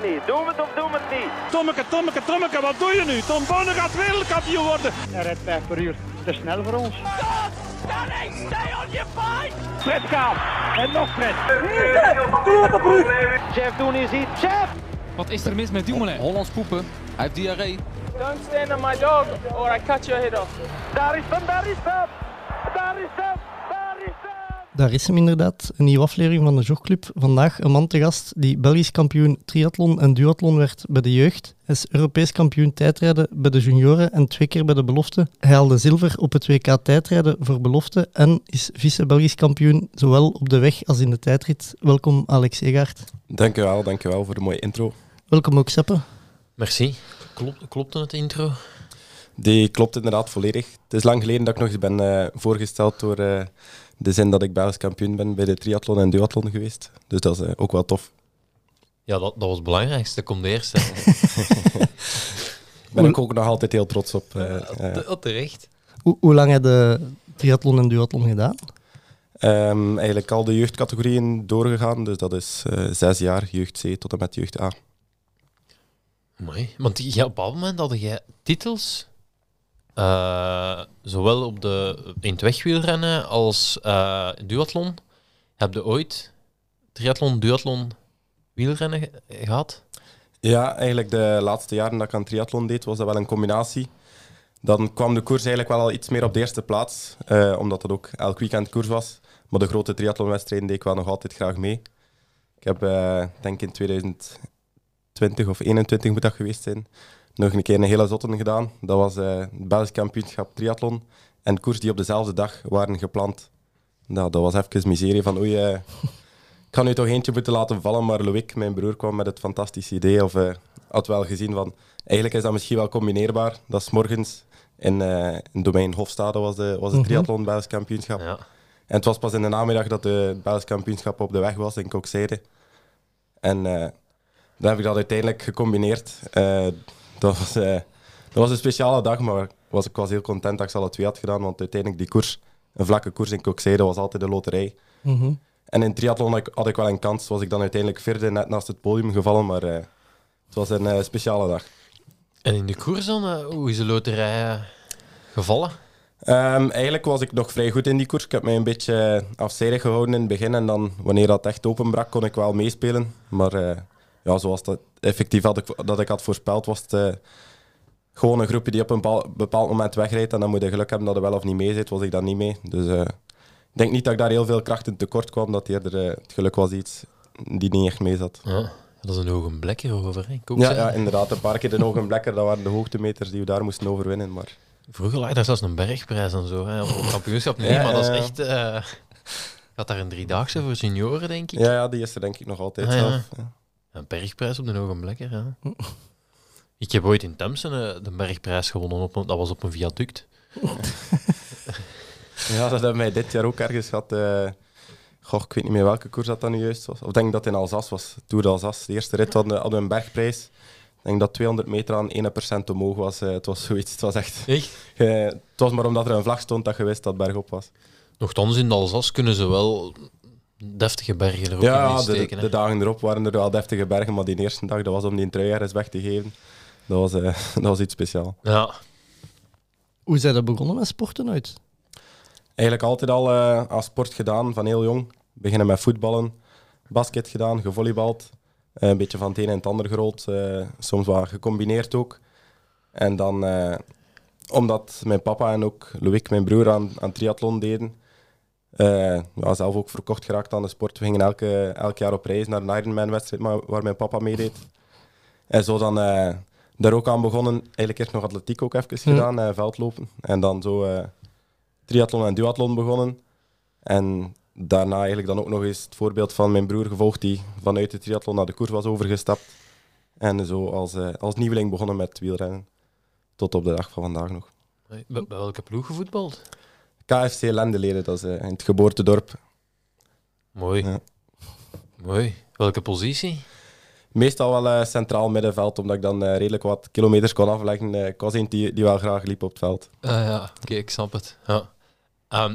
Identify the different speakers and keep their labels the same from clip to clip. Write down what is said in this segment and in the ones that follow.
Speaker 1: het niet. Doen we het of doen we het niet?
Speaker 2: Tommeke, Tommeke, Tommeke, wat doe je nu? Tom Bonne gaat wereldkampioen worden.
Speaker 3: Hij rijdt 5 per uur. Te snel voor ons.
Speaker 4: Stay on your fight!
Speaker 3: Fred Kaap. En nog Fred.
Speaker 1: Chef, doen is iets. Chef!
Speaker 5: Wat is er mis met Dumoulin?
Speaker 6: Hollands poepen. Hij heeft diarree.
Speaker 4: Don't stand on my dog or I cut your head off.
Speaker 1: Daar is hem, daar is hem! Daar is hem, daar is hem!
Speaker 7: Daar is hem inderdaad, een nieuwe aflevering van de Jogclub. Vandaag een man te gast die Belgisch kampioen triathlon en duathlon werd bij de jeugd. Hij is Europees kampioen tijdrijden bij de junioren en twee keer bij de belofte. Hij haalde zilver op het WK tijdrijden voor belofte en is vice-Belgisch kampioen zowel op de weg als in de tijdrit. Welkom Alex Egaert.
Speaker 8: Dankjewel, dankjewel voor de mooie intro.
Speaker 7: Welkom ook Seppe.
Speaker 9: Merci. Klopt, klopte het intro?
Speaker 8: Die klopt inderdaad volledig. Het is lang geleden dat ik nog eens ben eh, voorgesteld door eh, de zin dat ik Belgisch kampioen ben bij de triathlon en duathlon geweest. Dus dat is eh, ook wel tof.
Speaker 9: Ja, dat, dat was het belangrijkste. Dat komt eerst. hè.
Speaker 8: Ben ik ook nog altijd heel trots op. eh, ja.
Speaker 9: Te- terecht.
Speaker 7: Hoe, hoe lang heb je triathlon en duathlon gedaan?
Speaker 8: Ehm, eigenlijk al de jeugdcategorieën doorgegaan, dus dat is eh, zes jaar, jeugd C tot en met jeugd A.
Speaker 9: Mooi. Want ja, op een bepaald moment had jij titels. Eh, zowel op de, in het wegwielrennen als eh, duathlon. Heb je ooit triathlon, duathlon, wielrennen ge- gehad?
Speaker 8: Ja, eigenlijk de laatste jaren dat ik aan triathlon deed, was dat wel een combinatie. Dan kwam de koers eigenlijk wel al iets meer op de eerste plaats, eh, omdat het ook elk weekend koers was. Maar de grote triathlonwedstrijden deed ik wel nog altijd graag mee. Ik heb, denk in 2020 of 21 moet dat geweest zijn, nog een keer een hele zotten gedaan. Dat was eh, het Belgisch kampioenschap triathlon en koers die op dezelfde dag waren gepland. Nou, dat was even miserie van oei, eh, ik ga nu toch eentje moeten laten vallen, maar Loïc, mijn broer, kwam met het fantastische idee, of eh, had wel gezien van, eigenlijk is dat misschien wel combineerbaar. Dat is morgens in, eh in domein Hofstade was de, was het
Speaker 7: Mhm.
Speaker 8: triathlon Belgisch kampioenschap.
Speaker 9: Ja.
Speaker 8: En het was pas in de namiddag dat de het Belgisch kampioenschap op de weg was in Kokzijde. En eh, dan heb ik dat uiteindelijk gecombineerd. Dat, was, eh, dat was een speciale dag, maar was, ik was heel content dat ik ze alle twee had gedaan, want uiteindelijk die koers, een vlakke koers in Kokzijde, was altijd de loterij.
Speaker 7: Mhm.
Speaker 8: En in triathlon had ik, had ik wel een kans, was ik dan uiteindelijk vierde net naast het podium gevallen, maar eh, het was een eh, speciale dag.
Speaker 9: En in de koers dan, hoe is de loterij gevallen?
Speaker 8: Ehm, eigenlijk was ik nog vrij goed in die koers. Ik heb mij een beetje afzijdig gehouden in het begin en dan, wanneer dat echt openbrak, kon ik wel meespelen. Maar eh, ja, zoals dat effectief had ik, dat ik had voorspeld, was het eh, gewoon een groepje die op een bepaal- bepaald moment wegrijdt en dan moet je geluk hebben dat er wel of niet mee zit, was ik daar niet mee. Dus eh, ik denk niet dat ik daar heel veel kracht in tekort kwam, dat eerder eh, het geluk was iets die niet echt mee zat.
Speaker 9: Ja, dat is een hoge blekker over. Hè?
Speaker 8: Ja, ja, inderdaad. Een paar keer de ogen blekker, dat waren de hoogtemeters die we daar moesten overwinnen. Maar
Speaker 9: Vroeger lag daar zelfs een bergprijs en zo. Hè? Op kampioenschap niet,
Speaker 8: Ja,
Speaker 9: maar dat is echt... gaat daar een driedaagse voor senioren, denk ik.
Speaker 8: ja, ja, die is er denk ik nog altijd
Speaker 9: Ah,
Speaker 8: zelf. Ja.
Speaker 9: Een bergprijs op de Hoge Blekker, ja. Ik heb ooit in Temsen eh, de bergprijs gewonnen. Op een, dat was op een viaduct.
Speaker 8: Ja, dat hebben wij dit jaar ook ergens gehad. eh goh, ik weet niet meer welke koers dat dan nu juist was. Of ik denk dat het in Alsace was. Tour d'Alsace. De eerste rit hadden, hadden we een bergprijs. Ik denk dat 200 meter aan 1% omhoog was. Eh, het was zoiets. Het was echt...
Speaker 9: Echt?
Speaker 8: eh, het was maar omdat er een vlag stond dat je wist dat het bergop was.
Speaker 9: Nochtans, in de Alsace kunnen ze wel deftige bergen er ook
Speaker 8: Ja,
Speaker 9: in
Speaker 8: de,
Speaker 9: steken.
Speaker 8: de dagen erop waren er wel deftige bergen. Maar die eerste dag, dat was om die trui ergens weg te geven. Dat was, eh, dat was iets speciaals.
Speaker 9: Ja,
Speaker 7: Hoe zijn dat begonnen met sporten uit?
Speaker 8: Eigenlijk altijd al eh aan sport gedaan, van heel jong. Beginnen met voetballen, basket gedaan, gevolleybald. Eh, een beetje van het een en het ander gerold. eh, soms wat gecombineerd ook. En dan, eh, omdat mijn papa en ook Loïc, mijn broer, aan, aan triathlon deden, eh, ja, zelf ook verkocht geraakt aan de sport. We gingen elke, elk jaar op reis naar een Ironman-wedstrijd maar- waar mijn papa meedeed. En zo dan eh, daar ook aan begonnen. Eigenlijk eerst nog atletiek ook even
Speaker 7: Ja.
Speaker 8: gedaan, eh, veldlopen. En dan zo eh, triathlon en duathlon begonnen. En daarna eigenlijk dan ook nog eens het voorbeeld van mijn broer gevolgd, die vanuit de triathlon naar de koers was overgestapt. En zo als, eh, als nieuweling begonnen met wielrennen. Tot op de dag van vandaag nog.
Speaker 9: bij, bij welke ploeg gevoetbald?
Speaker 8: KFC Lendeleden, dat is eh, in het geboortedorp.
Speaker 9: Mooi.
Speaker 8: Ja.
Speaker 9: Mooi. Welke positie?
Speaker 8: Meestal wel eh, centraal middenveld, omdat ik dan eh, redelijk wat kilometers kon afleggen. Ik was een die, die wel graag liep op het veld.
Speaker 9: Ah ja, oké, ik snap het. Ja. Ehm,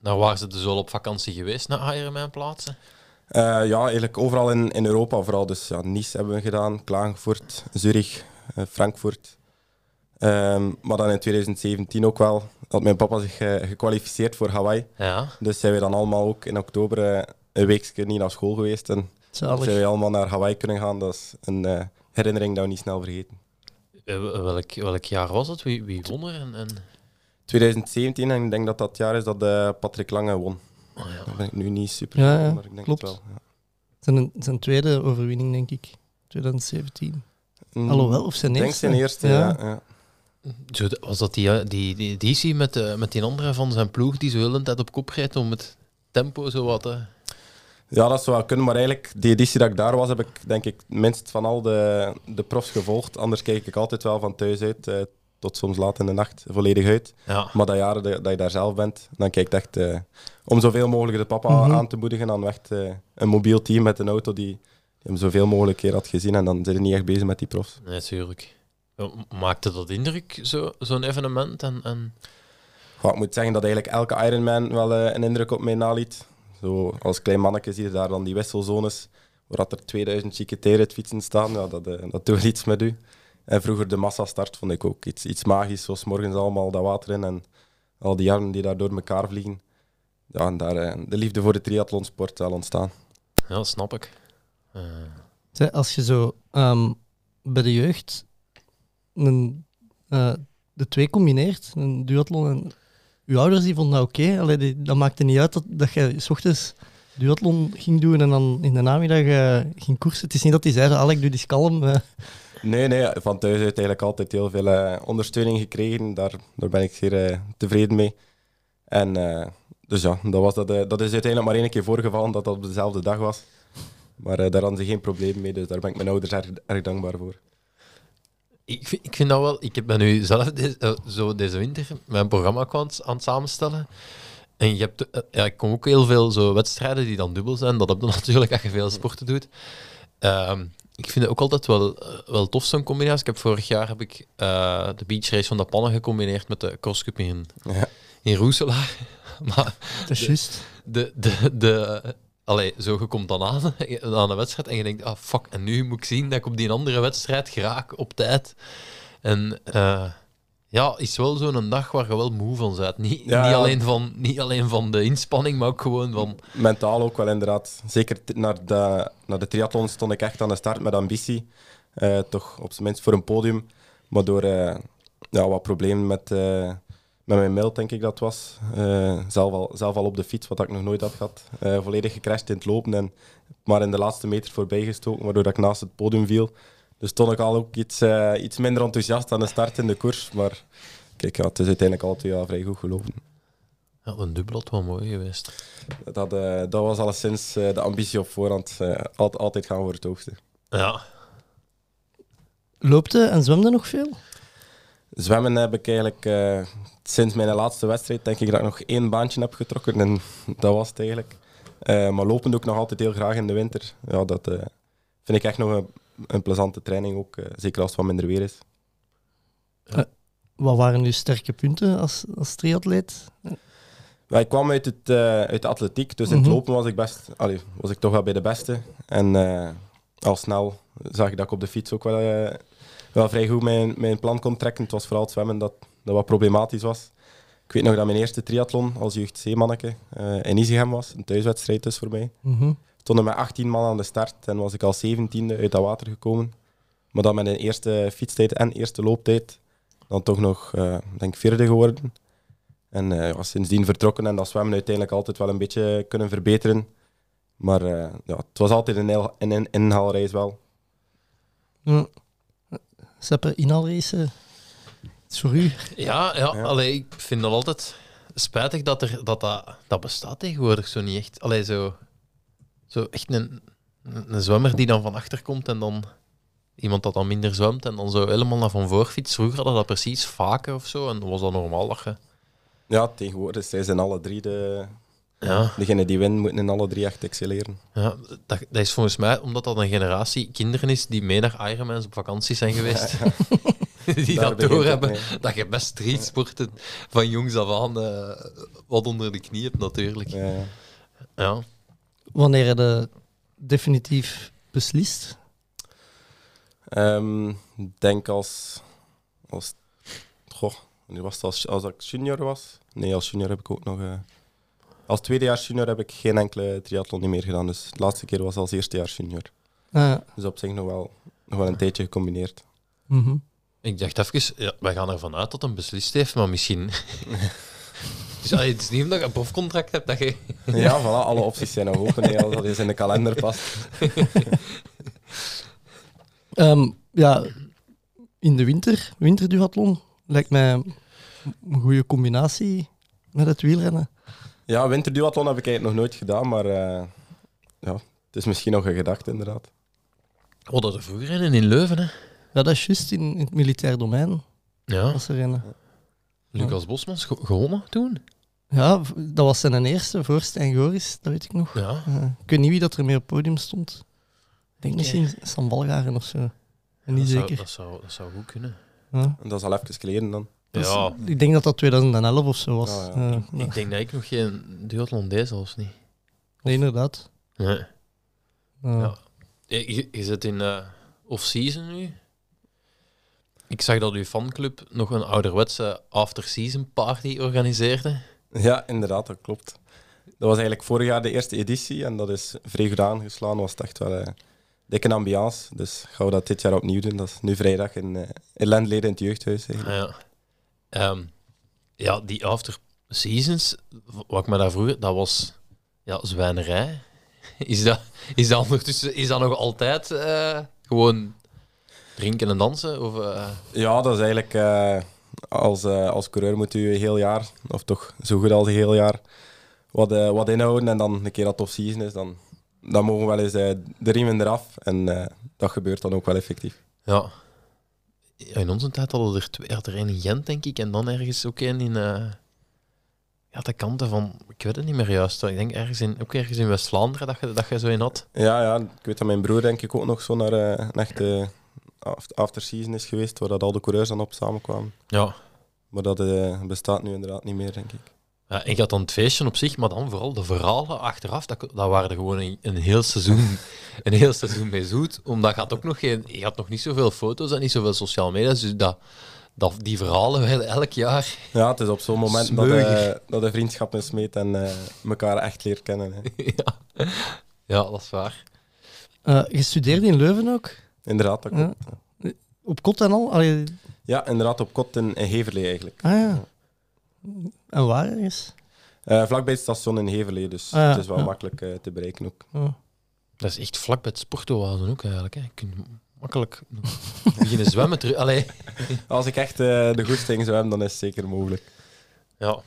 Speaker 9: nou, waar ze dus al op vakantie geweest naar Ironman plaatsen?
Speaker 8: Ja, eigenlijk overal in, in Europa vooral. Dus ja, Nice hebben we gedaan, Klagenfurt, Zurich, Frankfurt. Ehm, maar dan in 2017 ook wel had mijn papa zich eh, gekwalificeerd voor Hawaii.
Speaker 9: Ja.
Speaker 8: Dus zijn we dan allemaal ook in oktober eh, een weekje niet naar school geweest. En
Speaker 7: Zalig.
Speaker 8: zijn we allemaal naar Hawaii kunnen gaan. Dat is een eh, herinnering dat we niet snel vergeten.
Speaker 9: Welk, welk jaar was het? Wie, wie won er? En, en...
Speaker 8: 2017, en ik denk dat dat het jaar is dat eh, Patrick Lange won.
Speaker 9: Oh, ja.
Speaker 8: Daar ben ik nu niet super
Speaker 7: Ja,
Speaker 8: van, maar ik denk
Speaker 7: klopt.
Speaker 8: het wel. Ja.
Speaker 7: Zijn, zijn tweede overwinning, denk ik. 2017.
Speaker 8: Mm,
Speaker 7: Alhoewel, of zijn
Speaker 8: Ik denk
Speaker 7: eerste.
Speaker 8: zijn eerste,
Speaker 7: Ja.
Speaker 8: ja.
Speaker 9: Zo, was dat die, eh, die, die editie met, eh, met die andere van zijn ploeg die zo heel de tijd op kop rijdt om het tempo zo wat... eh,
Speaker 8: Ja, dat zou wel kunnen, maar eigenlijk, die editie dat ik daar was, heb ik denk ik minst van al de, de profs gevolgd. Anders kijk ik altijd wel van thuis uit, eh, tot soms laat in de nacht, volledig uit.
Speaker 9: ja.
Speaker 8: Maar dat jaar dat, dat je daar zelf bent, dan kijk ik echt eh, om zoveel mogelijk de papa
Speaker 7: Mhm.
Speaker 8: aan te moedigen aan echt eh, een mobiel team met een auto die, hem zoveel mogelijk keer had gezien. En dan zit je niet echt bezig met die profs.
Speaker 9: Nee, tuurlijk. Ja, Maakte dat indruk, zo- zo'n evenement? En, en...
Speaker 8: Ja, ik moet zeggen dat eigenlijk elke Ironman wel eh, een indruk op mij naliet. Zo, als klein manneke zie je daar dan die wisselzones, waar dat er 2000 chiqueteren fietsen staan. Ja, dat, eh, dat doet wel iets met u. En vroeger de massastart vond ik ook iets, iets magisch, zoals morgens allemaal dat water in en al die armen die daar door elkaar vliegen. Ja, en daar eh, de liefde voor de triathlonsport zal ontstaan.
Speaker 9: Ja, dat snap ik. Eh,
Speaker 7: Zeg, Als je zo ehm, bij de jeugd eh, de twee combineert, een duathlon en uw ouders die vonden dat oké. Die- Dat maakte niet uit dat, dat je s ochtends duathlon ging doen en dan in de namiddag eh, ging koersen. Het is niet dat die zeiden, Alek, doe die kalm. eh.
Speaker 8: Nee, nee, van thuis uit eigenlijk altijd heel veel ondersteuning gekregen. Daar, daar ben ik zeer tevreden mee. En dus ja, dat, was dat, dat is uiteindelijk maar één keer voorgevallen dat dat op dezelfde dag was. Maar daar hadden ze geen probleem mee, dus daar ben ik mijn ouders erg, erg dankbaar voor.
Speaker 9: Ik, vind, ik vind dat wel... Ik ben nu zelf deze, eh, zo deze winter mijn programma aan het, aan het samenstellen. En je hebt... eh, ja, ik kom ook heel veel zo wedstrijden die dan dubbel zijn. Dat heb je natuurlijk als je veel sporten doet. Ehm, ik vind het ook altijd wel, eh, wel tof, zo'n combinatie. Ik heb vorig jaar heb ik eh, de beach race van de pannen gecombineerd met de crosscup in,
Speaker 8: Ja.
Speaker 9: in Roeselaar. maar
Speaker 7: Dat is juist.
Speaker 9: de, de, de, allee, zo je komt dan aan, aan een wedstrijd en je denkt, ah fuck, en nu moet ik zien dat ik op die andere wedstrijd geraak op tijd. En eh, ja, is wel zo'n dag waar je wel moe van bent. Niet,
Speaker 8: Ja,
Speaker 9: niet, alleen van, niet alleen van de inspanning, maar ook gewoon van...
Speaker 8: Mentaal ook wel inderdaad. Zeker naar de, naar de triathlon stond ik echt aan de start met ambitie. Eh, toch op zijn minst voor een podium. Maar door eh, ja, wat problemen met, met mijn mild, denk ik dat was. Eh, zelf, al, zelf al op de fiets, wat ik nog nooit had gehad. Eh, volledig gecrashed in het lopen en maar in de laatste meter voorbij gestoken, waardoor dat ik naast het podium viel. Dus stond ik al ook iets, eh, iets minder enthousiast aan de start in de koers. Maar kijk, ja, het is uiteindelijk al twee jaar vrij goed gelopen.
Speaker 9: Ja, een dubbel had wel mooi geweest.
Speaker 8: Dat, eh, dat was alleszins eh, de ambitie op voorhand. eh, altijd, altijd gaan voor het hoogste.
Speaker 9: Ja,
Speaker 7: Loopte en zwemde nog veel?
Speaker 8: Zwemmen heb ik eigenlijk eh, sinds mijn laatste wedstrijd denk ik dat ik nog één baantje heb getrokken en dat was het eigenlijk. Eh, maar lopen doe ik nog altijd heel graag in de winter. Ja, dat eh, vind ik echt nog een, een plezante training ook, zeker als het wat minder weer is.
Speaker 7: Wat waren uw sterke punten als, als triatleet?
Speaker 8: Ja, ik kwam uit, het, eh, uit de atletiek, dus in het
Speaker 7: Mhm.
Speaker 8: lopen was ik, best, allee, was ik toch wel bij de beste. En eh, al snel zag ik dat ik op de fiets ook wel, eh, wel vrij goed mijn, mijn plan kon trekken. Het was vooral het zwemmen dat, dat wat problematisch was. Ik weet nog dat mijn eerste triathlon als jeugd C-manneke eh, in Izegem was. Een thuiswedstrijd dus voor mij.
Speaker 7: Mhm.
Speaker 8: stonden met 18 man aan de start en was ik al 17e uit dat water gekomen. Maar dan met een eerste fietstijd en eerste looptijd dan toch nog, eh denk ik, vierde geworden. En ja, sindsdien vertrokken en dat zwemmen uiteindelijk altijd wel een beetje kunnen verbeteren. Maar ja, het was altijd een, heel- een, een inhaalreis wel.
Speaker 7: Ja. Seppe, inhaalrace. Het is voor u.
Speaker 9: ja, ja,
Speaker 8: Ja.
Speaker 9: Allee, ik vind dat altijd spijtig dat er, dat, dat, dat bestaat tegenwoordig zo niet echt. Allee, zo, zo echt een, een zwemmer die dan van achter komt en dan iemand dat dan minder zwemt en dan zo helemaal naar van voor fietst. Vroeger hadden dat precies vaker of zo en dan was dat normaal dat je...
Speaker 8: Ja, tegenwoordig zij zijn alle drie de...
Speaker 9: Ja,
Speaker 8: Degene die winnen, moeten in alle drie echt excelleren.
Speaker 9: ja dat, dat is volgens mij omdat dat een generatie kinderen is die mee naar Ironmans op vakantie zijn geweest. die
Speaker 8: Daar
Speaker 9: dat
Speaker 8: het
Speaker 9: doorhebben. Dat je best streetsporten van jongs af aan eh, wat onder de knie hebt natuurlijk.
Speaker 8: Ja, ja.
Speaker 9: Ja.
Speaker 7: Wanneer je de definitief beslist?
Speaker 8: Ehm, Ik denk als... als goh, was het als, als ik junior was? Nee, als junior heb ik ook nog... eh, als tweedejaars junior heb ik geen enkele triathlon niet meer gedaan. Dus de laatste keer was als eerstejaars junior.
Speaker 7: Ah,
Speaker 8: Dus op zich nog wel, nog wel een tijdje gecombineerd.
Speaker 7: mhm.
Speaker 9: Ik dacht even, ja, wij gaan ervan uit dat hij beslist heeft, maar misschien... dus, het is niet omdat je een profcontract hebt dat je...
Speaker 8: Ja, voilà, alle opties zijn nog open. hè, als dat eens in de kalender past.
Speaker 7: Ehm, ja, in de winter, winterduathlon, lijkt mij een goede combinatie met het wielrennen.
Speaker 8: Ja, winterduathlon heb ik eigenlijk nog nooit gedaan, maar eh, ja, het is misschien nog een gedachte inderdaad.
Speaker 9: We hadden er vroeger een in Leuven, hè.
Speaker 7: Ja, dat is juist in, in het militair domein
Speaker 9: Ja,
Speaker 7: als er rennen.
Speaker 9: Lucas Bosmans ge- gewonnen toen.
Speaker 7: Ja, dat was zijn eerste voor Stijn Goris, dat weet ik nog.
Speaker 9: Ja.
Speaker 7: Eh, ik weet niet wie dat er mee op het podium stond. Ik denk misschien Sam Walgaren of zo. En niet
Speaker 9: dat zou,
Speaker 7: zeker.
Speaker 9: dat, zou, dat zou goed kunnen.
Speaker 7: Ja.
Speaker 8: En dat is al even geleden dan.
Speaker 7: Is-
Speaker 9: Ja,
Speaker 7: Ik denk dat dat 2011 of zo was.
Speaker 8: Ah, ja.
Speaker 7: Eh,
Speaker 9: ik denk dat ik nog geen duathlon deed, zelfs niet.
Speaker 7: nee, inderdaad.
Speaker 9: Nee.
Speaker 7: Eh,
Speaker 9: Ja. Je, je- zit in eh, off-season nu. Ik zag dat uw fanclub nog een ouderwetse after-season party organiseerde.
Speaker 8: Ja, inderdaad, dat klopt. Dat was eigenlijk vorig jaar de eerste editie en dat is vrij goed aangeslaan. Was echt wel een dikke ambiance. Dus gaan we dat dit jaar opnieuw doen. Dat is nu vrijdag in, uh, in Lendleden in het jeugdhuis. eigenlijk.
Speaker 9: Ja. Ehm, ja, die after-seasons, wat ik me daar vroeger, dat was ja, zwijnerij. Is dat, is dat ondertussen is dat nog altijd eh, gewoon drinken en dansen? Of, eh,
Speaker 8: Ja, dat is eigenlijk eh, als, als coureur moet u heel jaar, of toch zo goed als een heel jaar, wat, wat inhouden. En dan een keer dat off-season is, dan, dan mogen we wel eens de riemen eraf. En dat gebeurt dan ook wel effectief.
Speaker 9: ja. In onze tijd hadden we er twee. had er één in Gent, denk ik, en dan ergens ook één in. eh, ja, de kanten van. Ik weet het niet meer juist. Ik denk ergens in, ook ergens in West-Vlaanderen dat je, dat je zo in had.
Speaker 8: Ja, ja, ik weet dat mijn broer denk ik ook nog zo naar eh, een echte aft- after-season is geweest, waar dat al de coureurs dan op samenkwamen.
Speaker 9: Ja.
Speaker 8: Maar dat eh, bestaat nu inderdaad niet meer, denk ik.
Speaker 9: Ja, en je had dan het feestje op zich, maar dan vooral de verhalen achteraf, dat, dat waren er gewoon een, een heel seizoen, een heel seizoen mee zoet. Omdat je had ook nog geen, je had nog niet zoveel foto's en niet zoveel sociale media, dus dat, dat, die verhalen werden elk jaar.
Speaker 8: Ja, het is op zo'n moment dat, eh, dat de vriendschap smeet en eh elkaar echt leert kennen. Hè.
Speaker 9: ja. ja, dat is waar.
Speaker 7: eh, je studeerde in Leuven ook?
Speaker 8: Inderdaad, dat klopt.
Speaker 7: Ja. Op kot en al? Allee,
Speaker 8: Ja, inderdaad, op kot in, in Heverlee eigenlijk.
Speaker 7: ah ja. En waar is?
Speaker 8: Eh, vlakbij het station in Heverlee, dus
Speaker 7: Ah, ja,
Speaker 8: het is wel
Speaker 7: ja.
Speaker 8: makkelijk eh, te bereiken ook.
Speaker 7: Oh.
Speaker 9: Dat is echt vlak bij het sportoasen ook eigenlijk. Hè. Je kunt makkelijk beginnen zwemmen terug. Allee.
Speaker 8: Als ik echt eh, de goesting zou hebben, dan is het zeker mogelijk.
Speaker 9: Ja.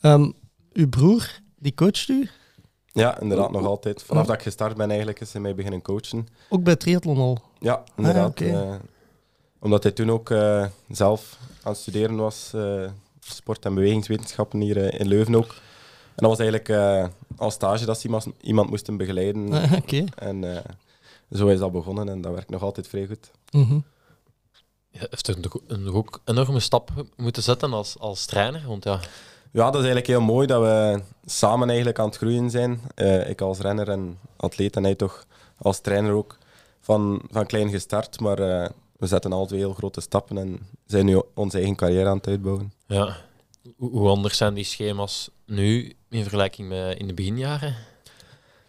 Speaker 7: Ehm, uw broer, die coacht u?
Speaker 8: Ja, inderdaad, nog altijd. Vanaf dat ik gestart ben, eigenlijk, is hij mij beginnen coachen.
Speaker 7: Ook bij triathlon al?
Speaker 8: Ja, inderdaad.
Speaker 7: oké.
Speaker 8: eh, omdat hij toen ook zelf aan het studeren was, eh, sport- en bewegingswetenschappen hier eh, in Leuven ook. En dat was eigenlijk eh, als stage dat ze iemand, iemand moesten begeleiden.
Speaker 7: Ah, Oké.
Speaker 8: En eh, zo is dat begonnen en dat werkt nog altijd vrij goed.
Speaker 7: Mhm.
Speaker 9: Je heeft nog- nog ook een enorme stap moeten zetten als, als trainer. Want ja,
Speaker 8: Ja, dat is eigenlijk heel mooi dat we samen eigenlijk aan het groeien zijn. Eh, ik als renner en atleet en hij toch als trainer ook van, van klein gestart. Maar eh, we zetten al twee heel grote stappen en zijn nu onze eigen carrière aan het uitbouwen.
Speaker 9: Ja. Hoe anders zijn die schema's nu in vergelijking met in de beginjaren?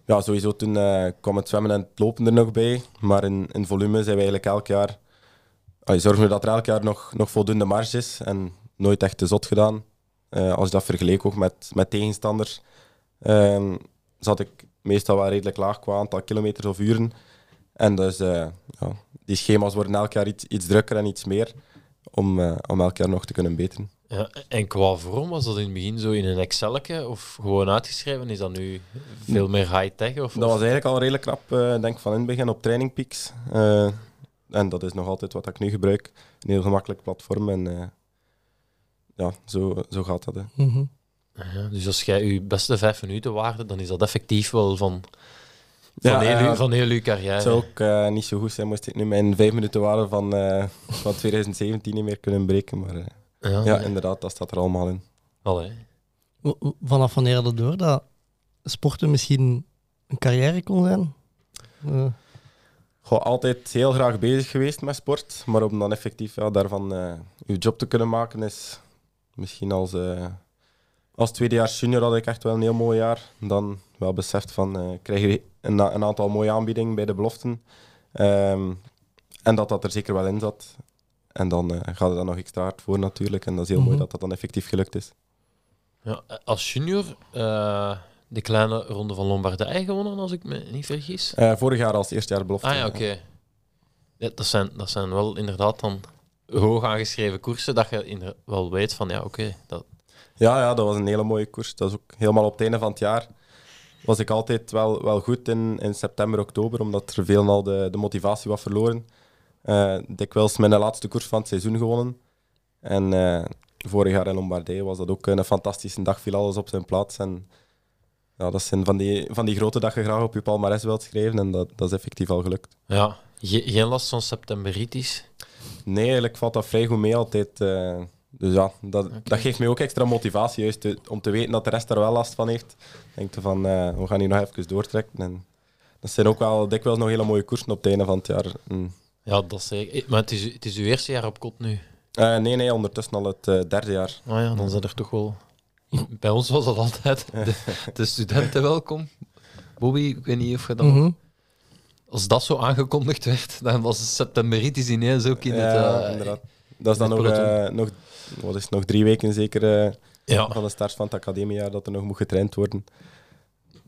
Speaker 8: Ja, sowieso toen eh, kwam het zwemmen en het lopen er nog bij. Maar in, in volume zijn we eigenlijk elk jaar... allee, zorgen we dat er elk jaar nog, nog voldoende marge is. En nooit echt te zot gedaan. Eh, als je dat vergeleek ook met, met tegenstanders, ehm, zat ik meestal wel redelijk laag qua aantal kilometers of uren. En dus eh, ja, die schema's worden elk jaar iets, iets drukker en iets meer. Om, om elk jaar nog te kunnen beteren.
Speaker 9: Ja, en qua vorm was dat in het begin zo in een Excelke of gewoon uitgeschreven? Is dat nu veel meer high-tech? Of,
Speaker 8: Dat was eigenlijk al redelijk knap, eh denk ik, van in het begin op Training Peaks. Eh, en dat is nog altijd wat ik nu gebruik. Een heel gemakkelijk platform. En eh, ja, zo, zo gaat dat. Hè.
Speaker 7: Mhm.
Speaker 9: Ja, dus als jij je beste vijf minuten waarde, dan is dat effectief wel van, van,
Speaker 8: Ja,
Speaker 9: heel, uw- van heel uw carrière.
Speaker 8: Het zou ook niet zo goed zijn moest ik nu mijn vijf minuten waarde van, eh, van 2017 niet meer kunnen breken. Maar eh,
Speaker 9: Ja,
Speaker 8: ja,
Speaker 9: nee.
Speaker 8: inderdaad, dat staat er allemaal in.
Speaker 9: Allee.
Speaker 7: Vanaf wanneer dat door dat sporten misschien een carrière kon zijn?
Speaker 8: Goh, altijd heel graag bezig geweest met sport, maar om dan effectief ja, daarvan eh uw job te kunnen maken is misschien als, eh als tweedejaars junior had ik echt wel een heel mooi jaar. Dan wel beseft van eh krijg je een, een aantal mooie aanbiedingen bij de beloften Ehm, en dat dat er zeker wel in zat. En dan eh, gaat er dan nog extra hard voor natuurlijk en dat is heel mooi
Speaker 7: Mhm.
Speaker 8: dat dat dan effectief gelukt is.
Speaker 9: Ja, als junior eh, de kleine ronde van Lombardije gewonnen, als ik me niet vergis.
Speaker 8: Eh, vorig jaar als eerste jaar belofte.
Speaker 9: Ah ja, oké. Ja, dat, zijn, dat zijn wel inderdaad dan hoog aangeschreven koersen, dat je wel weet van, ja, oké, dat...
Speaker 8: Ja, ja, dat was een hele mooie koers. Dat is ook helemaal op het einde van het jaar. Was ik altijd wel, wel goed in, in september, oktober, omdat er veel al de, de motivatie was verloren. Eh dikwijls mijn laatste koers van het seizoen gewonnen. En eh, vorig jaar in Lombardije was dat ook een fantastische dag, viel alles op zijn plaats. En ja, dat zijn van die, van die grote dag je graag op je palmarès wilt schrijven en dat, dat is effectief al gelukt.
Speaker 9: Ja, ge- geen last van septemberitis.
Speaker 8: Nee, eigenlijk valt dat vrij goed mee altijd. eh. dus ja, dat, dat geeft mij ook extra motivatie, juist te- om te weten dat de rest er wel last van heeft. Denk je van, eh, we gaan hier nog even doortrekken. En dat zijn ook wel dikwijls nog hele mooie koersen op het einde van het jaar. Mm.
Speaker 9: Ja, dat zeker. Eh, Maar het is, het is uw eerste jaar op kot nu.
Speaker 8: Eh, nee, nee, ondertussen al het eh, derde jaar.
Speaker 9: Ah ja, dan zijn er toch wel... Bij ons was dat altijd de, de studenten welkom. Bobby, ik weet niet of je dat...
Speaker 7: mhm.
Speaker 9: Als dat zo aangekondigd werd, dan was septemberitis ineens ook in het...
Speaker 8: Ja, inderdaad. Dat is dan nog, nog, wat is het, nog drie weken zeker eh,
Speaker 9: Ja.
Speaker 8: van de start van het academiejaar dat er nog moet getraind worden.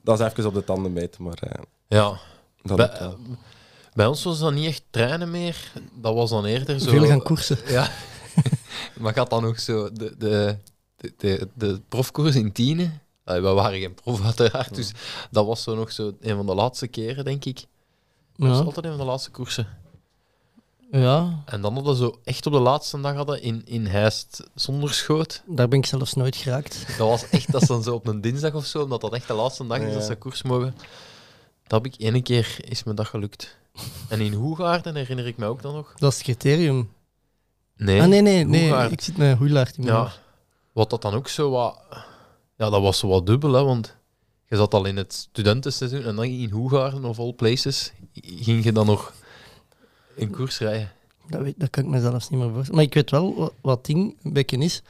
Speaker 8: Dat is even op de tanden bijten, maar eh,
Speaker 9: Ja.
Speaker 8: dat.
Speaker 9: Bij ons was dat niet echt trainen meer. Dat was dan eerder zo...
Speaker 7: Veel gaan koersen.
Speaker 9: Ja. maar gaat dan nog zo de, de, de, de, profkoers in Tiene? Allee, we waren geen prof uiteraard, dus dat was zo nog zo een van de laatste keren, denk ik. Dat was altijd een van de laatste koersen.
Speaker 7: ja,
Speaker 9: En dan hadden we zo echt op de laatste dag hadden in, in Heist zonder schoot.
Speaker 7: daar ben ik zelfs nooit geraakt.
Speaker 9: Dat was echt, dat is dan zo op een dinsdag of zo, omdat dat echt de laatste dag is
Speaker 8: Ja.
Speaker 9: dat ze koers mogen. Dat heb ik ene keer, is me dat gelukt. En in Hoegaarden herinner ik me ook dan nog.
Speaker 7: Dat is het criterium.
Speaker 9: Nee,
Speaker 7: ah, nee, nee, nee.
Speaker 9: Hoegaarden.
Speaker 7: Ik zit in mijn
Speaker 9: Ja, wat dat dan ook zo wat... Ja, dat was zo wat dubbel, hè, want je zat al in het studentenseizoen en dan in Hoegaarden of all places ging je dan nog in koers rijden.
Speaker 7: Dat, weet, dat kan ik me zelfs niet meer voorstellen. Maar ik weet wel wat, wat ding een beetje is.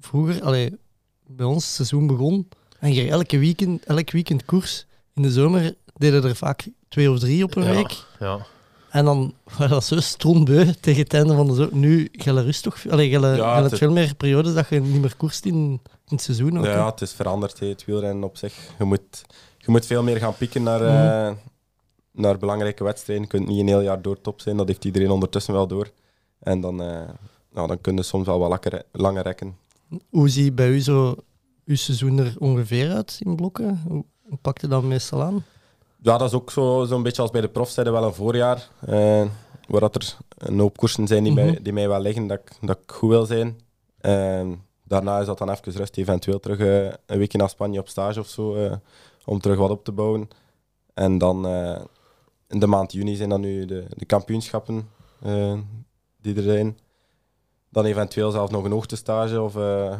Speaker 7: Vroeger, allee, bij ons het seizoen begon en je elke weekend, elk weekend koers. In de zomer deden er vaak twee of drie op een
Speaker 9: Ja,
Speaker 7: week.
Speaker 9: Ja.
Speaker 7: En dan was dat zo strontbeu tegen het einde van de zomer. Nu gelle rust toch? Allee, gelle,
Speaker 8: Ja, het-
Speaker 7: veel meer periodes dat je niet meer koerst in, in het seizoen. Ook.
Speaker 8: Ja, het is veranderd, hè, het wielrennen op zich. Je moet, je moet veel meer gaan pieken naar,
Speaker 7: Mhm.
Speaker 8: eh, naar belangrijke wedstrijden. Je kunt niet een heel jaar door top zijn, dat heeft iedereen ondertussen wel door. En dan, eh nou, dan kun je soms wel wat langer, langer rekken.
Speaker 7: Hoe ziet bij u zo uw seizoen er ongeveer uit in blokken? Hoe, hoe pakt je dat meestal aan?
Speaker 8: Ja, dat is ook zo- zo'n beetje als bij de profs, zeiden wel een voorjaar. eh, waar dat er een hoop koersen zijn die,
Speaker 7: Mhm.
Speaker 8: mij, die mij wel liggen, dat ik, dat ik goed wil zijn. Eh, daarna is dat dan even rust, eventueel terug eh, een weekje naar Spanje op stage of zo, eh, om terug wat op te bouwen. En dan in de maand juni zijn dan nu de, de kampioenschappen die er zijn. Dan eventueel zelf nog een hoogtestage of,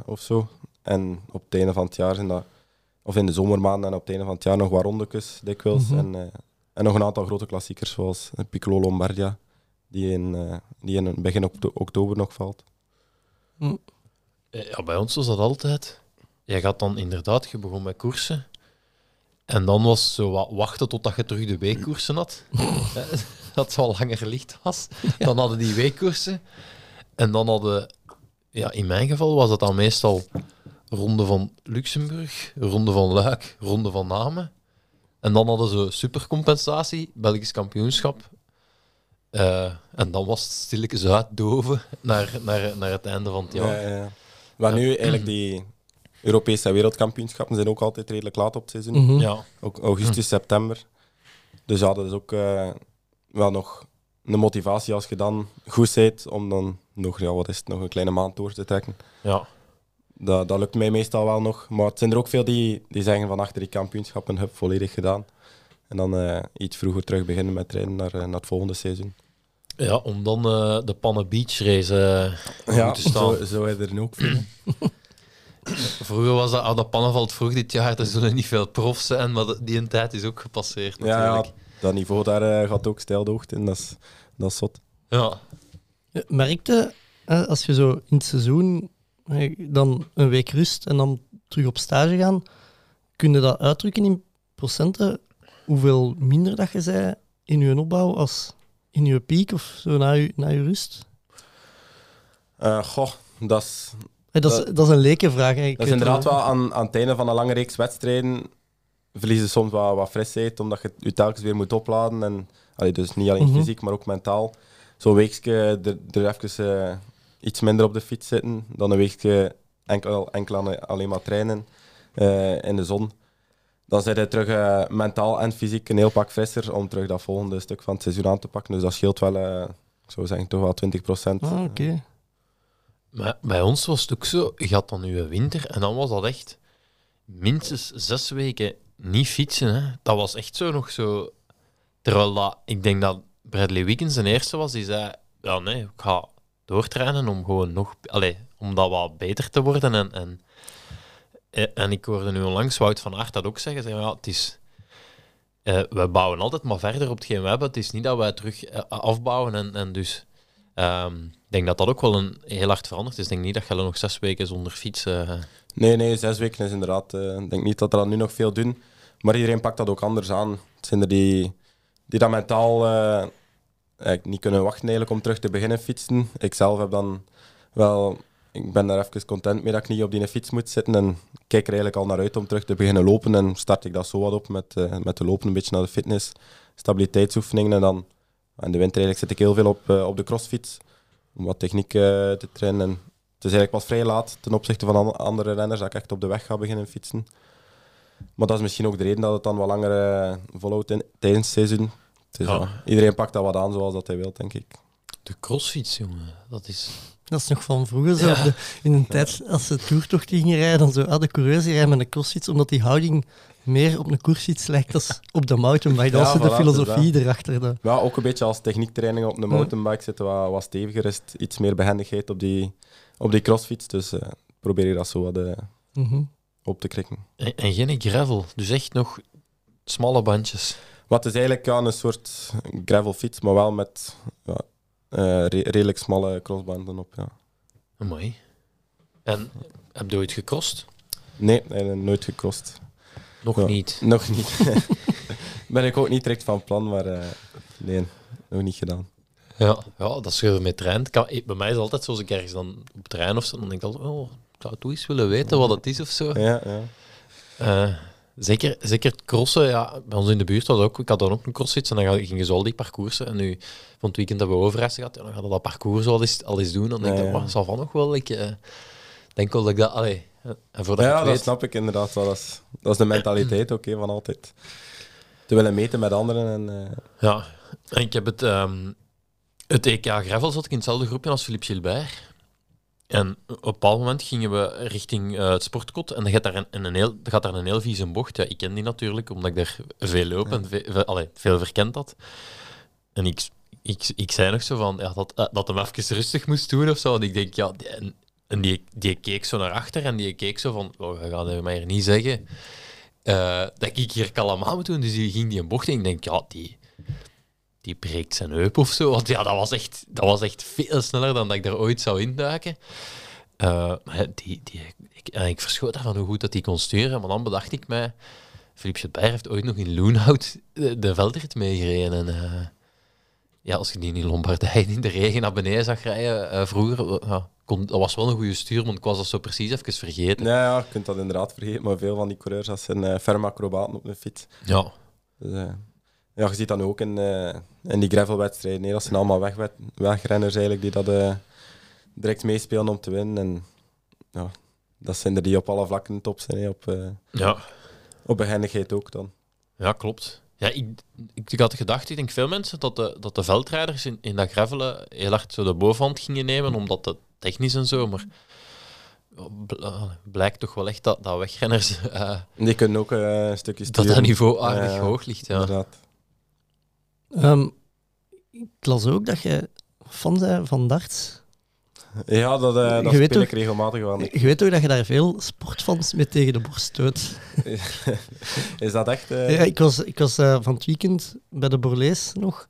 Speaker 8: of zo. En op het einde van het jaar zijn dat of in de zomermaanden en op het einde van het jaar nog wat rondekes dikwijls.
Speaker 7: Mhm.
Speaker 8: en, eh, en nog een aantal grote klassiekers zoals Piccolo Lombardia, die in, eh, die in begin okto- oktober nog valt.
Speaker 9: Eh, Ja, bij ons was dat altijd. Je gaat dan inderdaad, je begon met koersen. En dan was het zo wat wachten totdat je terug de weekkoersen had. Dat het wel langer licht was. Dan hadden die weekkoersen. En dan hadden, ja, in mijn geval was het dan meestal ronde van Luxemburg, ronde van Luik, ronde van Namen. En dan hadden ze supercompensatie, Belgisch kampioenschap. Eh, en dan was het stilletjes uitdoven naar, naar, naar het einde van het jaar.
Speaker 8: Ja, ja. Maar nu eigenlijk die Europese wereldkampioenschappen zijn ook altijd redelijk laat op het seizoen.
Speaker 7: Mhm.
Speaker 9: Ja,
Speaker 8: Ook augustus, september. Dus ja, dat is ook eh, wel nog een motivatie als je dan goed bent om dan nog, ja, wat is het, nog een kleine maand door te trekken.
Speaker 9: ja.
Speaker 8: Dat, dat lukt mij meestal wel nog. Maar het zijn er ook veel die, die zeggen van achter die kampioenschappen heb volledig gedaan. En dan eh, iets vroeger terug beginnen met trainen naar, eh, naar het volgende seizoen.
Speaker 9: Ja, om dan eh, de Pannen Beach race
Speaker 8: Ja,
Speaker 9: te staan.
Speaker 8: zo, zo is er nu ook veel.
Speaker 9: Vroeger was dat, ah, de Pannen valt vroeg dit jaar, er zullen niet veel profs zijn, maar die een tijd is ook gepasseerd
Speaker 8: Ja, ja,
Speaker 9: natuurlijk.
Speaker 8: dat niveau daar gaat ook stijl de hoogte in. Dat is, dat is zot.
Speaker 9: Ja.
Speaker 7: Merkte, als je zo in het seizoen dan een week rust en dan terug op stage gaan, kun je dat uitdrukken in procenten? Hoeveel minder dat je zei in je opbouw als in je piek of zo na je, na je rust?
Speaker 8: Eh, goh, dat is,
Speaker 7: dat, is,
Speaker 8: Dat-
Speaker 7: dat is een lekenvraag. hè. Ik
Speaker 8: dat is inderdaad
Speaker 7: wel-
Speaker 8: aan, aan het einde van een lange reeks wedstrijden verliezen ze soms wat, wat frisheid, omdat je je telkens weer moet opladen. En, allee, dus niet alleen
Speaker 7: Mhm.
Speaker 8: fysiek, maar ook mentaal. Zo'n weekje er, er even eh, iets minder op de fiets zitten, dan een weekje enkel, alleen maar trainen eh, in de zon. Dan zijn je terug eh, mentaal en fysiek een heel pak frisser om terug dat volgende stuk van het seizoen aan te pakken. Dus dat scheelt wel, eh, ik zou zeggen, toch wel 20 procent.
Speaker 7: Ah, oké.
Speaker 9: Maar bij ons was het ook zo, je had dan je winter en dan was dat echt minstens zes weken niet fietsen. Hè. Dat was echt zo nog zo. Terwijl dat, ik denk dat Bradley Wiggins de eerste was die zei: Ja, nee, ik ga doortrainen om gewoon nog. Allee, om dat wat beter te worden. En, en, eh, en ik hoorde nu onlangs Wout van Aert dat ook zeggen: zeg, ja, het is. eh, we bouwen altijd maar verder op hetgeen we hebben. Het is niet dat wij terug eh, afbouwen en, en dus. Ehm, ik denk dat dat ook wel een, heel hard veranderd is. Ik denk niet dat je nog zes weken zonder fietsen...
Speaker 8: Nee, nee, zes weken is inderdaad. ik denk niet dat er dan nu nog veel doen. Maar iedereen pakt dat ook anders aan. Het zijn er die, die dat mentaal eigenlijk niet kunnen wachten eigenlijk om terug te beginnen fietsen. Ik zelf heb dan wel. Ik ben daar even content mee dat ik niet op die fiets moet zitten. En kijk er eigenlijk al naar uit om terug te beginnen lopen. En start ik dat zo wat op met, eh, met de lopen, een beetje naar de fitness, stabiliteitsoefeningen. En dan in de winter eigenlijk zit ik heel veel op, eh, op de crossfiets. Om wat techniek eh, te trainen. En het is eigenlijk pas vrij laat ten opzichte van an- andere renners dat ik echt op de weg ga beginnen fietsen. Maar dat is misschien ook de reden dat het dan wat langer volhoudt tijdens het seizoen. Het is,
Speaker 9: Ja.
Speaker 8: ja, iedereen pakt dat wat aan zoals dat hij wil, denk ik.
Speaker 9: de crossfiets, jongen. Dat is...
Speaker 7: Dat is nog van vroeger zo. op de- in een tijd als ze toertochten gingen rijden, dan zo, ah, de coureurs die rijden met een crossfiets, omdat die houding meer op een koersfiets lijkt als op de mountainbike. Dat
Speaker 8: Ja,
Speaker 7: was zo de filosofie erachter. Dat.
Speaker 8: Ja, ook een beetje als techniektraining op een mountainbike zitten wat, wat steviger is, iets meer behendigheid op die, op die crossfiets. Dus eh, probeer je dat zo wat eh,
Speaker 7: Mhm.
Speaker 8: op te krikken.
Speaker 9: En, en geen gravel, dus echt nog smalle bandjes.
Speaker 8: Wat is eigenlijk ja, een soort gravelfiets, maar wel met ja, eh, re- redelijk smalle crossbanden op. Ja.
Speaker 9: Mooi. En heb je ooit gecrossed?
Speaker 8: Nee, nooit gecrossed.
Speaker 9: Nog
Speaker 8: Ja.
Speaker 9: niet.
Speaker 8: Nog niet. ben ik ook niet direct van plan, maar eh, nee, nog niet gedaan.
Speaker 9: Ja, ja dat is met trein. Bij mij is het altijd zo, als ik ergens dan op trein of zo, dan denk ik altijd, oh, ik zou toch eens willen weten wat het is of zo.
Speaker 8: Ja, ja.
Speaker 9: Eh, zeker, zeker het crossen, ja, bij ons in de buurt was ook, ik had dan ook een crossfiets en dan ga- gingen ze al die parcoursen. En nu, van het weekend hebben we overreizen gehad, ja, dan gaan we dat parcours al eens, al eens doen. Dan denk ik,
Speaker 8: Ja, ja.
Speaker 9: zal van nog wel. Ik eh, denk wel dat ik dat, allee, eh, en voordat
Speaker 8: ja
Speaker 9: ik
Speaker 8: dat
Speaker 9: weet,
Speaker 8: snap ik inderdaad wel. Dat is, dat is de mentaliteit hè, van altijd te willen meten met anderen. En, eh,
Speaker 9: Ja, en ik heb het, ehm, het EK Gravel zat ik in hetzelfde groepje als Philippe Gilbert. En op een bepaald moment gingen we richting eh, het sportkot en dan gaat daar een, een heel, gaat daar een heel vieze bocht. Ja, ik ken die natuurlijk, omdat ik daar veel loop en ve- ve- allee, veel verkend had. En ik, ik, ik zei nog zo van, ja, dat, eh, dat hem even rustig moest doen of zo. En ik denk, ja, die, en, en die, die keek zo naar achter en die keek zo van, oh, gaat het mij hier niet zeggen eh, dat ik hier kalm aan moet doen. Dus die ging die een bocht in. Ik denk, ja, die, die breekt zijn heup of zo. Want ja, dat was echt, dat was echt veel sneller dan dat ik daar ooit zou induiken. Eh, maar die, die, ik, en ik verschoot daarvan hoe goed dat hij kon sturen. Maar dan bedacht ik mij, Philippe Gilbert heeft ooit nog in Loenhout de, de veldrit meegereden. En eh, ja, als je die in Lombardije in de regen naar beneden zag rijden eh, vroeger, kon, dat was wel een goede stuur, want ik was dat zo precies even vergeten.
Speaker 8: ja, ja, je kunt dat inderdaad vergeten, maar veel van die coureurs dat zijn ferme acrobaten op een fiets.
Speaker 9: Ja,
Speaker 8: Dus, ja, je ziet dat nu ook in, eh, in die gravelwedstrijden. hè. Dat zijn allemaal wegrenners eigenlijk die dat eh, direct meespelen om te winnen. En ja, dat zijn er die op alle vlakken top zijn. hè. Op, eh,
Speaker 9: ja.
Speaker 8: op behendigheid ook dan.
Speaker 9: Ja, klopt. Ja, ik, ik, ik had gedacht, ik denk veel mensen, dat de, dat de veldrijders in, in dat gravelen heel hard zo de bovenhand gingen nemen, omdat het technisch en zo, maar eh, blijkt toch wel echt dat, dat wegrenners,
Speaker 8: Die kunnen ook een stukje
Speaker 9: dat
Speaker 8: sturen.
Speaker 9: dat niveau aardig hoog ligt. Ja.
Speaker 8: Inderdaad.
Speaker 7: Ehm, ik las ook dat je fan bent van darts.
Speaker 8: Ja, dat, eh, dat speel ik regelmatig wel.
Speaker 7: Je weet ook dat je daar veel sportfans mee tegen de borst stoot.
Speaker 8: Is dat echt... eh,
Speaker 7: Ja, ik was, ik was eh, van het weekend bij de Borlees nog.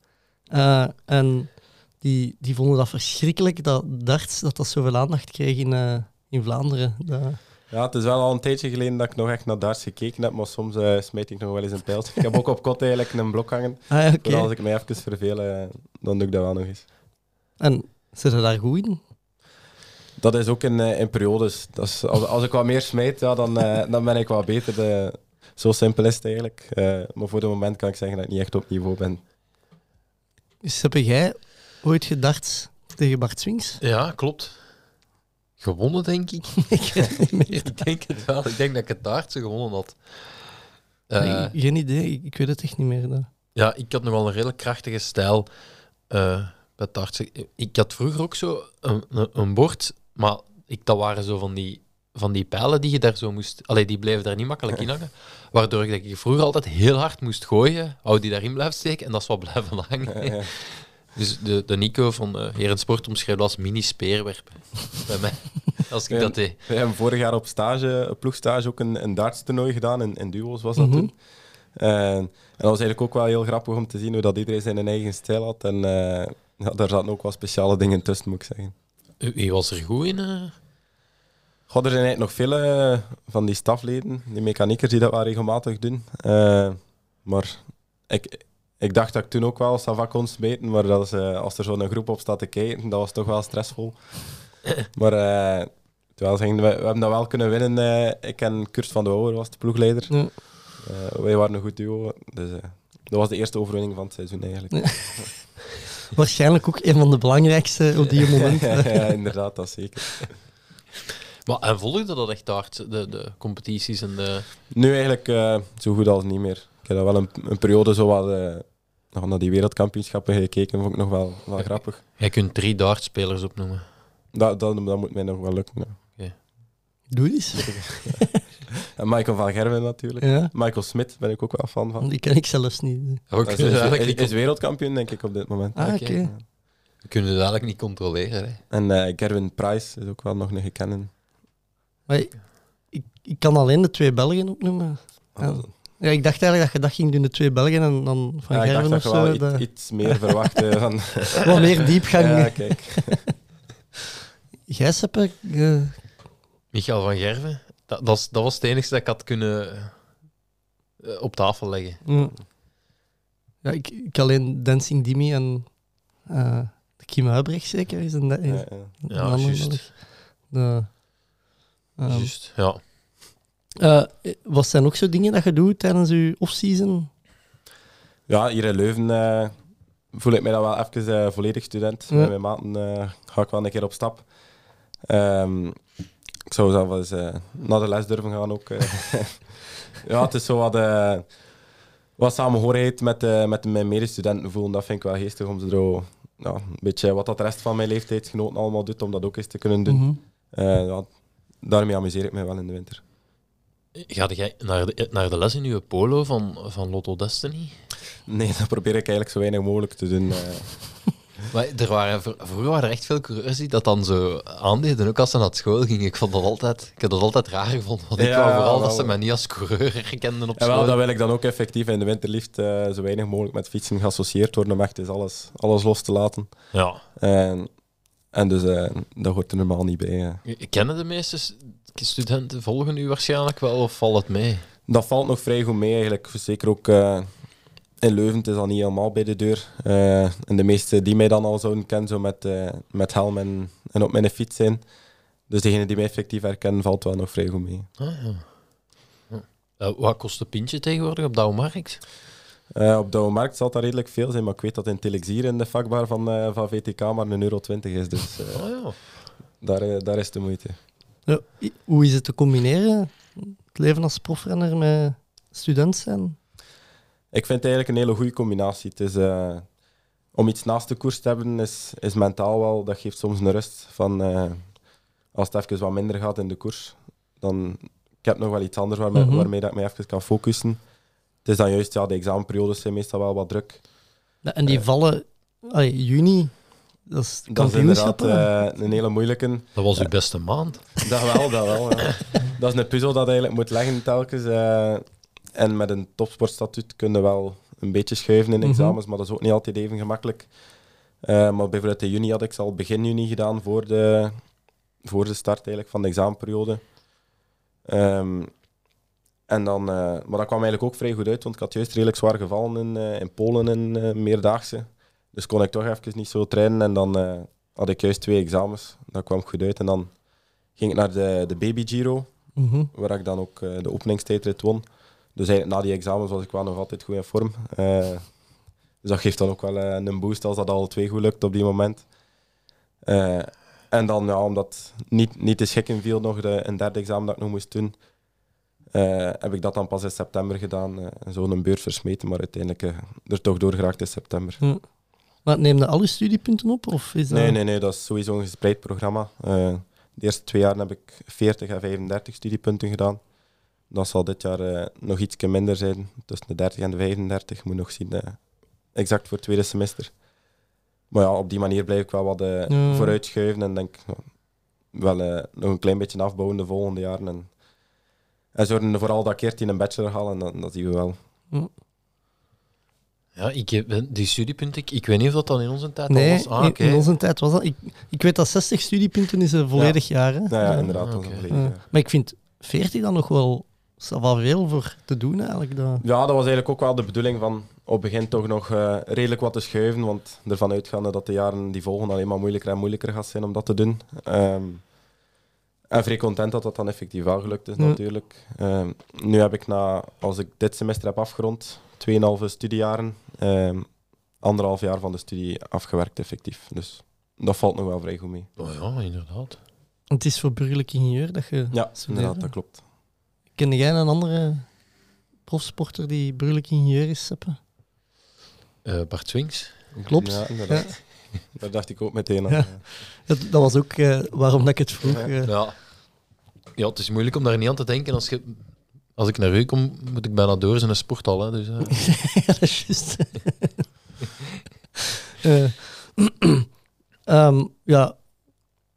Speaker 7: En die, die vonden dat verschrikkelijk, dat darts, dat dat zoveel aandacht kreeg in, in Vlaanderen. Dat-
Speaker 8: Ja, het is wel al een tijdje geleden dat ik nog echt naar darts gekeken heb, maar soms eh, smijt ik nog wel eens een pijltje. Ik heb ook op kot eigenlijk een blok hangen.
Speaker 7: Ah, ja,
Speaker 8: als ik mij even verveel, eh, dan doe ik dat wel nog eens.
Speaker 7: En zit je daar goed in?
Speaker 8: Dat is ook in, eh, in periodes. Dat is, als, als ik wat meer smijt, ja, dan, dan ben ik wat beter. Eh, zo simpel is het eigenlijk. Eh, maar voor het moment kan ik zeggen dat ik niet echt op niveau ben.
Speaker 7: Dus heb jij ooit gedarts tegen Bart Swings?
Speaker 9: Ja, klopt. Gewonnen, denk ik.
Speaker 7: ik
Speaker 9: denk het wel. Ik denk dat ik het daartse gewonnen had. Eh,
Speaker 7: Nee, geen idee, ik, ik weet het echt niet meer. Dat.
Speaker 9: Ja, ik had nog wel een redelijk krachtige stijl eh, bij het dartsen. Ik had vroeger ook zo een, een, een bord, maar ik, dat waren zo van die, van die pijlen die je daar zo moest... Allee, die bleven daar niet makkelijk in hangen. Waardoor ik, dat ik vroeger altijd heel hard moest gooien, hou die daarin blijft steken en dat is wat blijven hangen. Dus de, de Nico van uh, Heren Sport omschreef dat als mini-speerwerp bij mij, als ik dat deed.
Speaker 8: We hebben vorig jaar op stage, op ploegstage ook een, een darts-toernooi gedaan. In, in duo's was dat
Speaker 7: Mhm.
Speaker 8: toen. En, en dat was eigenlijk ook wel heel grappig om te zien hoe dat iedereen zijn eigen stijl had. En eh, ja, daar zaten ook wel speciale dingen tussen, moet ik zeggen.
Speaker 9: Wie was er goed in? eh?
Speaker 8: God, er zijn eigenlijk nog veel eh, van die stafleden, die mechaniekers, die dat wel regelmatig doen. Eh, maar ik, ik dacht dat ik toen ook wel Sava kon smeten, maar dat is, eh, als er zo'n groep op staat te kijken, dat was toch wel stressvol. maar eh, terwijl zeggen, we, we hebben dat wel kunnen winnen. eh, ik en Kurt van de Ouwer was de ploegleider.
Speaker 7: Ja.
Speaker 8: Eh, wij waren een goed duo. Dus, eh, dat was de eerste overwinning van het seizoen eigenlijk.
Speaker 7: Waarschijnlijk ook een van de belangrijkste op die moment.
Speaker 8: ja, ja, inderdaad, dat zeker.
Speaker 9: Maar, en volgde dat echt hard, de, de competities en de...
Speaker 8: Nu eigenlijk eh, zo goed als niet meer. Ik heb dat wel een, een periode zo wat eh, nog naar die wereldkampioenschappen gekeken, vond ik nog wel, wel grappig.
Speaker 9: Jij kunt drie dartspelers opnoemen.
Speaker 8: Dat, dat, dat moet mij nog wel lukken. ja.
Speaker 7: Doe eens.
Speaker 8: En Michael van Gerwen natuurlijk.
Speaker 7: Ja,
Speaker 8: Michael Smit ben ik ook wel fan van.
Speaker 7: die ken ik zelfs niet.
Speaker 9: We
Speaker 8: Hij is, wereldkampioen, denk ik, op dit moment.
Speaker 7: Ah, oké.
Speaker 9: Oké. we kunnen het eigenlijk niet controleren. Hè.
Speaker 8: En eh Gerwin Price is ook wel nog een gekende.
Speaker 7: Maar ik, ik kan alleen de twee Belgen opnoemen. Ja. Ja, ik dacht eigenlijk dat je dat ging doen, de twee Belgen en dan van
Speaker 8: Ja, ik dacht dat
Speaker 7: of zo.
Speaker 8: wel iets,
Speaker 7: dat-
Speaker 8: iets meer verwachtte van...
Speaker 7: Wat meer diepgang.
Speaker 8: Ja, kijk.
Speaker 7: Jij, Seppe, eh,
Speaker 9: Michael van Gerven, dat, dat, dat was het enige dat ik had kunnen eh, op tafel leggen.
Speaker 7: Ja, ja ik, ik alleen Dancing Dimi en eh de Kim Huibrecht zeker is een, is
Speaker 8: Ja, ja.
Speaker 7: een
Speaker 9: Ja, juist.
Speaker 7: De, ehm,
Speaker 9: Juist, ja.
Speaker 7: Eh, wat zijn ook zo dingen dat je doet tijdens je off-season?
Speaker 8: Ja, hier in Leuven eh, voel ik mij dan wel even eh, volledig student.
Speaker 7: Ja.
Speaker 8: Met mijn maten ga ik wel een keer op stap. Ehm, ik zou zelf eens eh, naar de les durven gaan ook. ja, het is zo wat, wat samenhorigheid met, met mijn medestudenten voelen. Dat vind ik wel geestig om ze zo, ja, een beetje wat dat de rest van mijn leeftijdsgenoten allemaal doet, om dat ook eens te kunnen doen.
Speaker 7: Mhm.
Speaker 8: Ja, daarmee amuseer ik mij wel in de winter.
Speaker 9: Ga jij naar de, naar de les in uw polo van, van Lotto Destiny?
Speaker 8: Nee, dat probeer ik eigenlijk zo weinig mogelijk te doen. eh.
Speaker 9: Maar er waren, vro- vroeger waren er echt veel coureurs die dat dan zo aandeden, ook als ze naar school gingen. Ik, vond dat altijd, ik heb dat altijd raar gevonden, want ik
Speaker 8: Ja,
Speaker 9: wou vooral dat
Speaker 8: wel.
Speaker 9: ze mij niet als coureur herkenden op
Speaker 8: En wel,
Speaker 9: school.
Speaker 8: dat wil ik dan ook effectief in de winter liefst eh, zo weinig mogelijk met fietsen geassocieerd worden, om echt eens alles, alles los te laten.
Speaker 9: Ja.
Speaker 8: En, en dus eh, dat hoort er normaal niet bij. eh.
Speaker 9: Kennen de meeste s- studenten, volgen u waarschijnlijk wel, of valt het mee?
Speaker 8: Dat valt nog vrij goed mee eigenlijk. Zeker ook eh, in Leuven, het is al niet helemaal bij de deur. Eh, en de meeste die mij dan al zouden kennen, zo met, eh, met helm en, en op mijn fiets zijn. Dus degene die mij effectief herkennen, valt wel nog vrij goed mee.
Speaker 9: Ah, ja. Ja. Wat kost een pintje tegenwoordig op Douwe Markt?
Speaker 8: Op de markt zal dat redelijk veel zijn, maar ik weet dat in Telexier in de vakbar van, van VTK maar een euro 20 is. Dus
Speaker 9: Oh, ja.
Speaker 8: daar, daar is de moeite.
Speaker 7: Ja, hoe is het te combineren, het leven als profrenner met student zijn?
Speaker 8: Ik vind het eigenlijk een hele goede combinatie. Het is, eh, om iets naast de koers te hebben, is, is mentaal wel, dat geeft soms een rust. Van, eh, als het even wat minder gaat in de koers, dan ik heb nog wel iets anders waarmee,
Speaker 7: Mhm.
Speaker 8: waarmee dat ik mij even kan focussen. Het is dan juist, ja, de examenperiodes zijn meestal wel wat druk.
Speaker 7: Ja, en die
Speaker 8: Eh.
Speaker 7: vallen, allee, juni, Dat is
Speaker 8: Dat is inderdaad eh, een hele moeilijke.
Speaker 9: Dat was uw beste maand.
Speaker 8: Dat wel, dat wel. ja. Dat is een puzzel dat je eigenlijk moet leggen telkens. eh, en met een topsportstatuut kun je wel een beetje schuiven in
Speaker 7: Mhm.
Speaker 8: examens, maar dat is ook niet altijd even gemakkelijk. Eh, maar bijvoorbeeld in juni had ik ze al begin juni gedaan voor de, voor de start eigenlijk van de examenperiode. Ehm, en dan, eh, maar dat kwam eigenlijk ook vrij goed uit, want ik had juist redelijk zwaar gevallen in, eh, in Polen in eh, meerdaagse. Dus kon ik toch even niet zo trainen en dan eh, had ik juist twee examens. Dat kwam goed uit en dan ging ik naar de, de Baby Giro,
Speaker 7: Mhm.
Speaker 8: waar ik dan ook eh, de openingstijdrit won. Dus eigenlijk na die examens was ik wel nog altijd goed in vorm. Eh, dus dat geeft dan ook wel een boost als dat alle twee goed lukt op die moment. En dan, ja, omdat niet, niet te schikken viel, nog de, een derde examen dat ik nog moest doen, heb ik dat dan pas in september gedaan. eh, en zo een beurt versmeten, maar uiteindelijk er toch doorgeraakt in september.
Speaker 7: Maar neem je al je studiepunten op? Of is dat...
Speaker 8: Nee, nee, nee, dat is sowieso een gespreid programma. Eh, de eerste twee jaar heb ik 40 en 35 studiepunten gedaan. Dat zal dit jaar eh, nog iets minder zijn, tussen de 30 en de 35. Moet nog zien, eh, exact voor het tweede semester. Maar ja, op die manier blijf ik wel wat eh,
Speaker 7: Ja.
Speaker 8: vooruit schuiven en denk wel nog een klein beetje afbouwen de volgende jaren. En, en zorgen vooral dat ik eerst in een bachelor haal en dat, dat zien we wel.
Speaker 9: Ja, ik heb, die studiepunten, ik, ik weet niet of dat dan in onze tijd al
Speaker 7: Nee,
Speaker 9: was. Ah,
Speaker 7: in-
Speaker 9: oké.
Speaker 7: in onze tijd was dat... Ik, ik weet dat 60 studiepunten is een volledig jaar. Hè?
Speaker 8: Nou ja,
Speaker 7: Ja.
Speaker 8: inderdaad.
Speaker 9: Ah,
Speaker 8: volledig
Speaker 7: Ja.
Speaker 8: jaar.
Speaker 7: Maar ik vind 40 dan nog wel... is dat wel veel voor te doen eigenlijk. Dat...
Speaker 8: Ja, dat was eigenlijk ook wel de bedoeling van op het begin toch nog eh, redelijk wat te schuiven, want ervan uitgaande dat de jaren die volgen alleen maar moeilijker en moeilijker gaan zijn om dat te doen. Ehm, en vrij content dat dat dan effectief wel gelukt is
Speaker 7: Ja.
Speaker 8: natuurlijk. Ehm, nu heb ik na, als ik dit semester heb afgerond, 2,5 studiejaren, ehm, anderhalf jaar van de studie afgewerkt effectief. Dus dat valt nog wel vrij goed mee.
Speaker 9: Oh ja, inderdaad.
Speaker 7: Het is voor burgerlijk ingenieur dat je
Speaker 8: Ja, inderdaad, dat klopt.
Speaker 7: Ken jij een andere profsporter die burgerlijk ingenieur is, Seppe?
Speaker 9: Eh, Bart Swings.
Speaker 7: Klopt.
Speaker 8: Ja, inderdaad. Daar dacht ik ook meteen aan.
Speaker 7: Ja. Dat, dat was ook eh, waarom dat ik het vroeg. eh.
Speaker 9: Ja. ja, het is moeilijk om daar niet aan te denken. Als, je, als ik naar u kom, moet ik bijna door zijn sporthal. Hè, dus, eh.
Speaker 7: ja, dat is juist. Eh, ehm, ja,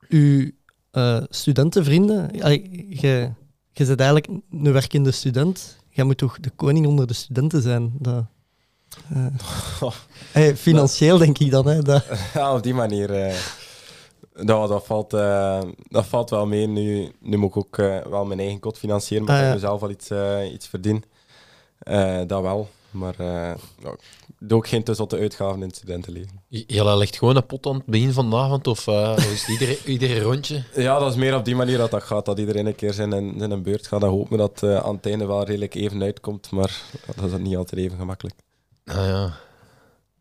Speaker 7: uw eh, studentenvrienden, je bent eigenlijk een werkende student. Jij moet toch de koning onder de studenten zijn? Dat, eh, hey, financieel denk ik dan. Hè, dat,
Speaker 8: Ja, op die manier. eh, dat, dat, valt, eh, dat valt wel mee. Nu, nu moet ik ook eh, wel mijn eigen kot financieren, maar
Speaker 7: Ah, ja.
Speaker 8: ik zelf al iets, iets verdien. Eh, dat wel. Maar eh ja, ik doe ook geen tussen uitgaven in het studentenleven.
Speaker 9: J- Jelle legt gewoon een pot aan het begin van de avond of eh, is iedere, iedere rondje?
Speaker 8: Ja, dat is meer op die manier dat dat gaat. Dat iedereen een keer zijn in, een beurt gaat. Dan hopen we dat eh aan het einde wel redelijk even uitkomt. Maar dat is niet altijd even gemakkelijk.
Speaker 9: Ah, ja.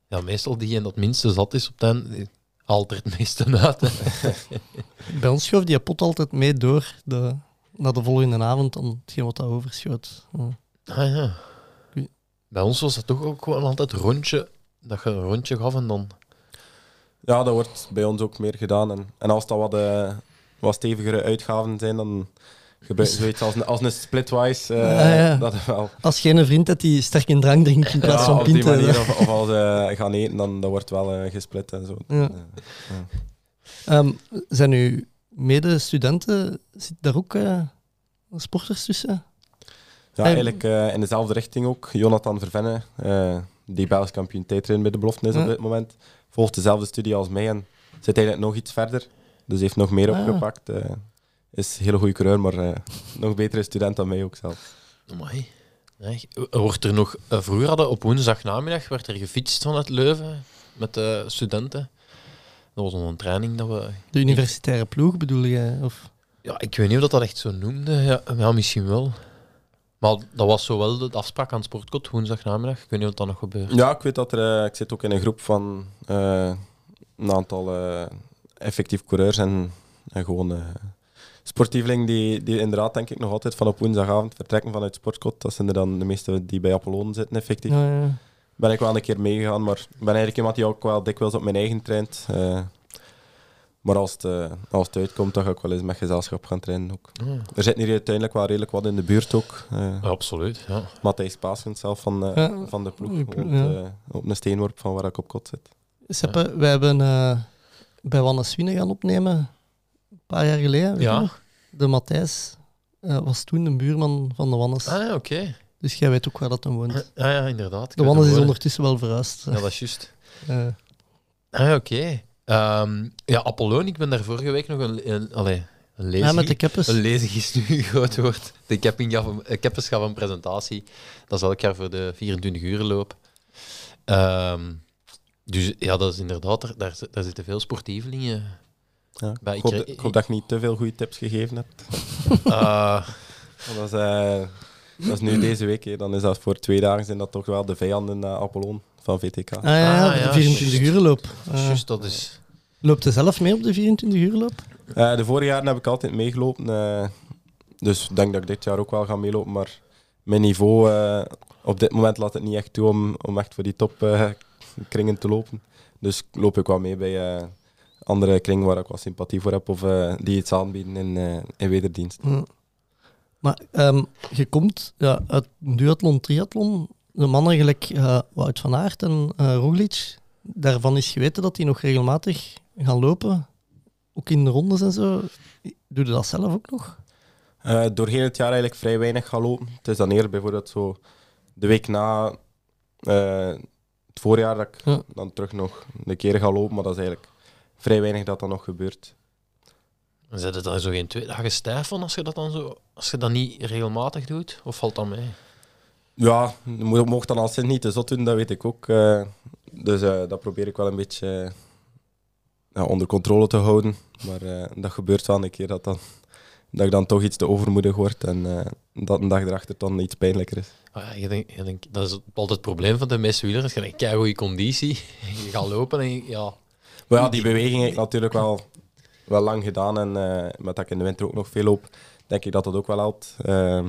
Speaker 9: ja, meestal die en dat minste zat is op die haalt er het meeste uit.
Speaker 7: Bij ons schoof die pot altijd mee door de, naar de volgende avond, dan hetgeen wat dat overschoot. Ja.
Speaker 9: Ah, ja. Bij ons was dat toch ook gewoon altijd een rondje, dat je een rondje gaf en dan...
Speaker 8: Ja, dat wordt bij ons ook meer gedaan. En, en als dat wat, eh, wat stevigere uitgaven zijn, dan zoiets als een, als een splitwise. eh,
Speaker 7: Ah, ja.
Speaker 8: Dat wel.
Speaker 7: Als je een vriend hebt die sterk in drank drinkt in plaats
Speaker 8: Ja,
Speaker 7: van pinten.
Speaker 8: manier. Of, of als ze gaan eten, dan dat wordt wel eh, gesplit en zo.
Speaker 7: Ja.
Speaker 8: Eh,
Speaker 7: Ehm, zijn uw medestudenten, zit daar ook eh, sporters tussen?
Speaker 8: Ja, eigenlijk eh, in dezelfde richting ook. Jonathan Vervenne, eh, die Belgisch kampioen tijdrijden bij de belofte is op dit moment, volgt dezelfde studie als mij en zit eigenlijk nog iets verder. Dus heeft nog meer
Speaker 7: Ah.
Speaker 8: opgepakt. eh, is een hele goede coureur, maar eh, nog betere student dan mij ook zelf.
Speaker 9: Nee, wordt er nog, eh, vroeger hadden op woensdagnamiddag werd er gefietst vanuit Leuven met de studenten. Dat was nog een training dat we...
Speaker 7: De universitaire ploeg bedoel je? Of?
Speaker 9: Ja, ik weet niet of dat, dat echt zo noemde. Ja, ja, misschien wel. Maar dat was zo wel de afspraak aan het sportkot, woensdagnamiddag. Ik weet niet of dat nog gebeurt.
Speaker 8: Ja, ik weet dat er... eh, ik zit ook in een groep van eh, een aantal effectief coureurs en, en gewoon sportievelingen die, die inderdaad denk ik nog altijd van op woensdagavond vertrekken vanuit Sportkot. Dat zijn er dan de meeste die bij Apollonen zitten effectief.
Speaker 7: Ja, ja.
Speaker 8: Ben ik wel een keer meegegaan, maar ik ben eigenlijk iemand die ook wel dikwijls op mijn eigen traint. eh, maar als het, eh, als het uitkomt, dan ga ik wel eens met gezelschap gaan trainen ook.
Speaker 9: Ah.
Speaker 8: Er zit hier uiteindelijk wel redelijk wat in de buurt ook. eh
Speaker 9: Ja, absoluut, ja.
Speaker 8: Matthijs Paasens zelf van, eh,
Speaker 7: Ja,
Speaker 8: van de ploeg. woont, eh, op een steenworp van waar ik op kot zit.
Speaker 7: Seppe, wij hebben eh, bij Wanne Swine gaan opnemen. Een paar jaar geleden. weet
Speaker 9: Ja.
Speaker 7: nog? De Matthijs eh, was toen de buurman van de Wannes.
Speaker 9: Ah, ja, oké.
Speaker 7: Dus jij weet ook waar dat dan woont.
Speaker 9: Ah, ja, inderdaad.
Speaker 7: De Wannes is ondertussen wel verhuisd.
Speaker 9: Ja, dat is juist.
Speaker 7: Eh,
Speaker 9: Ah, ja, oké. Ehm, ja, Apollon, ik ben daar vorige week nog een, een, allee, een lezing...
Speaker 7: ja, met de.
Speaker 9: Een lezing is nu een groot woord. De Kepping gaf een, eh, gaf een presentatie. Dat is elk jaar voor de 24 uur loop. Ehm, dus ja, dat is inderdaad, daar, daar, daar zitten veel sportievelingen.
Speaker 8: Ja.
Speaker 9: Bij-
Speaker 8: Ik, hoop,
Speaker 9: ik-
Speaker 8: dat- ik hoop dat ik niet te veel goede tips gegeven heb.
Speaker 9: Eh,
Speaker 8: Want Dat is, eh, dat is nu deze week. hè. Dan is dat voor twee dagen zijn dat toch wel de vijanden uh, Apollon van VTK.
Speaker 7: Ah ja, ja,
Speaker 9: Ah,
Speaker 7: de
Speaker 9: ja,
Speaker 7: 24
Speaker 9: juist.
Speaker 7: uur loop. Eh,
Speaker 9: juist, dat is...
Speaker 7: loopt je zelf mee op de 24 uur loop?
Speaker 8: De vorige jaren heb ik altijd meegelopen. eh, dus ik denk dat ik dit jaar ook wel ga meelopen. Maar mijn niveau eh, op dit moment laat het niet echt toe om, om echt voor die topkringen kringen te lopen. Dus loop ik wel mee bij eh, andere kringen waar ik wat sympathie voor heb of eh, die iets aanbieden in, eh, in wederdienst.
Speaker 7: Maar ehm, je komt ja, uit duathlon, triathlon. De mannen gelijk eh, Wout van Aert en Roglic. Daarvan is geweten dat die nog regelmatig gaan lopen. Ook in de rondes en zo. Doe je dat zelf ook nog?
Speaker 8: Eh, doorheen het jaar eigenlijk vrij weinig gaan lopen. Het is dan eerder bijvoorbeeld zo de week na het voorjaar dat ik
Speaker 7: Ja.
Speaker 8: dan terug nog een keer ga lopen, maar dat is eigenlijk vrij weinig dat dan nog gebeurt.
Speaker 9: Zet het dan zo geen twee dagen stijf van als je dat dan zo... Als je dat niet regelmatig doet? Of valt dat mee?
Speaker 8: Ja, je mo- mocht dan al sinds niet te zot doen, dat weet ik ook. eh, dus eh, dat probeer ik wel een beetje eh, onder controle te houden. Maar dat gebeurt wel een keer dat, dan, dat ik dan toch iets te overmoedig word en dat een dag erachter dan iets pijnlijker is.
Speaker 9: Ah, ja, je denkt, je denkt, dat is altijd het probleem van de meeste wielrenners. Je denkt, kijk, goede conditie. Je gaat lopen en je- ja...
Speaker 8: Maar ja, die beweging heb ik natuurlijk wel, wel lang gedaan. En eh, met dat ik in de winter ook nog veel loop, denk ik dat dat ook wel helpt. Ehm,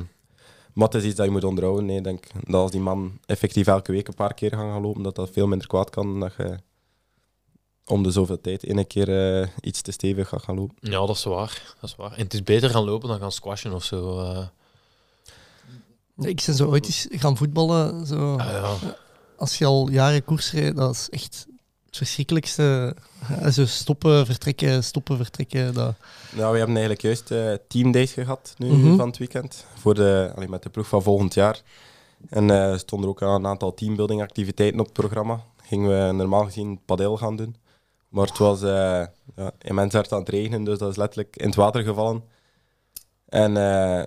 Speaker 8: maar het is iets dat je moet onderhouden. Nee. Ik denk dat als die man effectief elke week een paar keer gaan gaan lopen, dat dat veel minder kwaad kan dan dat je om de zoveel tijd één keer eh, iets te stevig gaat gaan lopen.
Speaker 9: Ja, dat is waar. Dat is waar. En het is beter gaan lopen dan gaan squashen of zo. eh.
Speaker 7: Ik ben zo ooit eens gaan voetballen. Zo.
Speaker 9: Ah, ja.
Speaker 7: Als je al jaren koers rijdt, dat is echt het verschrikkelijkste. Eh, Zo stoppen, vertrekken, stoppen, vertrekken. Dat...
Speaker 8: Nou, we hebben eigenlijk juist eh teamdays gehad nu
Speaker 7: Mhm.
Speaker 8: van het weekend. Voor de, allee, met de ploeg van volgend jaar. En eh stonden er ook een aantal teambuilding activiteiten op het programma. Gingen we normaal gezien padel gaan doen. Maar het was ja, immens hard aan het regenen, dus dat is letterlijk in het water gevallen. En eh,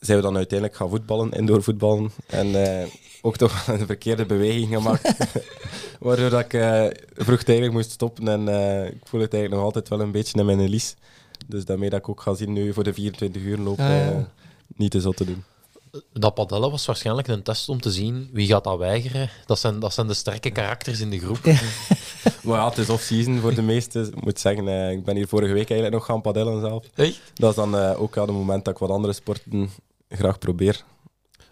Speaker 8: zijn we dan uiteindelijk gaan voetballen, indoor voetballen. En eh, ook toch een verkeerde beweging gemaakt. Waardoor dat ik eh, vroegtijdig moest stoppen. En eh, ik voel het eigenlijk nog altijd wel een beetje in mijn lies. Dus daarmee dat ik ook ga zien nu voor de 24 uur loop,
Speaker 7: Ja, ja.
Speaker 8: eh, niet te zot te doen.
Speaker 9: Dat padellen was waarschijnlijk een test om te zien wie gaat dat weigeren. Dat zijn, dat zijn de sterke karakters in de groep.
Speaker 8: Maar ja, het is off-season voor de meesten. Ik moet zeggen, ik ben hier vorige week eigenlijk nog gaan padellen zelf.
Speaker 9: Echt?
Speaker 8: Dat is dan ook aan het moment dat ik wat andere sporten graag probeer.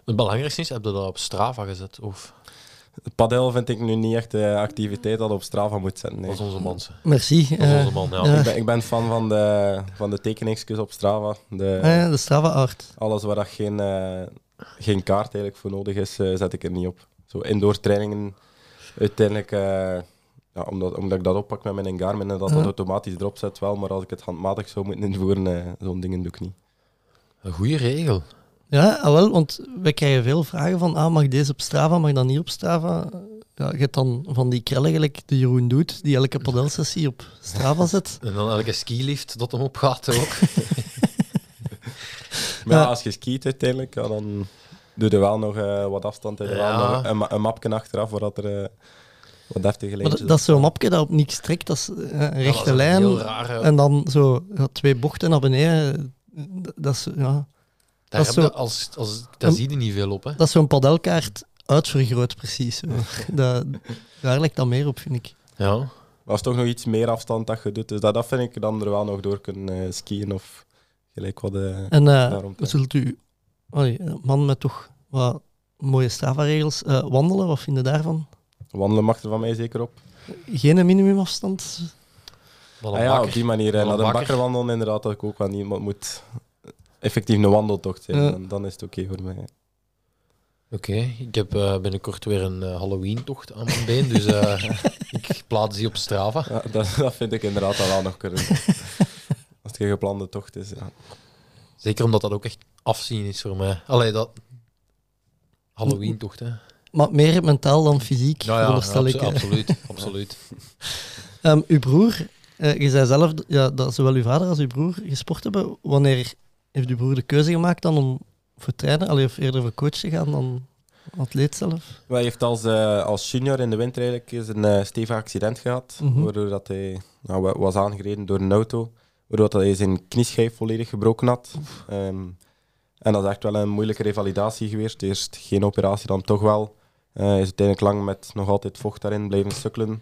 Speaker 9: Het belangrijkste is, heb je dat op Strava gezet? Of
Speaker 8: Padel vind ik nu niet echt de activiteit dat op Strava moet zetten. nee.
Speaker 9: dat is onze man? ze?
Speaker 7: Merci.
Speaker 9: Dat is
Speaker 7: eh,
Speaker 9: onze man, ja.
Speaker 8: Ik, ben, ik ben fan van de, van de tekeningsjes op Strava. De,
Speaker 7: ah ja, de Strava Art.
Speaker 8: Alles waar dat geen, eh, geen kaart eigenlijk voor nodig is, eh, zet ik er niet op. Zo indoor trainingen, uiteindelijk, ja, omdat, omdat ik dat oppak met mijn Garmin en dat dat automatisch erop zet wel, maar als ik het handmatig zou moeten invoeren, eh, zo'n dingen doe ik niet.
Speaker 9: Een goede regel.
Speaker 7: Ja, ah, wel, want wij krijgen veel vragen van, ah, mag deze op Strava, mag dat niet op Strava? Ja, je hebt dan van die krellen gelijk de Jeroen doet, die elke padelsessie op Strava zet.
Speaker 9: En dan elke skilift dat hem opgaat ook.
Speaker 8: Maar ja,
Speaker 7: Ja.
Speaker 8: als je skiet uiteindelijk, ja, dan doe je wel nog eh, wat afstand. Heb je wel
Speaker 9: Ja.
Speaker 8: nog een, ma- een mapje achteraf waar dat er eh, wat deftige
Speaker 7: Maar dat, dat is zo'n mapje dat op niks trekt, dat is eh, een rechte
Speaker 9: dat is een
Speaker 7: lijn. En dan zo ja, twee bochten naar beneden. Dat- Dat is, ja,
Speaker 9: Daar
Speaker 7: Dat
Speaker 9: heb
Speaker 7: is
Speaker 9: je,
Speaker 7: zo-
Speaker 9: als, als, daar
Speaker 7: Een-
Speaker 9: zie je niet veel op. Hè.
Speaker 7: dat is zo'n padelkaart uitvergroot, precies. dat, daar lijkt dat meer op, vind ik.
Speaker 9: Ja.
Speaker 8: Maar als toch nog iets meer afstand dat je doet, dus dat, dat vind ik dan er wel nog door kunnen eh, skiën of gelijk wat... eh,
Speaker 7: En eh, zult u, allee, man met toch wat mooie Strava-regels, eh, wandelen, wat vind je daarvan?
Speaker 8: Wandelen mag er van mij zeker op.
Speaker 7: Geen minimumafstand?
Speaker 8: Ah ja, op die manier. Naar de
Speaker 9: bakker.
Speaker 8: wandelen, inderdaad, dat ik ook wel het moet effectief een wandeltocht zijn.
Speaker 7: Ja.
Speaker 8: Dan, dan is het oké voor mij.
Speaker 9: Oké, ik heb eh, binnenkort weer een eh, Halloween-tocht aan mijn been, dus eh, ik plaats die op Strava.
Speaker 8: Ja, dat, dat vind ik inderdaad al wel nog kunnen. Als het geen geplande tocht is. Ja.
Speaker 9: Zeker omdat dat ook echt afzien is voor mij. Allee, dat... Halloween-tocht, hè.
Speaker 7: Maar meer mentaal dan fysiek,
Speaker 9: Ja, ja, abso-
Speaker 7: ik.
Speaker 9: absoluut, absoluut.
Speaker 7: Ehm, uw broer, eh, je zei zelf ja, dat zowel uw vader als uw broer gesport hebben. Wanneer heeft uw broer de keuze gemaakt dan om voor trainen, allee, of eerder voor coach te gaan dan atleet zelf?
Speaker 8: Hij heeft als, eh, als junior in de winter eigenlijk eens een eh, stevig accident gehad.
Speaker 7: Mhm.
Speaker 8: Waardoor dat hij nou, wa- was aangereden door een auto. Waardoor dat hij zijn knieschijf volledig gebroken had. Ehm, en dat is echt wel een moeilijke revalidatie geweest. Eerst geen operatie, dan toch wel. Eh, Hij is uiteindelijk lang met nog altijd vocht daarin blijven sukkelen.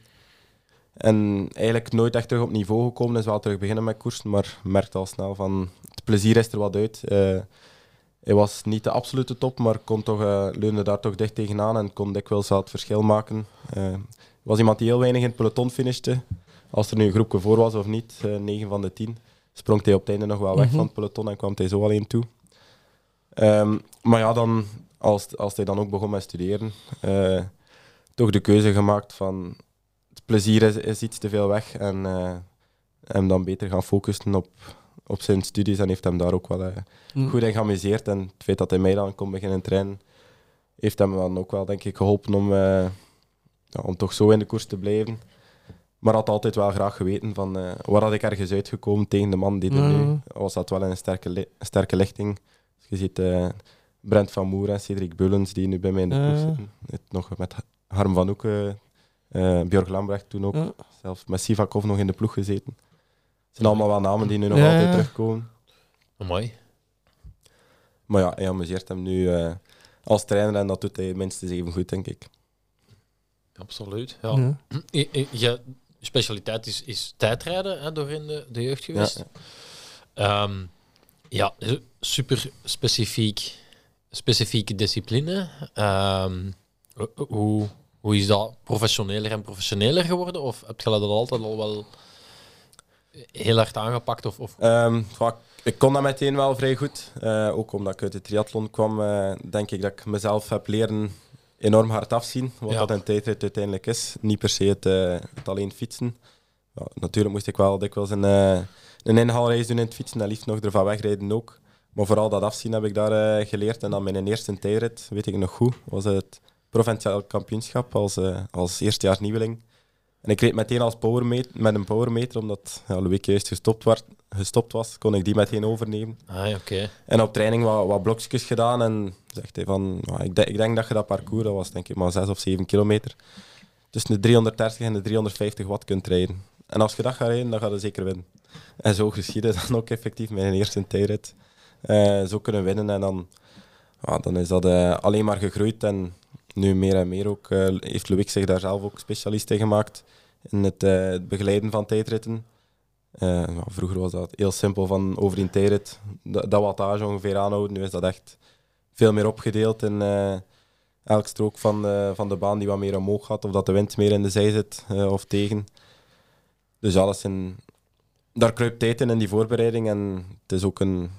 Speaker 8: En eigenlijk nooit echt terug op niveau gekomen. Is wel terug beginnen met koersen, maar merkte al snel van het plezier is er wat uit. Eh, hij was niet de absolute top, maar kon toch, eh, leunde daar toch dicht tegenaan en kon dikwijls wel het verschil maken. Hij was iemand die heel weinig in het peloton finishte. Als er nu een groepje voor was of niet, eh 9 van de 10, sprong hij op het einde nog wel weg
Speaker 7: Mhm.
Speaker 8: van het peloton en kwam hij zo alleen toe. Ehm, maar ja, dan, als, als hij dan ook begon met studeren, toch de keuze gemaakt van plezier is, is iets te veel weg en eh, hem dan beter gaan focussen op, op zijn studies en heeft hem daar ook wel eh,
Speaker 7: Mm.
Speaker 8: goed in geamuseerd. En het feit dat hij mij dan kon beginnen trainen, heeft hem dan ook wel denk ik geholpen om, eh, ja, om toch zo in de koers te blijven. Maar had altijd wel graag geweten van eh, waar had ik ergens uitgekomen tegen de man die er nu
Speaker 7: Mm.
Speaker 8: was dat wel een sterke, li- sterke lichting. Dus je ziet Brent van Moer en Cedric Bullens die nu bij mij in de ploeg zitten. Het nog met Harm van Hoeken, eh Björk Lambrecht toen ook.
Speaker 7: Ja.
Speaker 8: Zelfs met Sivakov nog in de ploeg gezeten. Het zijn allemaal wel namen die nu nog
Speaker 7: Ja,
Speaker 8: altijd terugkomen.
Speaker 9: Mooi.
Speaker 8: Maar ja, hij amuseert hem nu eh, als trainer en dat doet hij minstens even goed, denk ik.
Speaker 9: Absoluut. Ja.
Speaker 7: Ja.
Speaker 9: Je, specialiteit is, is tijdrijden hè, door in de, de jeugd geweest.
Speaker 8: Ja,
Speaker 9: Ehm, ja, super specifiek, specifieke discipline. Ehm, ho- hoe, hoe is dat professioneler en professioneler geworden? Of heb je dat altijd al wel heel hard aangepakt? Of, of...
Speaker 8: Ehm, ik kon dat meteen wel vrij goed. Eh, ook omdat ik uit de triathlon kwam, eh, denk ik dat ik mezelf heb leren enorm hard afzien. Wat
Speaker 9: Ja.
Speaker 8: dat een tijdrit uiteindelijk is. Niet per se het, eh, het alleen fietsen. Ja, natuurlijk moest ik wel dikwijls een, een inhaalreis doen in het fietsen en liefst nog ervan wegrijden ook. Maar vooral dat afzien heb ik daar geleerd. En dan mijn eerste tijdrit, weet ik nog goed, was het provinciaal kampioenschap als, eh als eerstejaars nieuweling. En ik reed meteen als powermeter, met een powermeter, omdat ja, Louis juist gestopt, werd, gestopt was, kon ik die meteen overnemen.
Speaker 9: Ah.
Speaker 8: En op training wat, wat blokjes gedaan en zegt hij van, ja, ik, denk- ik denk dat je dat parcours, dat was denk ik maar 6 of 7 kilometer, tussen de 330 en de 350 watt kunt rijden. En als je dat gaat rijden, dan ga je zeker winnen. En zo geschiedde dan ook effectief een eerste tijdrit. Eh, zo kunnen winnen en dan, ja, dan is dat eh, alleen maar gegroeid en nu meer en meer ook eh, heeft Louis zich daar zelf ook specialist in gemaakt in het, eh, begeleiden van tijdritten. Eh, vroeger was dat heel simpel van over die tijdrit, dat, dat wattage ongeveer aanhouden. Nu is dat echt veel meer opgedeeld in elk strook van de, van de baan die wat meer omhoog gaat, of dat de wind meer in de zij zit of tegen. Dus alles in, daar kruipt tijd in in die voorbereiding en het is ook een,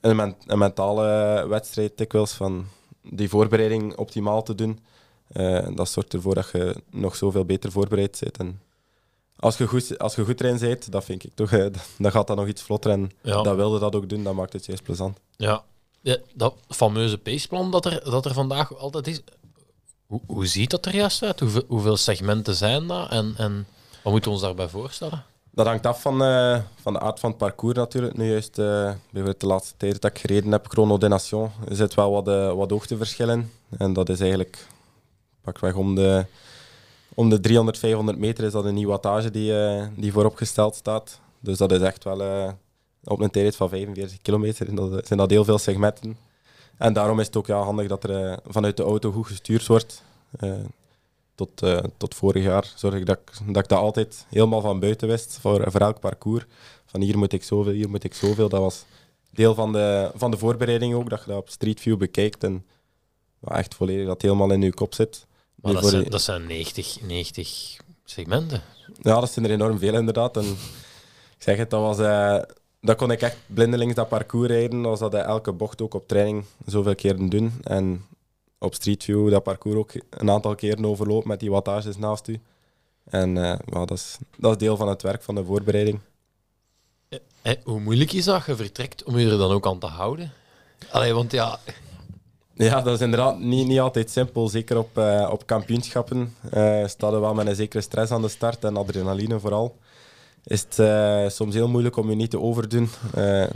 Speaker 8: een, een mentale wedstrijd dikwijls van die voorbereiding optimaal te doen. Eh, dat zorgt ervoor dat je nog zoveel beter voorbereid bent. En als je goed, als je goed erin bent, dat vind ik toch, eh, dan gaat dat nog iets vlotter. En
Speaker 9: Ja.
Speaker 8: dat wilde dat ook doen, dat maakt het juist plezant.
Speaker 9: Ja. ja, dat fameuze paceplan dat er, dat er vandaag altijd is. Hoe, hoe ziet dat er juist uit? Hoeveel, hoeveel segmenten zijn dat? En, en wat moeten we ons daarbij voorstellen?
Speaker 8: Dat hangt af van, eh, van de aard van het parcours natuurlijk. Nu juist, eh, bijvoorbeeld de laatste tijd dat ik gereden heb, Chrono de Nation, zit wel wat, eh, wat hoogteverschillen. En dat is eigenlijk pakweg om de, om de 300, 500 meter is dat een nieuw wattage die, die vooropgesteld staat. Dus dat is echt wel op een tijdrit van 45 kilometer. Dat zijn dat heel veel segmenten. En daarom is het ook ja, handig dat er vanuit de auto goed gestuurd wordt. Eh, tot, eh, tot vorig jaar zorg ik dat, ik dat ik dat altijd helemaal van buiten wist voor, voor elk parcours. Van hier moet ik zoveel, hier moet ik zoveel. Dat was deel van de, van de voorbereiding ook, dat je dat op Street View bekijkt en echt volledig dat helemaal in je kop zit.
Speaker 9: Maar dat zijn, dat zijn 90, 90 segmenten.
Speaker 8: Ja, dat zijn er enorm veel inderdaad. En ik zeg het, dat was... eh, dat kon ik echt blindelings dat parcours rijden, als dat hij elke bocht ook op training zoveel keer doen. En op Street View dat parcours ook een aantal keren overloopt met die wattages naast u. En eh, ja, dat, is, dat is deel van het werk van de voorbereiding.
Speaker 9: Eh, hoe moeilijk is dat je vertrekt om je er dan ook aan te houden? Allee, want ja,
Speaker 8: Ja, dat is inderdaad niet, niet altijd simpel. Zeker op, eh, op kampioenschappen eh staat er wel met een zekere stress aan de start en adrenaline vooral. Is het eh, soms heel moeilijk om je niet te overdoen. Eh,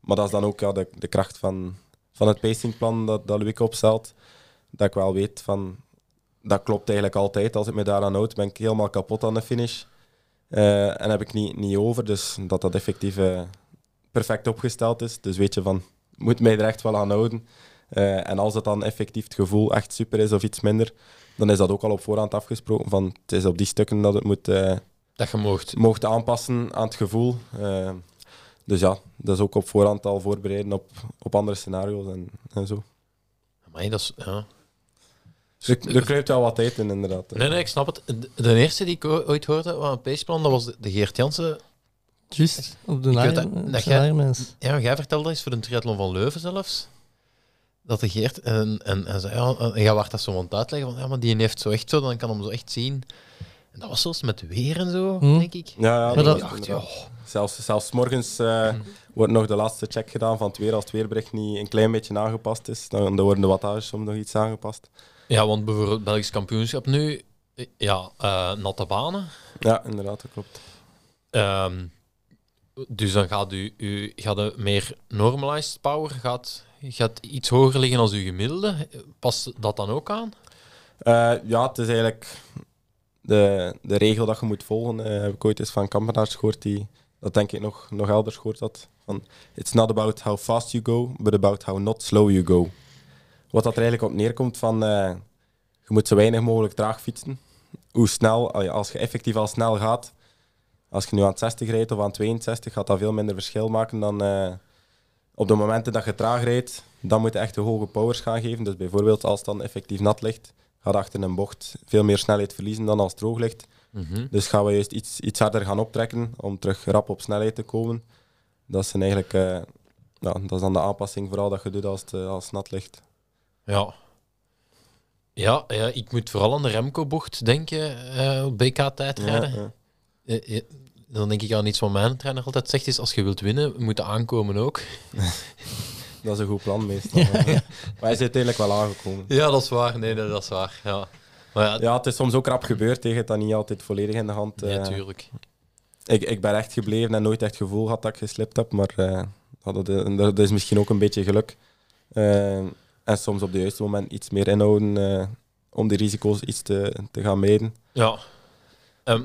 Speaker 8: maar dat is dan ook ja, de, de kracht van, van het pacingplan dat, dat Luc opstelt. Dat ik wel weet van, dat klopt eigenlijk altijd. Als ik me daaraan houd, ben ik helemaal kapot aan de finish. Eh, en heb ik niet, niet over, dus dat dat effectief eh, perfect opgesteld is. Dus weet je van, moet mij er echt wel aan houden. Eh, en als het dan effectief het gevoel echt super is of iets minder, dan is dat ook al op voorhand afgesproken. Van, het is op die stukken dat het moet,
Speaker 9: dat je moogt.
Speaker 8: mocht aanpassen aan het gevoel. Dus ja, dat is ook op voorhand al voorbereiden op, op andere scenario's en, en zo.
Speaker 9: Maar dat is, ja.
Speaker 8: Dus er, er kruipt wel wat tijd in, inderdaad.
Speaker 9: Nee, nee, ik snap het. De, de eerste die ik ooit hoorde van een paceplan, dat was de, de Geert Jansen.
Speaker 7: Juist, op de Ironmans.
Speaker 9: Ja, jij vertelde dat eens voor de triathlon van Leuven zelfs. Dat de Geert, en, en, en zei, ja, en jij werd dat zo aan het uitleggen, van, ja, maar die heeft zo echt zo, dan kan hem zo echt zien. En dat was zelfs met weer en zo,
Speaker 7: Hm.
Speaker 9: denk ik.
Speaker 8: Ja, ja
Speaker 7: Maar
Speaker 8: dat
Speaker 9: dacht, ja.
Speaker 8: Zelfs, zelfs 's morgens eh, wordt nog de laatste check gedaan van het weer. Als het weerbericht niet een klein beetje aangepast is, dan, dan worden de wattages soms nog iets aangepast.
Speaker 9: Ja, want bijvoorbeeld Belgisch kampioenschap nu, ja, eh, natte banen.
Speaker 8: Ja, inderdaad, dat klopt.
Speaker 9: Ehm, dus dan gaat u, u gaat de meer normalized power gaat, gaat iets hoger liggen als uw gemiddelde. Past dat dan ook aan?
Speaker 8: Eh, ja, het is eigenlijk de, de regel dat je moet volgen. eh, heb ik ooit eens van Kampenaars gehoord, die dat denk ik nog, nog elders gehoord had. Van, It's not about how fast you go, but about how not slow you go. Wat dat er eigenlijk op neerkomt van, eh, je moet zo weinig mogelijk traag fietsen. Hoe snel, als je- effectief al snel gaat, als je nu aan het 60 rijdt of aan 62, gaat dat veel minder verschil maken dan eh, op de momenten dat je traag rijdt. Dan moet je echt de hoge powers gaan geven. Dus bijvoorbeeld als het dan effectief nat ligt, gaat achter een bocht veel meer snelheid verliezen dan als het droog ligt. Dus gaan we juist iets, iets harder gaan optrekken om terug rap op snelheid te komen. Dat is, eigenlijk, eh, ja, dat is dan de aanpassing vooral dat je doet als het, als het nat ligt.
Speaker 9: Ja. Ja, ja, ik moet vooral aan de Remco-bocht denken eh, op BK-tijdrijden.
Speaker 8: Ja, ja.
Speaker 9: Eh, eh, Dan denk ik aan iets wat mijn trainer altijd zegt, is als je wilt winnen, moet je aankomen ook.
Speaker 8: Dat is een goed plan meestal. ja. Maar hij is uiteindelijk wel aangekomen.
Speaker 9: Ja, dat is waar. Nee, dat is waar. Ja. Maar ja,
Speaker 8: Ja, het is soms ook rap gebeurd. Tegen het dat niet altijd volledig in de hand. eh.
Speaker 9: natuurlijk.
Speaker 8: ik, ik ben echt gebleven en nooit echt gevoel gehad dat ik geslipt heb. Maar ja, dat, dat is misschien ook een beetje geluk. Eh, en soms op de juiste moment iets meer inhouden eh, om die risico's iets te, te gaan mijden.
Speaker 9: Ja. Ehm,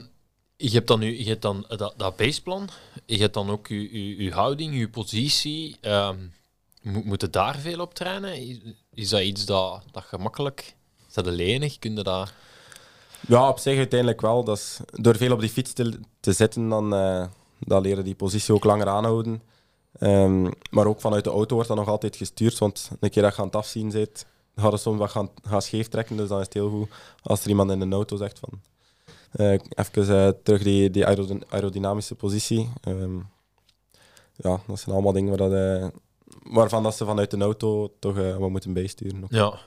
Speaker 9: je hebt dan, nu, je hebt dan dat, dat baseplan, je hebt dan ook je, je, je houding, je positie. mo- moet je daar veel op trainen? Is, is dat iets dat, dat gemakkelijk... Is dat lenig? Kun je dat...
Speaker 8: Ja, op zich uiteindelijk wel. Dat is, door veel op die fiets te, te zitten, dan, eh, dan leren die positie ook langer aanhouden. Ehm, maar ook vanuit de auto wordt dat nog altijd gestuurd. Want een keer dat je aan het afzien zit, je soms wat gaan, gaan scheef trekken. Dus dan is het heel goed als er iemand in de auto zegt van... eh, even eh, terug die, die aerodyn- aerodynamische positie. Ehm, ja, dat zijn allemaal dingen waar dat, eh, waarvan dat ze vanuit de auto toch wat moeten bijsturen. ook.
Speaker 9: Ja.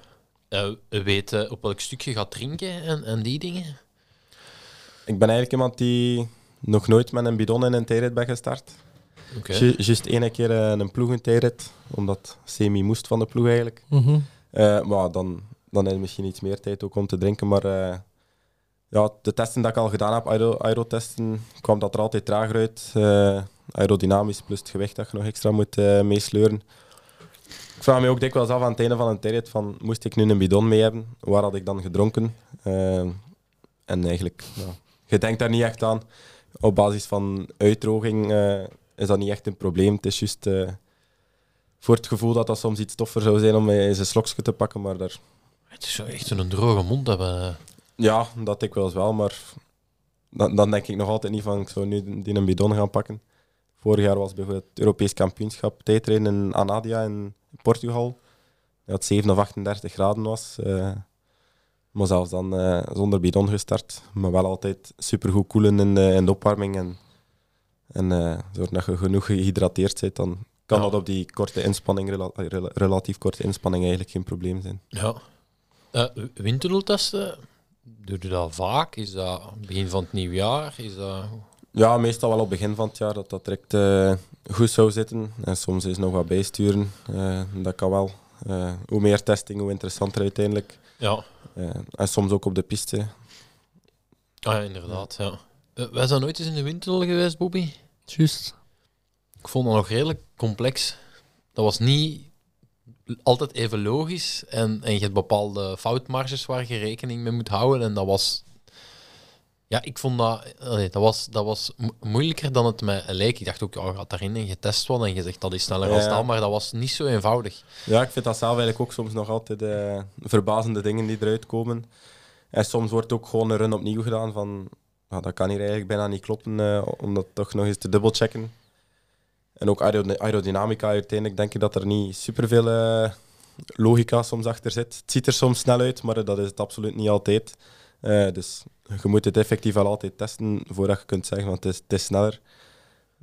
Speaker 9: Weten op welk stuk je gaat drinken en, en die dingen?
Speaker 8: Ik ben eigenlijk iemand die nog nooit met een bidon in een tijdrit ben gestart.
Speaker 9: Oké.
Speaker 8: Ju- Juist één keer eh, een ploegentijdrit, omdat semi moest van de ploeg eigenlijk.
Speaker 7: Mhm.
Speaker 8: Eh, maar dan, dan is er misschien iets meer tijd ook om te drinken. Maar eh, ja, de testen dat ik al gedaan heb, aero- aerotesten, kwam dat er altijd trager uit. Eh, aerodynamisch plus het gewicht dat je nog extra moet meesleuren. Ik vraag me ook dikwijls af aan het einde van een tijdrit van, moest ik nu een bidon mee hebben? Waar had ik dan gedronken? En eigenlijk, ja, je denkt daar niet echt aan. Op basis van uitdroging eh, is dat niet echt een probleem. Het is juist eh, voor het gevoel dat dat soms iets toffer zou zijn om eens een slokje te pakken. Maar daar,
Speaker 9: Het is zo echt zo'n droge mond hebben.
Speaker 8: ja, dat ik wel eens wel, maar dan, dan denk ik nog altijd niet van ik zou nu die een bidon gaan pakken. Vorig jaar was bijvoorbeeld het Europees kampioenschap tijdrijden in Anadia in Portugal. Dat 7 of 38 graden was. eh, maar zelfs dan eh, zonder bidon gestart. Maar wel altijd supergoed koelen in de, in de opwarming. En, en dat je genoeg gehydrateerd bent, dan kan
Speaker 9: Ja.
Speaker 8: dat op die korte inspanning, rela- rela- relatief korte inspanning, eigenlijk geen probleem zijn.
Speaker 9: Ja. Windtunneltesten, doe je dat vaak? Is dat begin van het nieuwjaar? Is dat...
Speaker 8: Ja, meestal wel op begin van het jaar dat dat direct eh, goed zou zitten. En soms is nog wat bijsturen. Dat kan wel. Hoe meer testing, hoe interessanter uiteindelijk.
Speaker 9: Ja,
Speaker 8: en soms ook op de piste.
Speaker 9: ah, ja inderdaad. Ja. Eh, wij zijn nooit eens in de windtunnel geweest, Bobby.
Speaker 7: Juist.
Speaker 9: Ik vond dat nog redelijk complex. Dat was niet altijd even logisch. En, en je hebt bepaalde foutmarges waar je rekening mee moet houden. En dat was... Ja, ik vond dat... allee, dat was, dat was mo- moeilijker dan het mij leek. Ik dacht ook, ja, je gaat daarin en je test wat en je zegt dat is sneller
Speaker 8: Ja.
Speaker 9: als dat. Maar dat was niet zo eenvoudig.
Speaker 8: Ja, ik vind dat zelf eigenlijk ook soms nog altijd eh, verbazende dingen die eruit komen. En soms wordt ook gewoon een run opnieuw gedaan van... ah, dat kan hier eigenlijk bijna niet kloppen, eh, om dat toch nog eens te dubbelchecken. En ook aerod- aerodynamica, uiteindelijk denk ik dat er niet superveel eh logica soms achter zit. Het ziet er soms snel uit, maar dat is het absoluut niet altijd. Eh, dus je moet het effectief wel altijd testen voordat je kunt zeggen, want het is, het is sneller.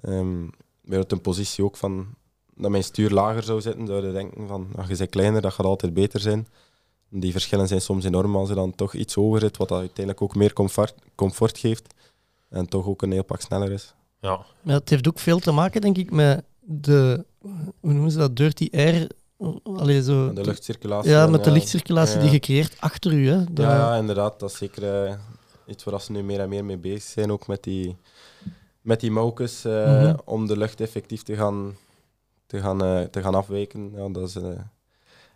Speaker 8: Ehm bijvoorbeeld een positie ook van dat mijn stuur lager zou zitten, zouden denken van, ah, je bent kleiner, dat gaat altijd beter zijn. Die verschillen zijn soms enorm als je dan toch iets hoger zit, wat dat uiteindelijk ook meer comfort, comfort geeft. En toch ook een heel pak sneller is.
Speaker 9: Ja,
Speaker 7: Ja, het heeft ook veel te maken, denk ik, met de, hoe noemen ze dat, dirty air. Allee, zo,
Speaker 8: De luchtcirculatie.
Speaker 7: ja, met de
Speaker 8: Ja.
Speaker 7: die je creëert achter u. Hè.
Speaker 8: Ja, inderdaad. Dat is zeker eh, iets waar ze nu meer en meer mee bezig zijn. Ook met die, met die mouwkes, eh,
Speaker 7: Mhm.
Speaker 8: om de lucht effectief te gaan, te gaan, eh, te gaan afwijken. Ja, dat is,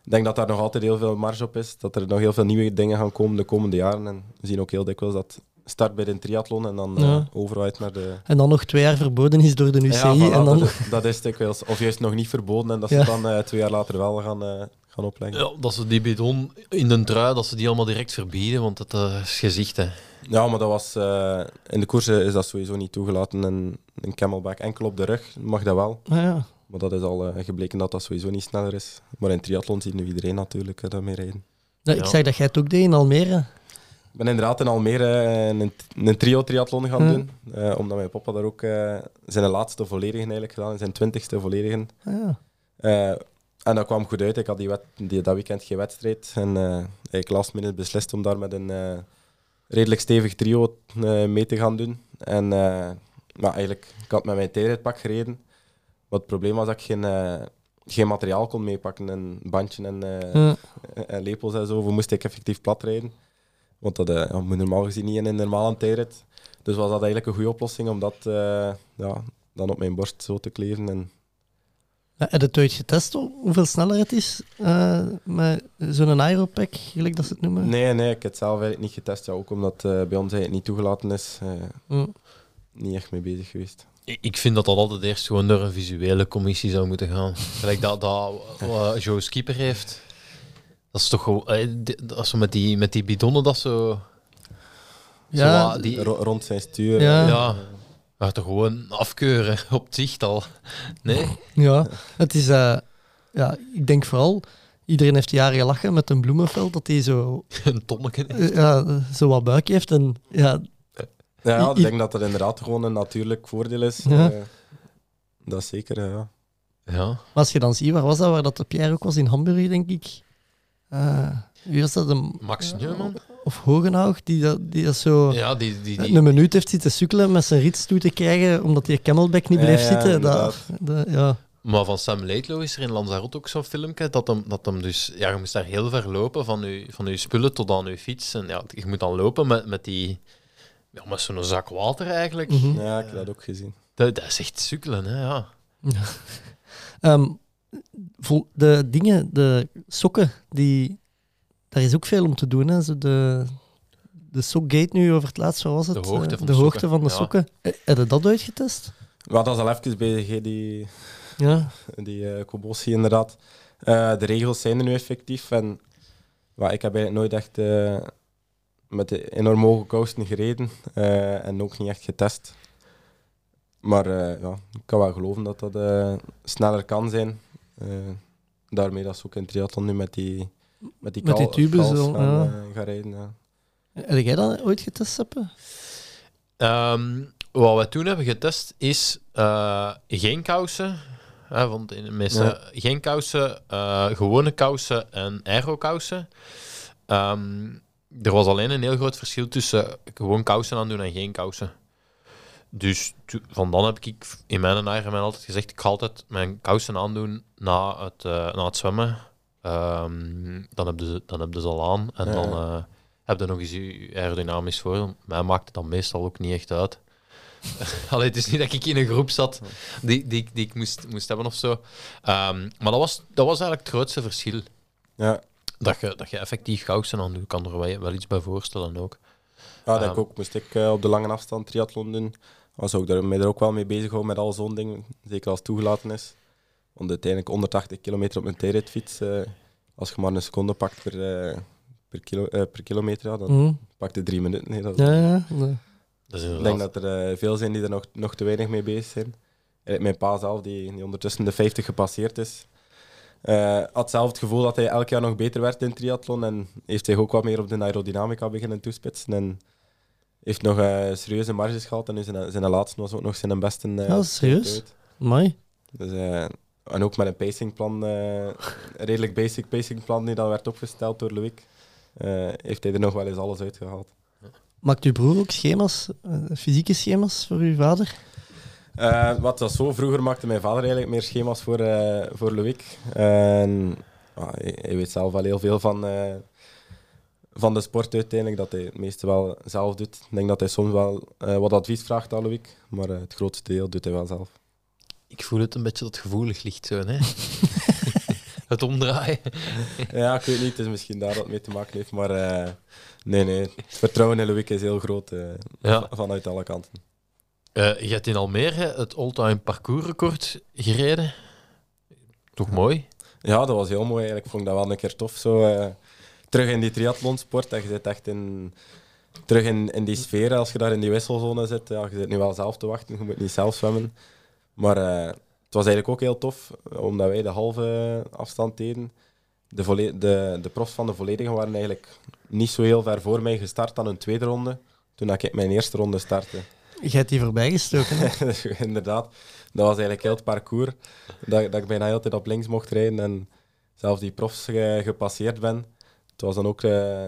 Speaker 8: ik denk dat daar nog altijd heel veel marge op is. Dat er nog heel veel nieuwe dingen gaan komen de komende jaren. En we zien ook heel dikwijls dat start bij de triathlon en dan eh
Speaker 7: Ja.
Speaker 8: overwaait naar de...
Speaker 7: En dan nog twee jaar verboden is door de UCI.
Speaker 8: Ja, voilà,
Speaker 7: en dan,
Speaker 8: dat, is- dat is dikwijls. Of juist nog niet verboden en dat ze dan eh, twee jaar later wel gaan, eh, gaan opleggen.
Speaker 9: ja, dat ze die bidon in de trui, dat ze die allemaal direct verbieden, want dat eh, is gezicht, hè.
Speaker 8: Ja, maar dat was, eh, in de koersen is dat sowieso niet toegelaten. En een camelback enkel op de rug mag dat wel.
Speaker 7: Ah, ja.
Speaker 8: Maar dat is al eh, gebleken dat dat sowieso niet sneller is. Maar in triathlon ziet nu iedereen natuurlijk uh, daarmee rijden.
Speaker 7: Ja, ik
Speaker 9: Ja.
Speaker 7: zag dat jij het ook deed in Almere.
Speaker 8: Ik ben inderdaad in Almere eh, een, een trio-triathlon gaan doen. eh, omdat mijn papa daar ook eh, zijn laatste volledige eigenlijk gedaan, zijn twintigste volledige.
Speaker 7: Ah, ja.
Speaker 8: Eh, en dat kwam goed uit. Ik had die, wet, die dat weekend geen wedstrijd. En eh ik last minute beslist om daar met een eh, redelijk stevig trio eh, mee te gaan doen. En eh, maar eigenlijk, ik had met mijn tijdritpak gereden. Maar het probleem was dat ik geen, eh, geen materiaal kon meepakken. Een bandje en, eh,
Speaker 7: Ja.
Speaker 8: en lepels en zo. Voor moest ik effectief plat rijden. Want dat eh, moet normaal gezien niet in een normale tijdrit. Dus was dat eigenlijk een goede oplossing om dat ja, dan op mijn borst zo te kleren. En
Speaker 7: Ja, heb je het ooit getest hoe- hoeveel sneller het is met zo'n aeropack, gelijk dat ze het noemen?
Speaker 8: Nee, nee, ik heb het zelf eigenlijk niet getest. Ja, ook omdat bij ons eigenlijk niet toegelaten is. niet echt mee bezig geweest.
Speaker 9: Ik- Ik vind dat dat altijd eerst gewoon door een visuele commissie zou moeten gaan. Gelijk dat, dat wat Joe Skipper heeft. Dat is toch gewoon... Als we met die, met die bidonnen dat zo...
Speaker 7: Ja,
Speaker 9: zo die,
Speaker 8: Ro- rond zijn stuur.
Speaker 7: Ja.
Speaker 9: ja. Maar toch gewoon afkeuren op het zicht al. Nee?
Speaker 7: Ja, het is... eh, ja, ik denk vooral... Iedereen heeft jaren gelachen met een bloemenveld, dat hij zo,
Speaker 9: Een tonneke.
Speaker 7: eh, ja, zo wat buik heeft. En ja,
Speaker 8: Ja, ja, ik denk dat dat inderdaad gewoon een natuurlijk voordeel is.
Speaker 7: Ja.
Speaker 8: Eh, dat is zeker, ja.
Speaker 9: Ja.
Speaker 7: Maar als je dan ziet, waar was dat? Waar dat de Pierre ook was in Hamburg, denk ik. Eh, wie was dat? Een,
Speaker 9: Max Neumann?
Speaker 7: of Hogenhaug, die dat, die dat zo
Speaker 9: Ja, die... die, die
Speaker 7: een minuut heeft zitten sukkelen met zijn rits toe te krijgen, omdat die camelback niet bleef
Speaker 8: ja,
Speaker 7: zitten. Dat, ja.
Speaker 9: Maar van Sam Laidlow is er in Lanzarote ook zo'n filmpje dat hem, dat hem dus... Ja, je moest daar heel ver lopen van je, van je spullen tot aan je fiets. En ja, je moet dan lopen met, met die... Ja, met zo'n zak water eigenlijk.
Speaker 7: Mhm.
Speaker 8: ja, ik heb dat ook gezien.
Speaker 9: Dat, dat is echt sukkelen, hè, ja.
Speaker 7: Ehm, de dingen, de sokken, die, daar is ook veel om te doen. Hè. Zo de, de Sockgate nu over het laatst, was het?
Speaker 9: De hoogte
Speaker 7: Eh,
Speaker 9: van
Speaker 7: de,
Speaker 9: de
Speaker 7: hoogte
Speaker 9: sokken,
Speaker 7: van de
Speaker 9: ja.
Speaker 7: sokken. Eh, Heb je dat uitgetest?
Speaker 8: Maar dat is al even bezig, die,
Speaker 7: Ja.
Speaker 8: die commotie inderdaad. Eh, de regels zijn er nu effectief. En maar ik heb eigenlijk nooit echt eh, met de enorm hoge kousen gereden. eh, en ook niet echt getest. Maar eh, ja, ik kan wel geloven dat dat eh, sneller kan zijn. Eh, daarmee dat ze ook in triathlon nu met die, met die,
Speaker 7: Met die tubes
Speaker 8: gaan,
Speaker 7: ja.
Speaker 8: gaan rijden. Ja.
Speaker 7: Heb jij dat ooit getest, Seppe?
Speaker 9: Ehm, wat wij toen hebben getest is eh, geen kousen. Hè, want in de meeste
Speaker 8: Ja.
Speaker 9: geen kousen, eh, gewone kousen en aero-kousen. Ehm, er was alleen een heel groot verschil tussen gewoon kousen aandoen en geen kousen. Dus van dan heb ik in mijn eigen altijd gezegd, ik ga altijd mijn kousen aandoen na het, eh, na het zwemmen. Ehm, dan heb je, dan heb je ze al aan en
Speaker 8: Ja.
Speaker 9: dan eh, heb je nog eens je aerodynamisch voordeel. Mij maakt het dan meestal ook niet echt uit. Allee, het is niet dat ik in een groep zat die, die, ik- die ik moest, moest hebben of zo. Ehm, maar dat was, dat was eigenlijk het grootste verschil.
Speaker 8: Ja,
Speaker 9: Dat je, dat je effectief kousen aan doet. Ik kan er wel, wel iets bij voorstellen ook.
Speaker 8: ja dat
Speaker 9: Ehm.
Speaker 8: ik ook. Moest ik eh, op de lange afstand triathlon doen, was ook daar, mij er ook wel mee bezig houden met al zo'n dingen. Zeker als het toegelaten is. Want uiteindelijk 180 kilometer op mijn tijdritfiets, eh als je maar een seconde pakt per, eh, per, kilo, eh, per kilometer, ja, dan
Speaker 7: Mhm.
Speaker 8: pakt het drie minuten. Nee, dat,
Speaker 7: Ja, ja. nee.
Speaker 9: Dat is
Speaker 8: Ik denk dat er veel zijn die er nog, nog te weinig mee bezig zijn. Mijn pa zelf, die, die ondertussen de 50 gepasseerd is, eh, had zelf het gevoel dat hij elk jaar nog beter werd in triathlon en heeft zich ook wat meer op de aerodynamica beginnen toespitsen. En heeft nog eh, serieuze marges gehad en nu zijn, zijn laatste was ook nog zijn beste. eh,
Speaker 7: Ja, serieus? Mooi.
Speaker 8: Dus, en ook met een pacingplan, een redelijk basic pacingplan die dan werd opgesteld door Loïc, heeft hij er nog wel eens alles uitgehaald.
Speaker 7: Maakt uw broer ook schema's, fysieke schema's voor uw vader?
Speaker 8: Eh, wat was zo, vroeger maakte mijn vader eigenlijk meer schema's voor, eh voor Loïc. Ah, hij, hij weet zelf wel heel veel van, eh, van de sport uiteindelijk, dat hij het meeste wel zelf doet. Ik denk dat hij soms wel wat advies vraagt aan Loïc, maar het grootste deel doet hij wel zelf.
Speaker 9: Ik voel het een beetje dat gevoelig ligt zo, hè? het omdraaien.
Speaker 8: ja, ik weet niet, het is misschien daar dat het mee te maken heeft, maar nee, nee, het vertrouwen in Loïc is heel groot
Speaker 9: Ja.
Speaker 8: vanuit alle kanten.
Speaker 9: Eh, je hebt in Almere het all-time parcoursrecord gereden. Toch mooi?
Speaker 8: Ja, dat was heel mooi eigenlijk. Ik vond dat wel een keer tof. Zo, eh, terug in die triathlonsport. En je zit echt in, terug in, in die sfeer. Als je daar in die wisselzone zit. Ja, je zit nu wel zelf te wachten. Je moet niet zelf zwemmen. Maar eh, het was eigenlijk ook heel tof. Omdat wij de halve afstand deden. De, de, de profs van de volledige waren eigenlijk niet zo heel ver voor mij gestart aan een tweede ronde. Toen ik mijn eerste ronde startte.
Speaker 7: Je hebt die voorbij gestoken.
Speaker 8: Inderdaad, dat was eigenlijk heel het parcours. Dat, dat ik bijna altijd op links mocht rijden en zelfs die profs ge- gepasseerd ben. Het was dan ook eh,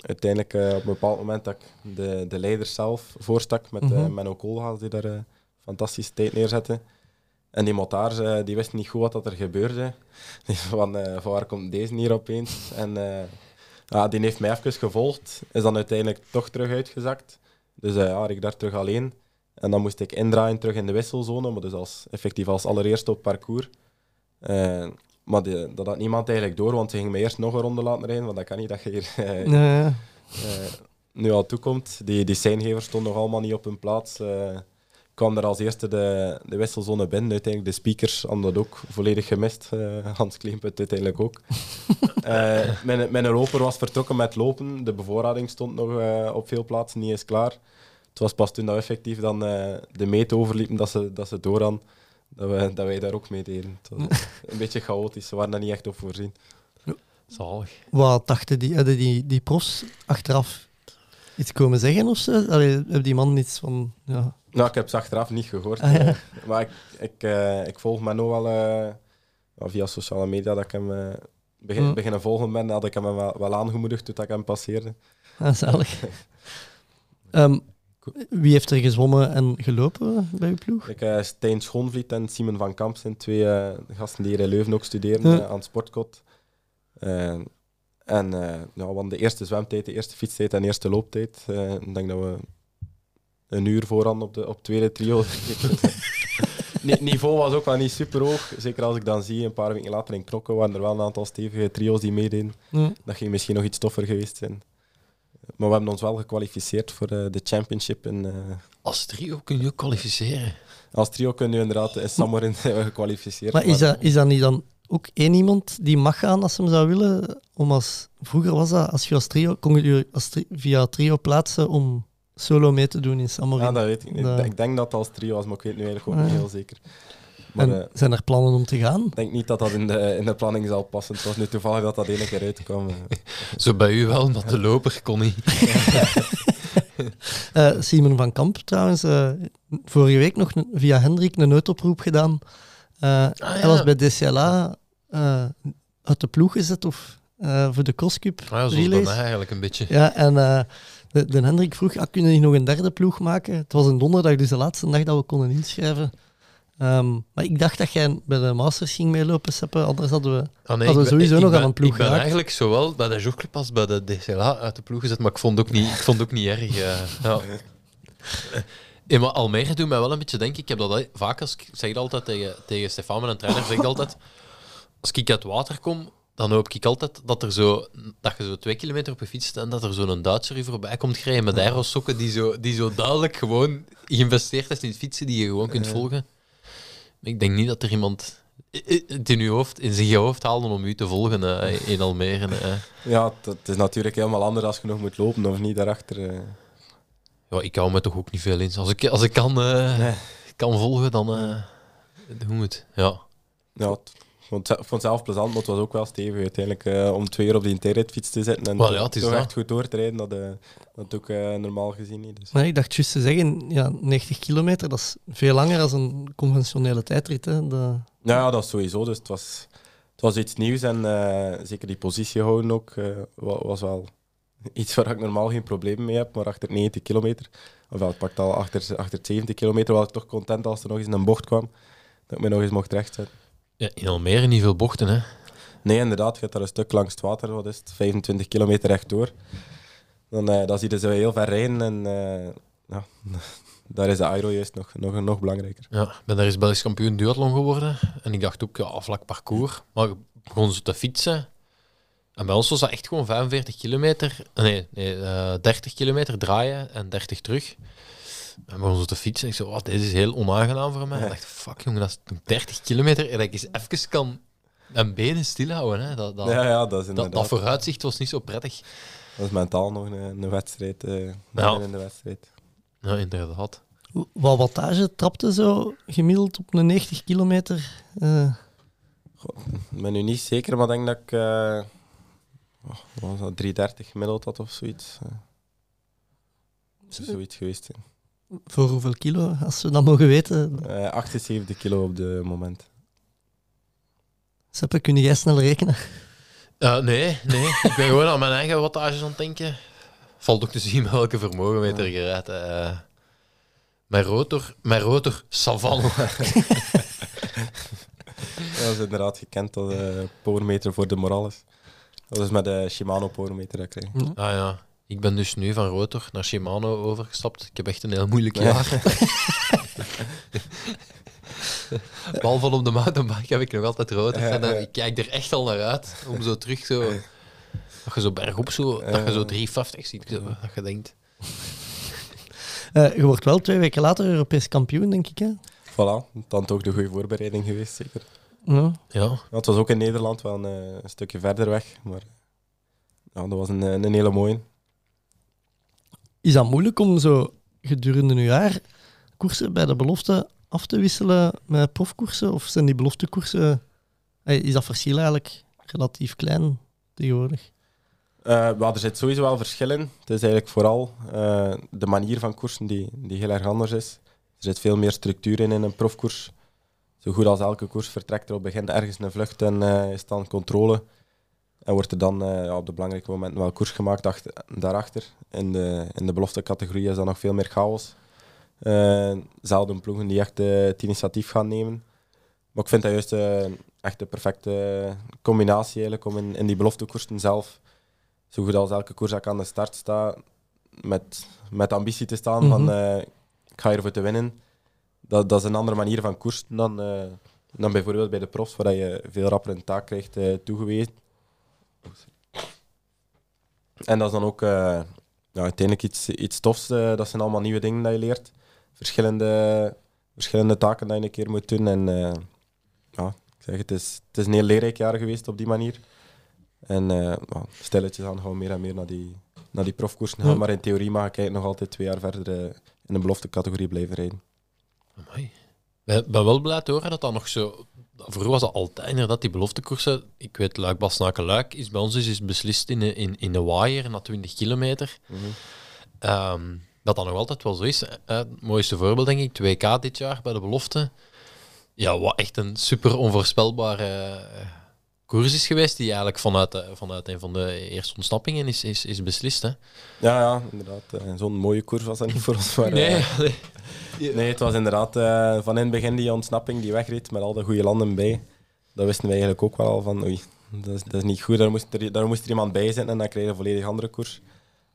Speaker 8: uiteindelijk eh, op een bepaald moment dat ik de, de leider zelf voorstak met eh
Speaker 7: Mhm.
Speaker 8: Menno Koolhaas, die daar eh fantastische tijd neerzette. En die motards eh, die wisten niet goed wat dat er gebeurde. Die van, eh, van waar komt deze hier opeens? En eh, ja, die heeft mij even gevolgd, is dan uiteindelijk toch terug uitgezakt. Dus eh, ja, ik daar terug alleen. En dan moest ik indraaien terug in de wisselzone, maar dus als, effectief als allereerste op parcours. Eh, maar die- dat had niemand eigenlijk door, want ze gingen me eerst nog een ronde laten rijden, want dat kan niet dat je hier eh, nu al toekomt. Die, die seingevers stonden nog allemaal niet op hun plaats. Ik kwam er als eerste de, de wisselzone binnen. Uiteindelijk de speakers hadden dat ook volledig gemist. Hans Kleemput uiteindelijk ook. Mijn, mijn loper was vertrokken met lopen. De bevoorrading stond nog op veel plaatsen niet eens klaar. Het was pas toen dat we effectief dan eh, de meet overliepen dat ze, dat ze door hadden, dat, we, dat wij daar ook mee deden. Een beetje chaotisch. Ze waren daar niet echt op voorzien.
Speaker 9: Zalig.
Speaker 7: Wat dachten die, hadden die, die profs achteraf iets komen zeggen of zo? Allee, hebben die man iets van... Ja.
Speaker 8: Nou, ik heb ze achteraf niet gehoord.
Speaker 7: Ah, ja.
Speaker 8: eh, maar ik, ik, eh, ik volg Menno wel eh, ja, via sociale media dat ik hem begin,
Speaker 7: Mm.
Speaker 8: beginnen volgen ben. Had ik hem wel, wel aangemoedigd toen ik hem passeerde.
Speaker 7: Ah, zalig. Ehm, wie heeft er zwommen en gelopen bij uw ploeg?
Speaker 8: Ik, eh Stijn Schoonvliet en Simon van Kamp zijn twee eh, gasten die hier in Leuven ook studeren
Speaker 7: Ja.
Speaker 8: eh, aan het sportkot. En ja, we hadden de eerste zwemtijd, de eerste fietstijd en de eerste looptijd. Ik denk dat we een uur voorhand op de op het tweede trio. Ni- niveau was ook wel niet super hoog. Zeker als ik dan zie, een paar weken later in Knokken waren er wel een aantal stevige trio's die meededen.
Speaker 7: Ja.
Speaker 8: Dat ging misschien nog iets toffer geweest zijn. Maar we hebben ons wel gekwalificeerd voor eh, de championship. In, eh,
Speaker 9: Als trio kun je ook kwalificeren.
Speaker 8: als trio kun je inderdaad in Samorin zijn we gekwalificeerd.
Speaker 7: Maar is dat, is dat niet dan ook één iemand die mag gaan als ze hem zou willen? Om als, vroeger was dat, als je als trio, kon je je als tri- via trio plaatsen om solo mee te doen in Samorin.
Speaker 8: Ja, dat weet ik niet.
Speaker 7: Dat-
Speaker 8: Ik denk dat het als trio was, maar ik weet nu eigenlijk ook
Speaker 7: Ah,
Speaker 8: niet
Speaker 7: ja.
Speaker 8: heel zeker. Maar
Speaker 7: en
Speaker 8: eh,
Speaker 7: zijn er plannen om te gaan?
Speaker 8: ik denk niet dat dat in de, in de planning zal passen. Het was nu toevallig dat dat ene keer uitkwam. eh.
Speaker 9: Zo bij u wel, maar de loper kon niet.
Speaker 7: Eh, Simon van Kamp trouwens, eh, vorige week nog via Hendrik een noodoproep gedaan. Eh, Hij was bij DCLA eh, uit de ploeg gezet of eh, voor de Crosscup
Speaker 9: Ah, ja, zoals bij mij eigenlijk een beetje.
Speaker 7: Ja, en eh, de, de Hendrik vroeg, ah, kunnen die nog een derde ploeg maken? Het was een donderdag, dus de laatste dag dat we konden inschrijven. Ehm, maar ik dacht dat jij bij de Masters ging meelopen, Seppe. Anders hadden we...
Speaker 9: Ah,
Speaker 7: Hadden we
Speaker 9: ik ben-
Speaker 7: sowieso nog
Speaker 9: ben-
Speaker 7: aan een ploeg
Speaker 9: Ik ben
Speaker 7: geraakt.
Speaker 9: eigenlijk zowel bij de jogclub als bij de DCLA uit de ploeg gezet, maar ik vond het ook niet, ik vond het ook niet erg. eh, ja. Maar Almere doet mij wel een beetje denken. Ik heb dat al- vaak als ik zeg altijd tegen, tegen Stefan, mijn trainer, zeg ik altijd: als ik uit water kom, dan hoop ik altijd dat, er zo, dat je zo twee kilometer op je fiets staat en dat er zo'n Duitser u voorbij komt gereden met aerosokken die zo, die zo duidelijk gewoon geïnvesteerd is in het fietsen die je gewoon kunt volgen. Ik denk niet dat er iemand het in, uw hoofd, in zijn hoofd haalde om u te volgen eh, in Almere. eh.
Speaker 8: Ja, dat is natuurlijk helemaal anders als je nog moet lopen of niet daarachter. eh.
Speaker 9: Ja, ik hou me toch ook niet veel in. Als ik, als ik kan, eh, kan volgen, dan eh doen we het. Ja.
Speaker 8: Ja, het- ik vond het- ik vond het zelf plezant, maar het was ook wel stevig uiteindelijk eh, om twee uur op die interritfiets te zitten en
Speaker 9: Wel ja, het
Speaker 8: toch echt goed door te rijden. Dat, eh, dat ook eh, normaal gezien niet. Dus.
Speaker 7: Nee, ik dacht juist te zeggen, ja, 90 kilometer, dat is veel langer dan een conventionele tijdrit. Hè. De,
Speaker 8: Ja, ja, dat is sowieso. Dus het was, het was iets nieuws en zeker die positie houden ook eh, wa- was wel iets waar ik normaal geen probleem mee heb. Maar achter 90 kilometer, ofwel ik pakte al achter, achter 70 kilometer, was ik toch content als er nog eens een bocht kwam. Dat ik me nog eens mocht rechtzetten.
Speaker 9: Ja. In Almere niet veel bochten, hè.
Speaker 8: Nee, inderdaad, je gaat daar een stuk langs het water, wat is het, 25 kilometer rechtdoor. Dan, eh, dan zie je ze heel ver rijden en eh, ja, daar is de aero juist nog, nog, nog belangrijker.
Speaker 9: Ja, ik ben daar eens Belgisch kampioen duathlon geworden. En ik dacht ook, ja, vlak parcours. Maar begon zo te fietsen. En bij ons was dat echt gewoon 45 kilometer. Nee, nee eh, 30 kilometer draaien en 30 terug. En we begon zo te fietsen. Ik zei, oh, dit is heel onaangenaam voor mij. Ik dacht, fuck jongen, dat is nog 30 kilometer. En dat ik eens even kan mijn benen stilhouden. Hè. Dat, dat,
Speaker 8: Ja, ja, dat is
Speaker 9: dat,
Speaker 8: inderdaad.
Speaker 9: dat vooruitzicht was niet zo prettig.
Speaker 8: Dat is mentaal nog een, een wedstrijd. eh
Speaker 9: Ja.
Speaker 8: in de wedstrijd.
Speaker 9: Ja, inderdaad.
Speaker 7: wat wattage trapte zo gemiddeld op een 90 kilometer? Eh,
Speaker 8: Ik ben nu niet zeker, maar ik denk dat ik oh, wat was dat, 330 gemiddeld had of zoiets. Moet zoiets geweest zijn.
Speaker 7: Voor hoeveel kilo, als we dat mogen weten?
Speaker 8: Eh, 78 kilo op de moment.
Speaker 7: Seppe, kun jij snel rekenen?
Speaker 9: Eh, nee, nee. ik ben gewoon aan mijn eigen wattages aan het denken. Valt ook te zien met welke vermogenmeter je rijdt. eh. mijn rotor, mijn rotor, savanne.
Speaker 8: Dat is inderdaad gekend als eh powermeter voor de Morales. Dat is met de Shimano powermeter dat ik.
Speaker 9: Ah ja, ik ben dus nu van rotor naar Shimano overgestapt. Ik heb echt een heel moeilijk
Speaker 8: Ja.
Speaker 9: jaar. Behalve op de mountainbike heb ik nog altijd rotor. En dan, ik kijk er echt al naar uit om zo terug zo... Dat je zo bergop zo, dat je zo 350 ziet, zo, dat je denkt...
Speaker 7: Eh, je wordt wel twee weken later Europees kampioen, denk ik. Hè?
Speaker 8: Voilà, dan toch de goede voorbereiding geweest, zeker.
Speaker 7: Ja.
Speaker 9: Ja,
Speaker 8: het was ook in Nederland wel een, eh, een stukje verder weg, maar ja, dat was een, een hele mooie.
Speaker 7: Is dat moeilijk om zo gedurende een jaar koersen bij de belofte af te wisselen met profkoersen? Of zijn die beloftekoersen... Is dat verschil eigenlijk relatief klein tegenwoordig?
Speaker 8: Wel, er zit sowieso wel verschil in. Het is eigenlijk vooral eh, de manier van koersen die, die heel erg anders is. Er zit veel meer structuur in in een profkoers. Zo goed als elke koers vertrekt er op het begin ergens een vlucht en eh, is dan controle. En wordt er dan eh, ja, op de belangrijke momenten wel koers gemaakt achter, daarachter. In de, in de belofte categorie is dat nog veel meer chaos. Eh, zelden ploegen die echt eh, het initiatief gaan nemen. Maar ik vind dat juist eh, echt de perfecte combinatie eigenlijk om in, in die beloftekoersen zelf zo goed als elke koers dat ik aan de start sta, met, met ambitie te staan van eh, ik ga hiervoor te winnen. Dat, dat is een andere manier van koersen dan, eh, dan bijvoorbeeld bij de profs, waar je veel rapper een taak krijgt eh, toegewezen. En dat is dan ook eh, ja, uiteindelijk iets, iets tofs. eh, dat zijn allemaal nieuwe dingen dat je leert. Verschillende, verschillende taken dat je een keer moet doen. En eh, ja, ik zeg, het, is, het is een heel leerrijk jaar geweest op die manier. En ja, stilletjes aan gaan we meer en meer naar die, naar die profkoersen gaan.
Speaker 7: Ja.
Speaker 8: Maar in theorie mag ik nog altijd twee jaar verder in de belofte categorie blijven rijden.
Speaker 9: Amai. Ik ben wel blij te horen dat dat nog zo... Vroeger was dat altijd inderdaad, die beloftekoersen. Ik weet, Luik, Basnaken, Luik is bij ons is, is beslist in de, in, in de waaier na 20 kilometer. Ehm, dat dat nog altijd wel zo is. Het mooiste voorbeeld, denk ik, 2K dit jaar bij de belofte. Ja, wat echt een super onvoorspelbare... eh, koers is geweest die eigenlijk vanuit, de- vanuit een van de eerste ontsnappingen is, is, is beslist. Hè?
Speaker 8: Ja, ja, inderdaad. eh, Zo'n mooie koers was dat niet voor ons. Maar,
Speaker 9: Nee,
Speaker 8: eh, nee, het was inderdaad eh, van in het begin die ontsnapping die wegreed met al de goede landen bij. Dat wisten we eigenlijk ook wel al van, oei, dat is, dat is niet goed. Daar moest, er, daar moest er iemand bij zitten en dan kreeg je een volledig andere koers.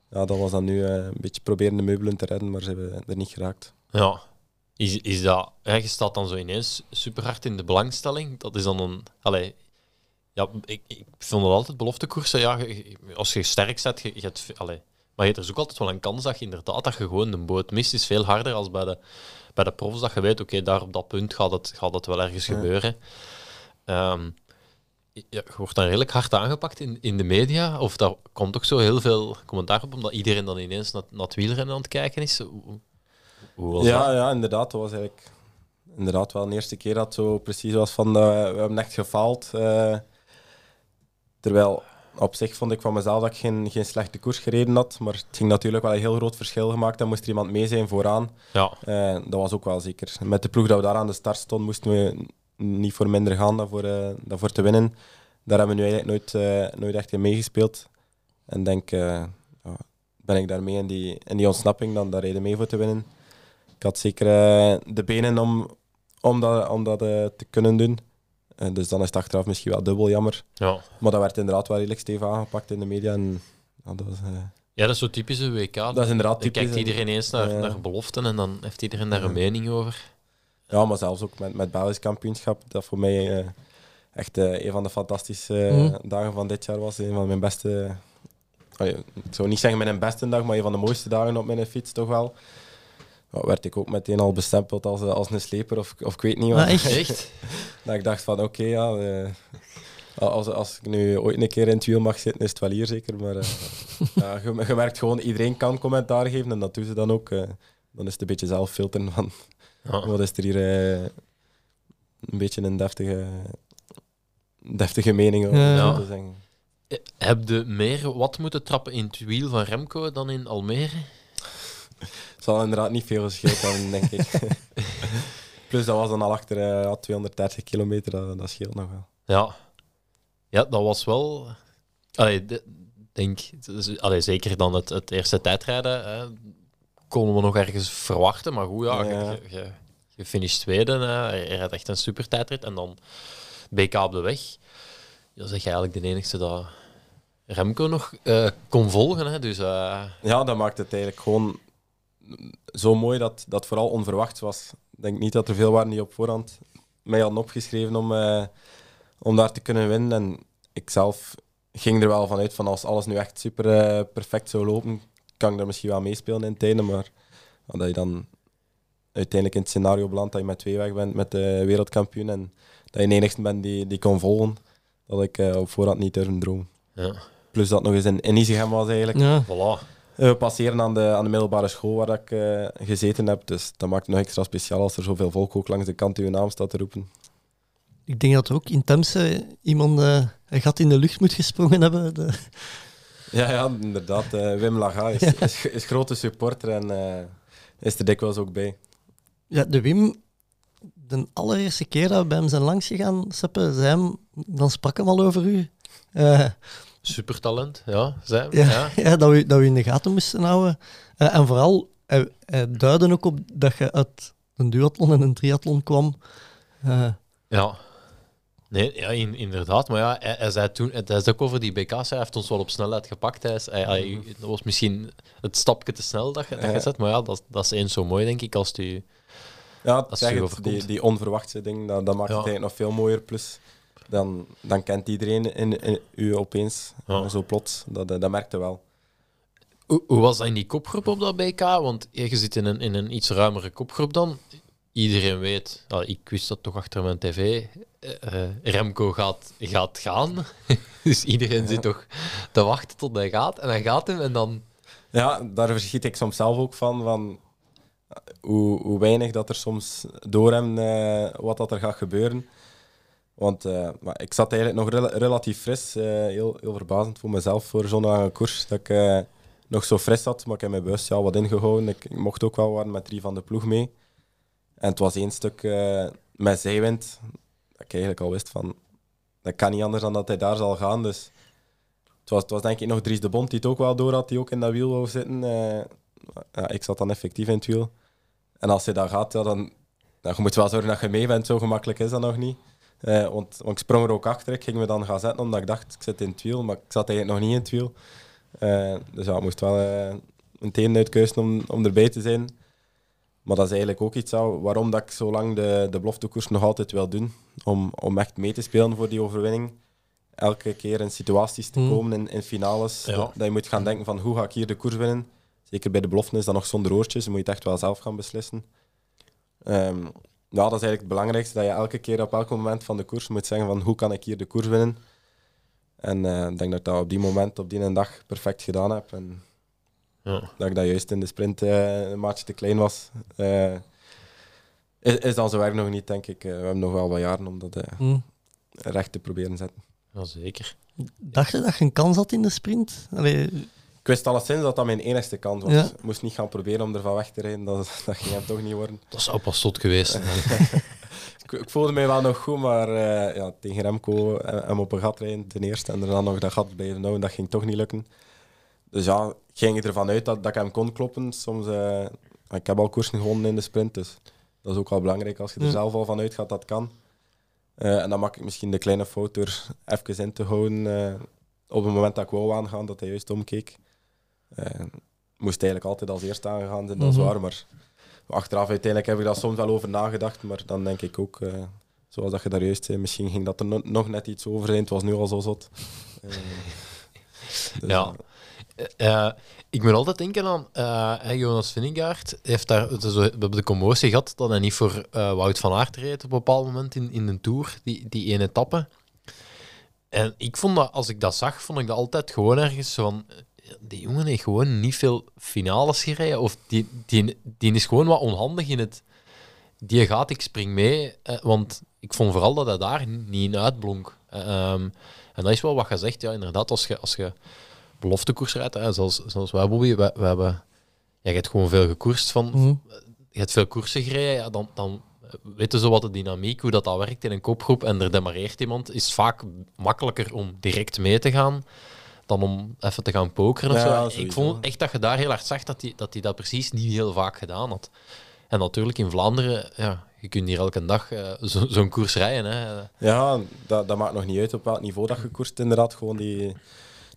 Speaker 8: Ja, dat was dan nu eh, een beetje proberen de meubelen te redden, maar ze hebben er niet geraakt.
Speaker 9: Ja. Is, is dat, je staat dan zo ineens super hard in de belangstelling. Dat is dan een. Allee, ja, ik, ik vind het altijd beloftekoersen. Ja, als je sterk zet, je, je hebt, allee, maar je hebt er ook altijd wel een kans dat je inderdaad dat je gewoon de boot mist. is veel harder als bij de, bij de profs dat je weet, oké, daar op dat punt gaat het, gaat het wel ergens
Speaker 8: Ja.
Speaker 9: gebeuren. Ehm, ja, je wordt dan redelijk hard aangepakt in, in de media. Of daar komt ook zo heel veel commentaar op, omdat iedereen dan ineens naar, naar het wielrennen aan het kijken is. Hoe, hoe was
Speaker 8: ja,
Speaker 9: dat?
Speaker 8: ja, inderdaad. Dat was eigenlijk inderdaad wel de eerste keer dat het zo precies was van eh, we hebben echt gefaald. eh, terwijl op zich vond ik van mezelf dat ik geen, geen slechte koers gereden had. Maar het ging natuurlijk wel een heel groot verschil gemaakt. En moest er iemand mee zijn vooraan.
Speaker 9: Ja.
Speaker 8: Eh, dat was ook wel zeker. Met de ploeg dat we daar aan de start stonden, moesten we niet voor minder gaan dan voor, eh, dan voor te winnen. Daar hebben we nu eigenlijk nooit, eh, nooit echt in meegespeeld. En denk, ben ik daarmee in die, in die ontsnapping, dan daar reden mee voor te winnen. Ik had zeker de benen om, om dat, om dat te kunnen doen. Eh, dus dan is het achteraf misschien wel dubbel jammer.
Speaker 9: Ja.
Speaker 8: Maar dat werd inderdaad wel redelijk stevig aangepakt in de media. En, ja, dat was, eh,
Speaker 9: Ja, dat is zo typisch een WK.
Speaker 8: dat is inderdaad
Speaker 9: Dan
Speaker 8: typisch.
Speaker 9: kijkt iedereen eens naar, naar beloften en dan heeft iedereen daar een mening over.
Speaker 8: Ja, maar zelfs ook met, met Belgisch kampioenschap, dat voor mij eh, echt eh, een van de fantastische
Speaker 7: Mhm.
Speaker 8: dagen van dit jaar was. Een van mijn beste, ik zou niet zeggen mijn beste dag, maar een van de mooiste dagen op mijn fiets toch wel. Ja, werd ik ook meteen al bestempeld als, eh, als een sleper of, of ik weet niet wat.
Speaker 7: Maar echt?
Speaker 9: Echt?
Speaker 8: dat ik dacht van oké, ja, eh, als, als ik nu ooit een keer in het wiel mag zitten, is het wel hier zeker. Maar eh, ja, je, je merkt gewoon, iedereen kan commentaar geven en dat doen ze dan ook. eh. dan is het een beetje zelf filteren van
Speaker 9: Ja.
Speaker 8: wat is er hier een beetje een deftige, deftige mening over
Speaker 7: Ja.
Speaker 8: zo te zeggen.
Speaker 9: Heb je meer wat moeten trappen in het wiel van Remco dan in Almere?
Speaker 8: Het zal inderdaad niet veel gescheeld hebben, denk ik. Plus dat was dan al achter eh, ja, 230 kilometer, dat, dat scheelt nog wel.
Speaker 9: Ja. Ja, dat was wel... Allee, de- denk, dus- allee, zeker dan het, het eerste tijdrijden hè, konden we nog ergens verwachten. Maar goed, ja,
Speaker 8: Ja.
Speaker 9: je, je, je finisht tweede. Hè, je rijdt echt een super tijdrit. En dan BK op de weg. Dan zeg je eigenlijk de enigste dat Remco nog eh, kon volgen. Hè, dus eh,
Speaker 8: Ja, dat maakt het eigenlijk gewoon zo mooi dat dat vooral onverwachts was. Ik denk niet dat er veel waren die op voorhand mij hadden opgeschreven om, eh, om daar te kunnen winnen. En ik zelf ging er wel vanuit van als alles nu echt super eh, perfect zou lopen, kan ik daar misschien wel meespelen in tijden. Maar dat je dan uiteindelijk in het scenario belandt dat je met twee weg bent met de wereldkampioen en dat je de enigste bent die, die kon volgen, dat ik eh, op voorhand niet durfde dromen.
Speaker 9: ja,
Speaker 8: Plus dat nog eens in, in Isegem was eigenlijk.
Speaker 7: Ja.
Speaker 9: voilà.
Speaker 8: Eh, We passeren aan de, aan de middelbare school waar ik eh, gezeten heb. Dus dat maakt het nog extra speciaal als er zoveel volk ook langs de kant uw naam staat te roepen.
Speaker 7: Ik denk dat er ook in Temse iemand eh, een gat in de lucht moet gesprongen hebben. De-
Speaker 8: Ja, ja inderdaad. eh, Wim Laga is, is, is grote supporter en eh, is er dikwijls ook bij.
Speaker 7: Ja, de Wim, de allereerste keer dat we bij hem zijn langs gegaan, Seppe, zei hem, dan sprak hem al over u.
Speaker 9: Supertalent, ja. Zij,
Speaker 7: ja,
Speaker 9: ja.
Speaker 7: ja. dat, we, dat we in de gaten moesten houden. Eh, en vooral, hij, hij duidde ook op dat je uit een duathlon en een triathlon kwam. Eh,
Speaker 9: Ja. Nee, ja, in- inderdaad. Maar ja, hij, hij zei toen, hij zei ook over die BK's, hij heeft ons wel op snelheid gepakt. Hij, is- hij, hij- dat was misschien het stapje te snel dat je, dat je zet, maar ja, dat, dat is eens zo mooi, denk ik, als die...
Speaker 8: Ja,
Speaker 9: Als
Speaker 8: het zeg
Speaker 9: het
Speaker 8: het, die, die onverwachte ding, dat, dat maakt
Speaker 9: Ja.
Speaker 8: het eigenlijk nog veel mooier. Plus, dan, dan kent iedereen in, in, u opeens,
Speaker 9: Ja.
Speaker 8: zo plots. Dat, eh, dat merkte wel.
Speaker 9: Hoe, hoe was dat in die kopgroep op dat BK? Want je zit in een, in een iets ruimere kopgroep dan. Iedereen weet, ah, ik wist dat toch achter mijn tv, eh, eh, Remco gaat, gaat gaan. dus iedereen zit toch te wachten tot hij gaat. En dan gaat hem en dan...
Speaker 8: Ja, daar verschiet ik soms zelf ook van. van hoe, hoe weinig dat er soms door hem eh, wat dat er gaat gebeuren. Want eh, maar ik zat eigenlijk nog rela- relatief fris. eh, heel, heel verbazend voor mezelf voor zo'n lange koers. Dat ik eh, nog zo fris zat, maar ik heb mijn bewust ja, wat ingehouden. Ik, ik mocht ook wel waren met drie van de ploeg mee. En het was één stuk met zijwind. Dat ik eigenlijk al wist van... dat kan niet anders dan dat hij daar zal gaan. Dus het was, het was denk ik nog Dries de Bond die het ook wel door had, die ook in dat wiel wou zitten. Ja, ik zat dan effectief in het wiel. En als hij daar gaat, ja, dan, dan je moet wel zorgen dat je mee bent. Zo gemakkelijk is dat nog niet. Eh, want, want ik sprong er ook achter. Ik ging me dan gaan zetten omdat ik dacht, ik zit in het wiel. Maar ik zat eigenlijk nog niet in het wiel. Eh, dus ja, ik moest wel een tenen uitkeuzen om, om erbij te zijn. Maar dat is eigenlijk ook iets waarom dat ik zo lang de, de beloftekoers nog altijd wil doen. Om, om echt mee te spelen voor die overwinning. Elke keer in situaties te
Speaker 7: Hmm.
Speaker 8: komen, in, in finales.
Speaker 9: Ja.
Speaker 8: Dat, dat je moet gaan denken van hoe ga ik hier de koers winnen. Zeker bij de beloften is dat nog zonder oortjes. Dan moet je het echt wel zelf gaan beslissen. Ehm, ja, dat is eigenlijk het belangrijkste. Dat je elke keer op elk moment van de koers moet zeggen van hoe kan ik hier de koers winnen. En eh, ik denk dat ik dat op die moment, op die dag, perfect gedaan heb. En
Speaker 9: Ja.
Speaker 8: dat ik dat juist in de sprint eh, een maatje te klein was. eh, is, is dan zo erg nog niet, denk ik. We hebben nog wel wat jaren om dat eh,
Speaker 7: Hm.
Speaker 8: recht te proberen te zetten.
Speaker 9: Ja, zeker.
Speaker 7: Dacht je dat je een kans had in de sprint? Allee,
Speaker 8: wist alleszins dat dat mijn enigste kans was.
Speaker 7: Ja.
Speaker 8: Ik moest niet gaan proberen om ervan weg te rijden. Dat, dat ging hem toch niet worden.
Speaker 9: Dat zou pas tot geweest.
Speaker 8: Ik, ik voelde mij wel nog goed, maar eh, ja, tegen Remco eh, hem op een gat rijden ten eerste. En er dan nog dat gat blijven houden, dat ging toch niet lukken. Dus ja, ik ging ervan uit dat, dat ik hem kon kloppen. Soms, eh, ik heb al koersen gewonnen in de sprint, dus dat is ook wel belangrijk als je er
Speaker 7: Ja.
Speaker 8: zelf al van uitgaat dat kan. Eh, en dan maak ik misschien de kleine fout door even in te houden eh, op het moment dat ik wou aangaan, dat hij juist omkeek. Eh, moest eigenlijk altijd als eerste aangegaan zijn, dat is
Speaker 7: Mhm.
Speaker 8: waar, maar achteraf uiteindelijk heb ik daar soms wel over nagedacht, maar dan denk ik ook, eh, zoals dat je daar juist zei, misschien ging dat er no- nog net iets over zijn, het was nu al zo zot. Eh, dus,
Speaker 9: Ja. Ik moet altijd denken aan eh, eh, Jonas Vingegaard. Heeft daar, het is zo- we hebben de commotie gehad dat hij niet voor eh, Wout van Aert reed op een bepaald moment in, in de Tour, die, die ene etappe. En ik vond dat, als ik dat zag, vond ik dat altijd gewoon ergens zo van... Die jongen heeft gewoon niet veel finales gereden. Of die, die, die is gewoon wat onhandig in het... Die gaat, ik spring mee. eh, want ik vond vooral dat hij daar niet in uitblonk. Eh, ehm, en dat is wel wat je zegt. Ja, inderdaad, als je, als je beloftekoers rijdt, hè, zoals, zoals wij, Bobby, we, hebben... Ja, je hebt gewoon veel gekoerst van...
Speaker 7: hm.
Speaker 9: Je hebt veel koersen gereden, ja, dan, dan eh, weten ze wat de dynamiek, hoe dat, dat werkt in een kopgroep. En er demareert iemand, is vaak makkelijker om direct mee te gaan dan om even te gaan pokeren of
Speaker 8: Ja,
Speaker 9: zo. Ik vond echt dat je daar heel hard zag dat hij dat, die dat precies niet heel vaak gedaan had. En natuurlijk in Vlaanderen, ja, je kunt hier elke dag eh, zo- zo'n koers rijden. Hè.
Speaker 8: Ja, dat, dat maakt nog niet uit op welk niveau dat je koerst. Inderdaad, gewoon die,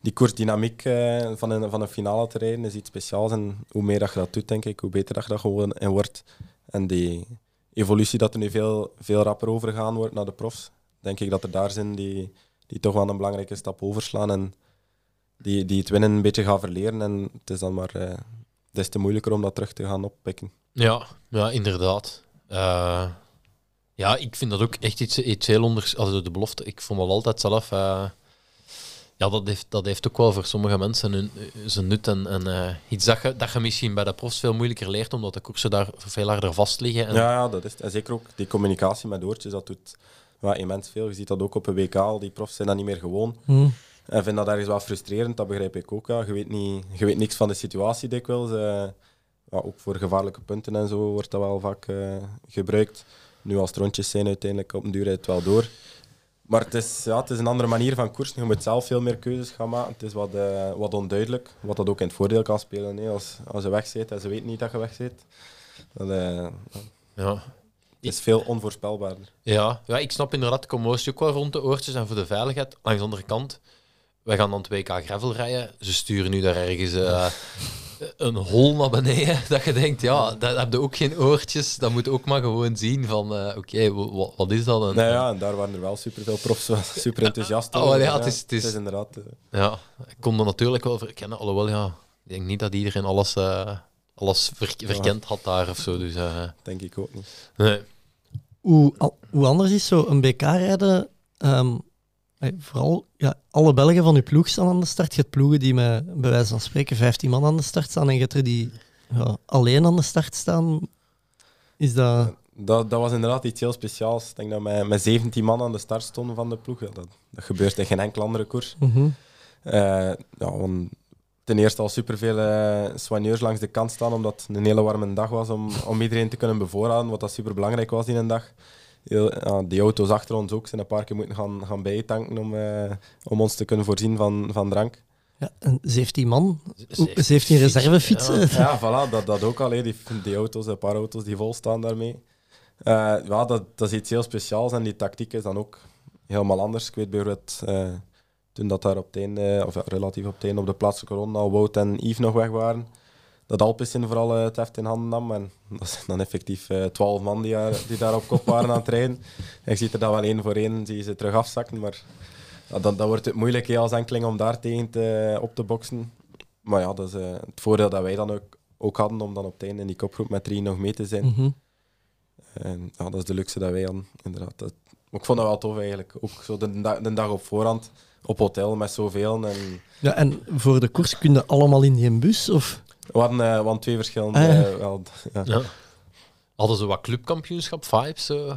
Speaker 8: die koersdynamiek eh, van, een, van een finale te rijden is iets speciaals. En hoe meer dat je dat doet, denk ik, hoe beter dat je dat gewoon in wordt. En die evolutie dat er nu veel, veel rapper overgaan wordt naar de profs, denk ik dat er daar zijn die, die toch wel een belangrijke stap overslaan en die, die het winnen een beetje gaan verleren. En het is dan maar eh, des te moeilijker om dat terug te gaan oppikken.
Speaker 9: Ja, ja inderdaad. Eh, ja, ik vind dat ook echt iets, iets heel onders... Also de belofte, ik vond dat altijd zelf... eh, ja, dat heeft, dat heeft ook wel voor sommige mensen hun, zijn nut. En, en eh, iets dat je, dat je misschien bij de profs veel moeilijker leert, omdat de koersen daar veel harder vast liggen. En,
Speaker 8: Ja, ja, dat is het. En zeker ook die communicatie met oortjes, dat doet ja, immens veel. Je ziet dat ook op een WK, al die profs zijn dat niet meer gewoon.
Speaker 7: Hm.
Speaker 8: En vind dat ergens wel frustrerend, dat begrijp ik ook. Ja. Je, weet niet, je weet niks van de situatie dikwijls. ja, ook voor gevaarlijke punten en zo wordt dat wel vaak eh, gebruikt. Nu als het rondjes zijn, uiteindelijk op een duur het wel door. Maar het is, ja, het is een andere manier van koersen. Je moet zelf veel meer keuzes gaan maken. Het is wat, eh, wat onduidelijk, wat dat ook in het voordeel kan spelen. Als, als je weg zit en ze weten niet dat je weg zit. Dat, eh,
Speaker 9: ja.
Speaker 8: het is veel onvoorspelbaarder.
Speaker 9: Ja, ja, ik snap inderdaad de commotie ook wel rond de oortjes en voor de veiligheid. Langs de andere kant, wij gaan dan 2K gravel rijden. Ze sturen nu daar ergens eh, een hol naar beneden. Dat je denkt, ja, daar heb je ook geen oortjes. Dat moet je ook maar gewoon zien van, eh, oké, wa- wa- wat is dat? En,
Speaker 8: Nou ja, en daar waren er wel superveel profs super enthousiast
Speaker 9: Oh,
Speaker 8: over.
Speaker 9: ja, het is- het is-
Speaker 8: inderdaad... eh,
Speaker 9: Ja, ik kon dat natuurlijk wel verkennen. Alhoewel, ja, ik denk niet dat iedereen alles, eh, alles ver- verkend had daar of zo. Dus, eh,
Speaker 8: denk ik ook niet.
Speaker 9: nee.
Speaker 7: Hoe, al- hoe anders is zo een BK rijden? ehm, eh, vooral, ja, alle Belgen van je ploeg staan aan de start. Je hebt ploegen die met, bij wijze van spreken, 15 man aan de start staan. En je hebt er die ja, alleen aan de start staan. Is dat...
Speaker 8: Dat, dat was inderdaad iets heel speciaals. Ik denk dat met, met 17 man aan de start stonden van de ploeg. Ja, dat, dat gebeurt in geen enkele andere koers.
Speaker 7: Mhm.
Speaker 8: Eh, ja, want ten eerste al superveel eh soigneurs langs de kant staan, omdat het een hele warme dag was om, om iedereen te kunnen bevoorraden, wat dat super belangrijk was in een dag. Heel, ja, die auto's achter ons ook zijn een paar keer moeten gaan, gaan bijtanken om, eh, om ons te kunnen voorzien van, van drank.
Speaker 7: Ja, en 17 man,
Speaker 9: Ze-
Speaker 7: 17 reservefietsen.
Speaker 9: Ja.
Speaker 8: Ja, voilà, dat, dat ook al. hè. Die, die auto's, een paar auto's die vol staan daarmee. Eh, ja, dat, dat is iets heel speciaals en die tactiek is dan ook helemaal anders. Ik weet bijvoorbeeld, eh, toen dat daar op het einde, of ja, relatief op het einde op de plaatselijke ronde al Wout en Yves nog weg waren, dat Alpecin vooral eh, het heft in handen nam. En dat zijn dan effectief eh, twaalf man die, daar- die daar op kop waren aan het rijden. En je ziet er dan wel één voor één, zie je ze terug afzakken. Maar ja, dan, dan wordt het moeilijk hè, als enkeling om daar tegen te, op te boksen. Maar ja, dat is eh, het voordeel dat wij dan ook, ook hadden om dan op het einde in die kopgroep met drie nog mee te zijn.
Speaker 7: Mhm.
Speaker 8: En ja, dat is de luxe dat wij hadden, inderdaad. Dat, maar ik vond dat wel tof eigenlijk. Ook zo de, de dag op voorhand, op hotel met zoveel. En
Speaker 7: Ja, en voor de koers kun je allemaal in die bus? Of?
Speaker 8: We hadden, eh, we hadden twee verschillende.
Speaker 7: Ah, ja.
Speaker 8: eh, wel, ja.
Speaker 9: Ja. Hadden ze wat clubkampioenschap vibes? zo?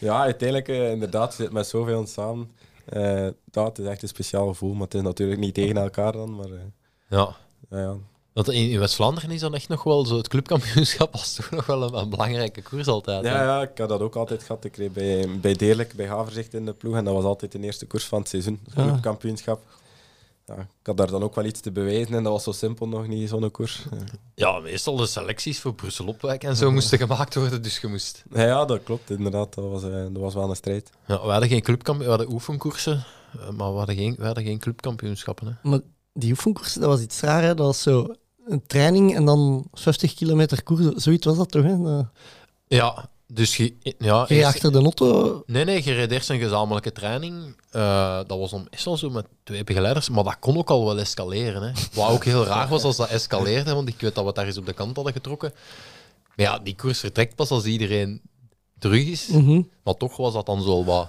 Speaker 8: Ja, uiteindelijk eh, inderdaad, je zit met zoveel samen. Eh dat het is echt een speciaal gevoel, maar het is natuurlijk niet tegen elkaar dan. Maar, eh,
Speaker 9: Ja.
Speaker 8: ja, ja.
Speaker 9: Want in, West-Vlaanderen is dan echt nog wel zo. Het clubkampioenschap was toch nog wel een, een belangrijke koers altijd. hè?
Speaker 8: Ja, ja, ik had dat ook altijd gehad. Ik reed bij, bij Deerlijk, bij Haverzicht in de ploeg. En dat was altijd de eerste koers van het seizoen, het
Speaker 7: Ah.
Speaker 8: clubkampioenschap. Ja, ik had daar dan ook wel iets te bewijzen en dat was zo simpel nog niet, zo'n koers. Ja.
Speaker 9: Ja, meestal de selecties voor Brussel-Opwijk en zo moesten gemaakt worden, dus je moest...
Speaker 8: Ja, ja, dat klopt inderdaad. Dat was, eh, dat was wel een strijd.
Speaker 9: Ja, we hadden geen clubkamp... We hadden oefenkoersen, eh, maar we hadden geen, we hadden geen clubkampioenschappen. Hè.
Speaker 7: Maar die oefenkoers, dat was iets raar. Hè? Dat was zo een training en dan 50 kilometer koers. Zoiets was dat toch? Hè?
Speaker 9: Ja, dus je... Ja,
Speaker 7: Je
Speaker 9: eerst-
Speaker 7: achter de auto.
Speaker 9: Nee, nee, je reed eerst een gezamenlijke training. Eh, dat was dan meestal zo met twee begeleiders, maar dat kon ook al wel escaleren. Hè. Wat ook heel raar was als dat escaleerde, want ik weet dat we het daar eens op de kant hadden getrokken. Maar ja, die koers vertrekt pas als iedereen terug is.
Speaker 7: Mhm.
Speaker 9: Maar toch was dat dan zo wat,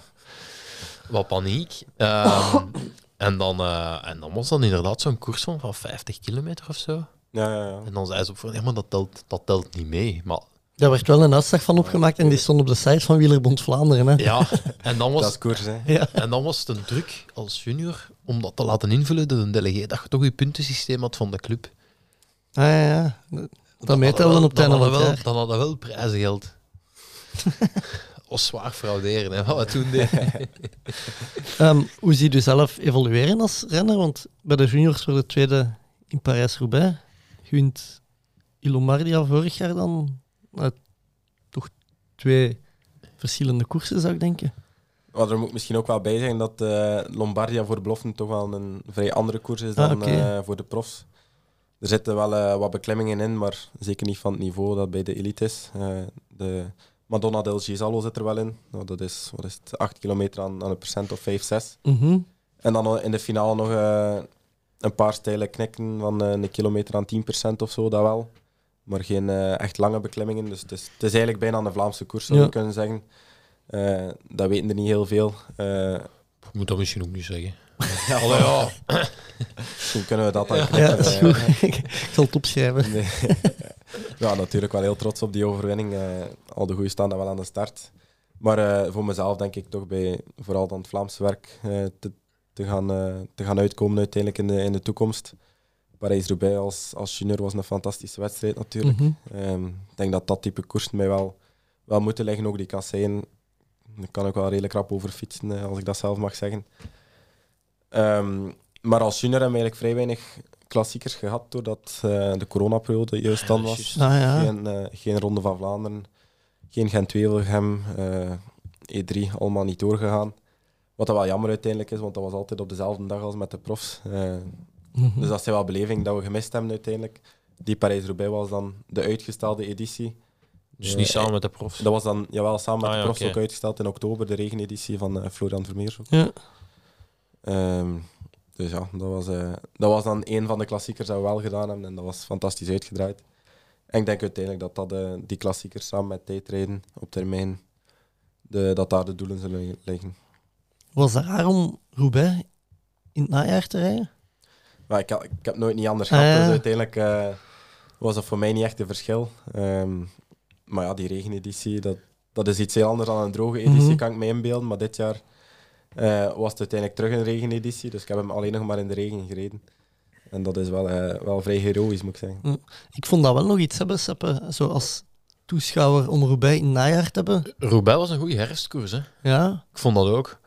Speaker 9: wat paniek. Ehm, en, dan, eh, en dan was dan inderdaad zo'n koers van, van 50 kilometer of zo.
Speaker 8: Ja, ja, ja.
Speaker 9: En dan zei ze op voor, ja, maar dat telt, dat telt niet mee. Maar
Speaker 7: Daar werd wel een uitslag van opgemaakt en die stond op de site van Wielerbond Vlaanderen. Hè?
Speaker 9: ja, en dan was,
Speaker 8: Dat is koers, hè.
Speaker 7: Ja.
Speaker 9: En dan was het een druk als junior om dat te laten invullen door een delegé, dat je toch je puntensysteem had van de club.
Speaker 7: Ah, ja, ja. Dat meetellen op het einde
Speaker 9: wel-
Speaker 7: van het
Speaker 9: dan
Speaker 7: jaar.
Speaker 9: hadden we wel- prijzengeld. was zwaar frauderen, hè, wat we toen deden.
Speaker 7: Ehm, hoe zie je zelf evolueren als renner? Want bij de juniors voor de tweede in Parijs-Roubaix. Je wint Ilomardia vorig jaar dan. Eh, toch twee verschillende koersen, zou ik denken.
Speaker 8: Maar er moet misschien ook wel bij zijn dat eh, Lombardia voor de beloften toch wel een vrij andere koers is
Speaker 7: Ah,
Speaker 8: dan
Speaker 7: oké.
Speaker 8: eh, voor de profs. Er zitten wel wat beklimmingen in, maar zeker niet van het niveau dat bij de elite is. De Madonna del Gisalo zit er wel in. Nou, dat is, wat is het, 8 kilometer aan, aan een procent of 5, 6.
Speaker 7: Mhm.
Speaker 8: En dan in de finale nog een paar steile knikken van een kilometer aan 10% of zo, dat wel. Maar geen eh, echt lange beklimmingen. Dus het is, het is eigenlijk bijna een Vlaamse koers, zou je
Speaker 7: Ja.
Speaker 8: kunnen zeggen. Eh, dat weten er niet heel veel. Eh,
Speaker 9: Ik moet dat misschien ook niet zeggen.
Speaker 8: ja,
Speaker 9: Allee, ja.
Speaker 8: Misschien kunnen we dat dan
Speaker 7: Ja,
Speaker 8: knippen,
Speaker 7: dat is goed. ik zal het opschrijven.
Speaker 8: Nee. ja, natuurlijk wel heel trots op die overwinning. Eh, al de goeie staan dan wel aan de start. Maar eh, voor mezelf denk ik toch bij vooral dan het Vlaamse werk eh, te, te, gaan, te gaan uitkomen uiteindelijk in de, in de toekomst. Parijs-Roubaix als, als junior was een fantastische wedstrijd natuurlijk.
Speaker 7: Mhm.
Speaker 8: Ehm, ik denk dat dat type koersen mij wel, wel moeten liggen. Ook die kasseien. Daar kan ik wel redelijk rap over fietsen, eh, als ik dat zelf mag zeggen. Ehm, maar als junior hebben we eigenlijk vrij weinig klassiekers gehad, doordat eh, de coronaperiode juist dan was.
Speaker 7: Ah, ja.
Speaker 8: Geen, eh, geen Ronde van Vlaanderen, geen Gent-Wevelgem, eh, E3, allemaal niet doorgegaan. Wat dat wel jammer uiteindelijk is, want dat was altijd op dezelfde dag als met de profs. Eh,
Speaker 7: Mhm.
Speaker 8: dus dat is wel een beleving dat we gemist hebben uiteindelijk. Die Parijs-Roubaix was dan de uitgestelde editie.
Speaker 9: Dus
Speaker 8: Eh,
Speaker 9: niet samen met de profs.
Speaker 8: Dat was dan jawel, samen met
Speaker 9: Ah,
Speaker 8: de profs ook uitgesteld in oktober, de regeneditie van eh, Florian Vermeers. ook.
Speaker 7: Ja.
Speaker 8: Ehm, dus ja, dat was, eh, dat was dan een van de klassiekers dat we wel gedaan hebben en dat was fantastisch uitgedraaid. En ik denk uiteindelijk dat, dat eh, die klassiekers samen met tijdrijden op termijn, de, dat daar de doelen zullen liggen.
Speaker 7: Was het raar om Roubaix in het najaar te rijden?
Speaker 8: Maar ik, ik heb nooit niet anders
Speaker 7: Ah,
Speaker 8: gehad,
Speaker 7: ja.
Speaker 8: dus uiteindelijk eh, was dat voor mij niet echt een verschil. Ehm, maar ja, die regeneditie, dat, dat is iets heel anders dan een droge editie,
Speaker 7: Mhm.
Speaker 8: kan ik me inbeelden. Maar dit jaar eh, was het uiteindelijk terug een regeneditie, dus ik heb hem alleen nog maar in de regen gereden. En dat is wel, eh, wel vrij heroïs, moet ik zeggen.
Speaker 7: Ik vond dat wel nog iets hebben, Seppe. Zoals toeschouwer om Roubaix in najaar te hebben.
Speaker 9: Roubaix was een goede herfstkoers, hè.
Speaker 7: Ja,
Speaker 9: Ik vond dat ook.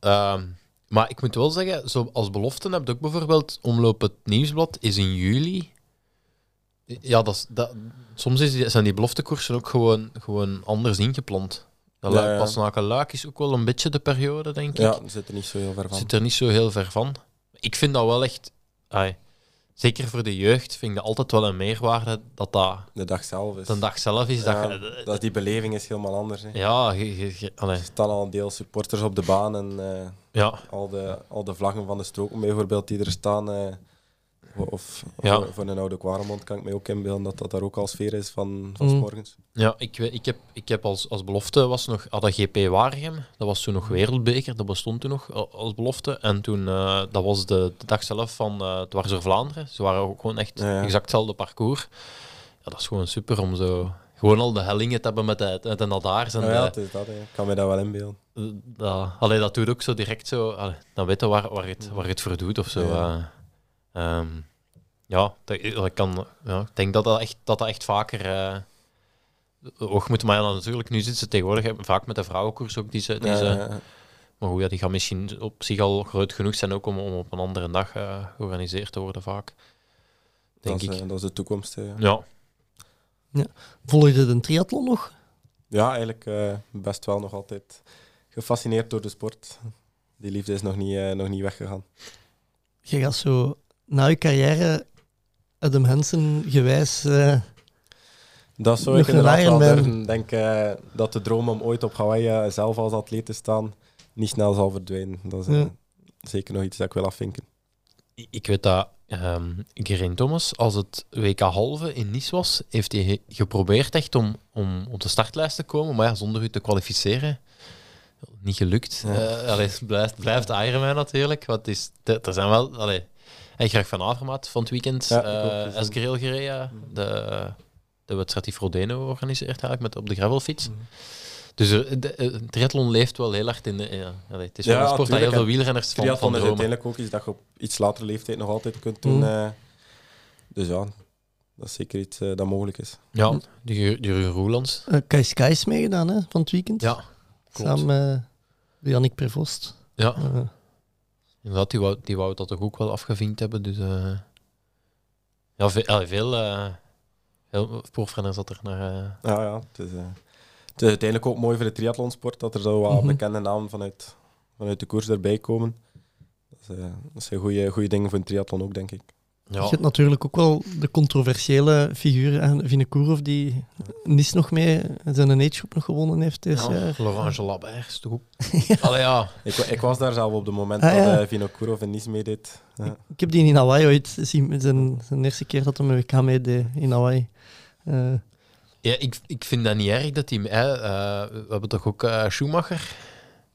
Speaker 9: Ehm, maar ik moet wel zeggen, zo als belofte heb je ook bijvoorbeeld Omloop het Nieuwsblad is in juli. Ja, dat is, dat, soms is die, zijn die beloftekoersen ook gewoon, gewoon anders ingepland. Dat
Speaker 8: Ja.
Speaker 9: Pas na Luik is ook wel een beetje de periode, denk ik.
Speaker 8: Ja, zit er niet zo heel ver van.
Speaker 9: Zit er niet zo heel ver van. Ik vind dat wel echt... ai, zeker voor de jeugd vind ik dat altijd wel een meerwaarde dat dat
Speaker 8: De dag zelf is.
Speaker 9: de dag zelf is.
Speaker 8: Ja,
Speaker 9: dat je,
Speaker 8: dat die beleving is helemaal anders. Hè.
Speaker 9: ja, je, je-
Speaker 8: Er staan al een deel supporters op de baan en eh,
Speaker 9: ja,
Speaker 8: al, de, al de vlaggen van de stroken bijvoorbeeld die er staan. eh, of
Speaker 9: Ja.
Speaker 8: voor, voor een oude Quaremont kan ik me ook inbeelden dat dat daar ook al sfeer is van, van 's
Speaker 7: Mm.
Speaker 8: morgens.
Speaker 9: Ja, ik, ik heb, ik heb als, als belofte was nog hadden GP Waregem. Dat was toen nog wereldbeker, dat bestond toen nog als belofte. En toen, eh, dat was de, de dag zelf van eh Dwars door Vlaanderen. Ze waren ook gewoon echt
Speaker 8: Ja, ja.
Speaker 9: exact hetzelfde parcours. Ja, dat is gewoon super om zo gewoon al de hellingen te hebben met de, met de. En
Speaker 8: Ja, ja, het is dat, hè. ik kan me dat wel inbeelden.
Speaker 9: dat, allee, dat doet ook zo direct zo. Allee, dan weten we waar, waar, het, waar het voor doet of zo.
Speaker 8: Ja.
Speaker 9: eh. Ehm, ja, dat, dat kan, ja, ik denk dat dat echt, dat dat echt vaker. eh oog moet maar ja, natuurlijk, nu zitten ze tegenwoordig vaak met de vrouwenkoers ook. Die ze, die
Speaker 8: Ja,
Speaker 9: ze,
Speaker 8: ja, ja.
Speaker 9: Maar goed, ja, die gaan misschien op zich al groot genoeg zijn ook om, om op een andere dag eh, georganiseerd te worden, vaak. Denk
Speaker 8: dat, is,
Speaker 9: ik.
Speaker 8: eh, dat is de toekomst. hè, ja.
Speaker 9: Ja,
Speaker 7: volgde de triathlon nog?
Speaker 8: Ja, eigenlijk eh, best wel nog altijd gefascineerd door de sport. Die liefde is nog niet, eh, nog niet weggegaan.
Speaker 7: Je gaat zo na je carrière Adam Hansen gewijs. eh,
Speaker 8: Dat zou
Speaker 7: Nog
Speaker 8: ik
Speaker 7: een
Speaker 8: inderdaad wel durven. Ik denk eh, dat de droom om ooit op Hawaii zelf als atleet te staan niet snel zal verdwijnen. Dat is
Speaker 7: Ja.
Speaker 8: zeker nog iets dat ik wil afvinken.
Speaker 9: ik weet dat ehm Geraint Thomas, als het WK halve in Nice was, heeft hij ge- geprobeerd echt om, om op de startlijst te komen, maar ja, zonder u te kwalificeren. Niet gelukt.
Speaker 8: Ja.
Speaker 9: Eh, allee, het blijft, blijft Ironman natuurlijk. Want het is, er zijn wel... Allee, hij graag van Avermaat van het weekend
Speaker 8: Ja, gezien.
Speaker 9: Esgreel gereden. De, de wedstrijd die Frodeno organiseert eigenlijk met, op de gravelfiets.
Speaker 8: Mhm.
Speaker 9: Dus er, de, eh, triathlon leeft wel heel hard in de... Ja, allee, het is wel
Speaker 8: Ja,
Speaker 9: een sport dat heel veel wielrenners van, van
Speaker 8: is
Speaker 9: dromen.
Speaker 8: uiteindelijk ook iets dat je op iets latere leeftijd nog altijd kunt doen.
Speaker 7: Mm.
Speaker 8: eh. dus ja, dat is zeker iets eh, dat mogelijk is.
Speaker 9: Ja, die, die Roelands.
Speaker 7: eh Kai Sky is meegedaan hè, van het weekend.
Speaker 9: Ja, klopt.
Speaker 7: Samen met Jannik Prevost.
Speaker 9: Ja, inderdaad, die wou, die wou dat toch ook wel afgevinkt hebben. Dus eh, ja, veel, veel, veel dat er naar. eh,
Speaker 8: Ja, ja. Het is, eh, is uiteindelijk ook mooi voor de triathlonsport dat er zo wat
Speaker 7: Mhm.
Speaker 8: bekende namen vanuit, vanuit de koers erbij komen. Dat, is, eh, dat zijn goede goede dingen voor een triathlon ook, denk ik.
Speaker 7: Je
Speaker 9: ja,
Speaker 7: hebt natuurlijk ook wel de controversiële figuur aan Vinokourov die Nis nog mee zijn agegroep nog gewonnen heeft dit
Speaker 9: ja,
Speaker 7: jaar.
Speaker 9: Jalabert is toch ook. Allee, ja.
Speaker 8: Ik, ik was daar zelf op het moment
Speaker 7: Ah,
Speaker 8: dat
Speaker 7: ja.
Speaker 8: eh Vinokourov in Nice meedeed. Ja.
Speaker 7: Ik heb die in Hawaii ooit zien, zijn, zijn eerste keer dat hij met WK meedeed in Hawaii. Eh,
Speaker 9: ja ik, ik vind dat niet erg dat hij. hè, eh, we hebben toch ook eh, Schumacher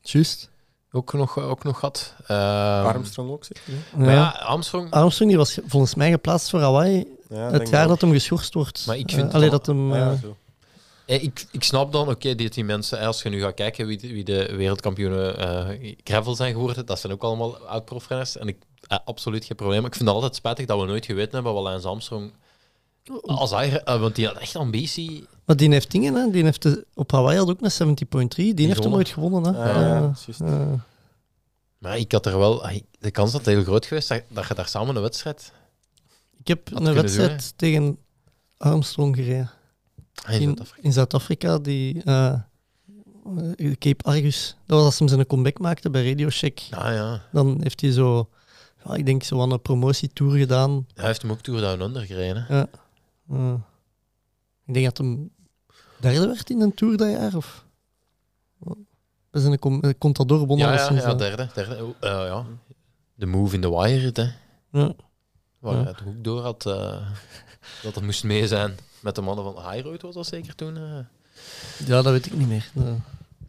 Speaker 7: juist.
Speaker 9: ook nog, ook nog gehad. Ehm,
Speaker 8: Armstrong ook zeker?
Speaker 9: Maar
Speaker 7: Ja.
Speaker 9: ja, Armstrong.
Speaker 7: Armstrong die was ge- volgens mij geplaatst voor Hawaii
Speaker 8: Ja,
Speaker 7: het jaar dat hem geschorst wordt.
Speaker 9: Maar ik
Speaker 7: Eh,
Speaker 9: vind het
Speaker 7: allee,
Speaker 9: wel-
Speaker 7: dat hem...
Speaker 8: ja,
Speaker 7: eh,
Speaker 8: zo.
Speaker 9: Eh, Ik, ik snap dan, oké, die, die mensen, eh, als je nu gaat kijken wie, de- wie de wereldkampioenen eh gravel zijn geworden, dat zijn ook allemaal oud-profrenners. En ik, eh, absoluut geen probleem. Maar ik vind het altijd spijtig dat we nooit geweten hebben wat Lance Armstrong als hij, eh, want die had echt ambitie.
Speaker 7: Maar die heeft dingen, hè. Die heeft de, op Hawaii had ook een 70.3. Die, heeft hem
Speaker 9: gewonnen.
Speaker 7: ooit gewonnen, hè.
Speaker 8: Ah, ja, juist.
Speaker 9: Maar ik had er wel, eh, de kans dat heel groot geweest dat, dat je daar samen een wedstrijd
Speaker 7: ik heb
Speaker 9: Had
Speaker 7: een wedstrijd
Speaker 9: doen,
Speaker 7: tegen Armstrong gereden.
Speaker 9: Ah, in
Speaker 7: in,
Speaker 9: Zuid-Afrika.
Speaker 7: in Zuid-Afrika, die eh, eh, Cape Argus. Dat was als hij zijn comeback maakte bij Radio Shack.
Speaker 9: Ah ja,
Speaker 7: Dan heeft hij zo, ja, ik denk zo aan een promotietour gedaan.
Speaker 9: hij heeft hem ook Tour Down Under gereden. hè.
Speaker 7: Ja. Eh, ik denk dat hem derde werd in een tour dat jaar. Of... We zijn een Contador won
Speaker 9: Ja, ja, ja, derde. derde. Eh, ja. De move in the wire, hè.
Speaker 7: Ja.
Speaker 9: Waar
Speaker 7: Ja.
Speaker 9: hij het hoek door had, eh, dat het moest mee zijn met de mannen van Highroad, was dat zeker toen? eh.
Speaker 7: ja, dat weet ik niet meer. Dat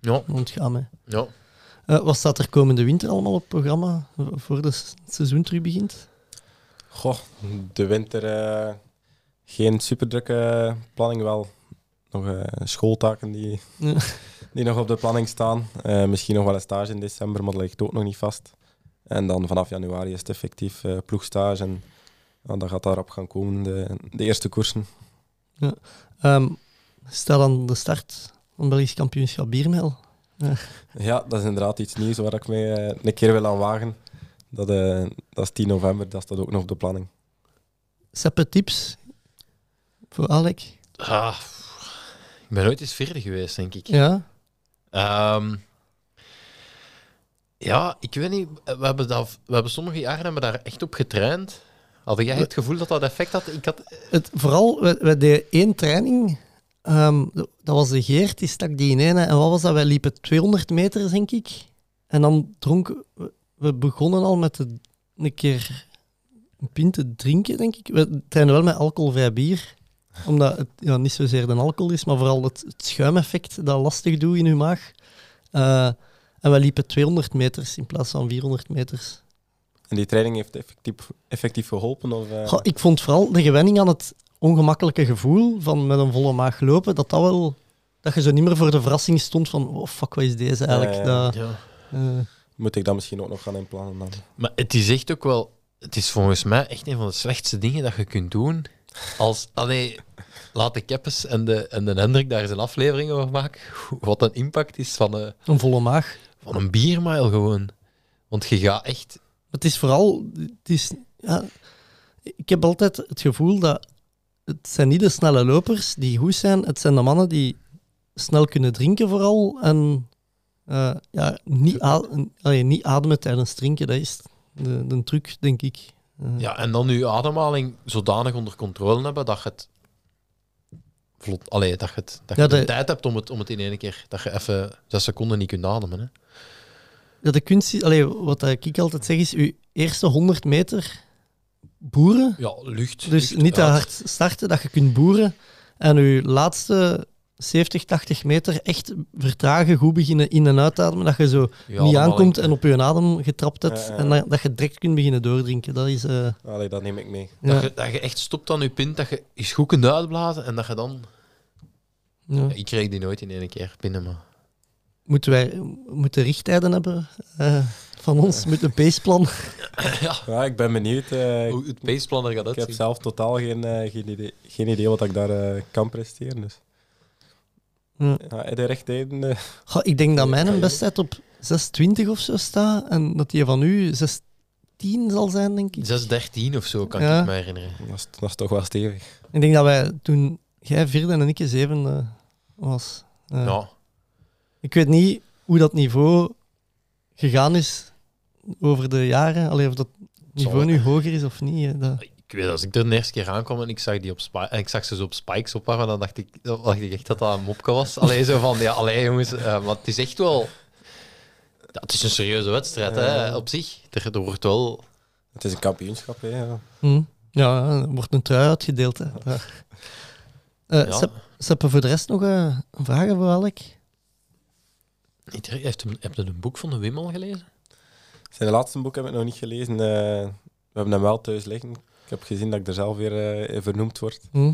Speaker 9: Ja,
Speaker 7: ontgaan mij.
Speaker 9: ja.
Speaker 7: Eh, wat staat er komende winter allemaal op het programma voor de het seizoen terug begint?
Speaker 8: Goh, de winter eh, geen superdrukke planning, wel nog eh, schooltaken die,
Speaker 7: Ja.
Speaker 8: die nog op de planning staan. Eh, misschien nog wel een stage in december, maar dat ligt ook nog niet vast. En dan vanaf januari is het effectief eh, ploegstage en ja, dan gaat daarop gaan komen de, de eerste koersen.
Speaker 7: Ehm, Stel aan de start van Belgisch kampioenschap biermel.
Speaker 8: Ja, dat is inderdaad iets nieuws waar ik eh, een keer wil aan wagen. Dat, dat is 10 november, dat staat ook nog op de planning.
Speaker 7: Seppe tips voor Alec?
Speaker 9: Ah, ik ben nooit eens verder geweest, denk ik.
Speaker 7: Ja.
Speaker 9: Ehm, ja, ik weet niet. We hebben, dat, we hebben sommige jaren hebben daar echt op getraind. Had jij het gevoel dat dat effect had? Ik had
Speaker 7: Het, vooral, we, we deden één training. ehm, dat was de Geert, die stak die in ene. En wat was dat? Wij liepen 200 meter, denk ik. En dan dronken... we- We begonnen al met de, een keer een pint te drinken, denk ik. We trainen wel met alcoholvrij bier. Omdat het ja, niet zozeer de alcohol is, maar vooral het, het schuimeffect dat lastig doet in je maag. Eh, en we liepen 200 meters in plaats van 400 meters.
Speaker 8: En die training heeft effectief, effectief geholpen? Of, eh?
Speaker 7: Goh, ik vond vooral de gewenning aan het ongemakkelijke gevoel van met een volle maag lopen, dat dat wel... Dat je zo niet meer voor de verrassing stond van, oh fuck, wat is deze eigenlijk?
Speaker 8: Ja, ja, ja.
Speaker 7: Dat,
Speaker 9: ja.
Speaker 7: eh,
Speaker 8: Moet ik dat misschien ook nog gaan inplannen dan?
Speaker 9: Maar het is echt ook wel... Het is volgens mij echt een van de slechtste dingen dat je kunt doen. Als... Allee, laat de Keppes en de, en de Hendrik daar een aflevering over maken. Wat een impact is van, een
Speaker 7: een volle maag.
Speaker 9: van een biermile gewoon. Want je gaat echt...
Speaker 7: Het is vooral... Het is, ja, ik heb altijd het gevoel dat het zijn niet de snelle lopers die goed zijn, het zijn de mannen die snel kunnen drinken vooral en eh, ja, niet, a- allee, niet ademen tijdens drinken, dat is de, de truc, denk ik. Eh,
Speaker 9: Ja, en dan je ademhaling zodanig onder controle hebben dat je het vlot, allee, dat je, het, dat je
Speaker 7: Ja,
Speaker 9: de
Speaker 7: de-
Speaker 9: tijd hebt om het, om het in één keer, dat je even zes seconden niet kunt ademen. Hè.
Speaker 7: Ja, de kunst is, allee, wat ik altijd zeg is, je eerste 100 meter boeren,
Speaker 9: Ja, lucht.
Speaker 7: dus
Speaker 9: lucht
Speaker 7: niet te hard starten, dat je kunt boeren en je laatste 70, 80 meter echt vertragen, goed beginnen in- en uitademen, dat je zo niet aankomt en op je adem getrapt hebt en dat, dat je direct kunt beginnen doordrinken. Dat is... eh,
Speaker 8: Allee, dat neem ik mee.
Speaker 7: ja,
Speaker 9: Dat, je, dat je echt stopt aan je pint, dat je eens goed kunt uitblazen en dat je dan...
Speaker 7: ja.
Speaker 9: Ja, ik kreeg die nooit in één keer binnen, maar...
Speaker 7: Moeten wij moeten richttijden hebben eh, van ons, met een paceplan?
Speaker 8: Ja, ik ben benieuwd. eh,
Speaker 9: Hoe het paceplan er gaat
Speaker 8: ik heb
Speaker 9: uitzien.
Speaker 8: zelf totaal geen, geen, idee, geen idee wat ik daar kan presteren. Dus.
Speaker 7: Ja.
Speaker 8: De rechttijden... eh,
Speaker 7: Goh, ik denk dat mijn
Speaker 8: ja.
Speaker 7: besttijd op 6,20 of zo staat en dat die van u 6,10 zal zijn, denk ik.
Speaker 9: 6.13 of zo, kan
Speaker 7: Ja.
Speaker 9: ik me herinneren.
Speaker 8: dat, is, dat is toch wel stevig.
Speaker 7: Ik denk dat wij toen jij vierde en ik zevende was. Eh,
Speaker 9: Ja.
Speaker 7: Ik weet niet hoe dat niveau gegaan is over de jaren. Alleen of dat niveau
Speaker 9: Zal-
Speaker 7: nu hoger is of niet. hè, Dat...
Speaker 9: Ik weet, als ik er de eerste keer aankwam en ik zag, die op en ik zag ze zo op spikes opwarmen, dan dacht ik, dan dacht ik echt dat dat een mopke was. Allee, zo van, ja, allee jongens, eh, maar het is echt wel... Ja, het is een serieuze wedstrijd, hè, op zich. Er, er wordt wel...
Speaker 8: Het is een kampioenschap, hè. Ja.
Speaker 7: Hm. Ja, er wordt een trui uitgedeeld. Hè. Ja. Eh,
Speaker 9: Ja.
Speaker 7: Sep, voor de rest nog eh, vragen voor Alec?
Speaker 9: Niet, heeft hem, heb je een boek van de Wim al gelezen?
Speaker 8: Zijn laatste boek heb ik nog niet gelezen. eh, we hebben hem wel thuis liggen. Ik heb gezien dat ik er zelf weer eh, vernoemd word,
Speaker 7: Hm.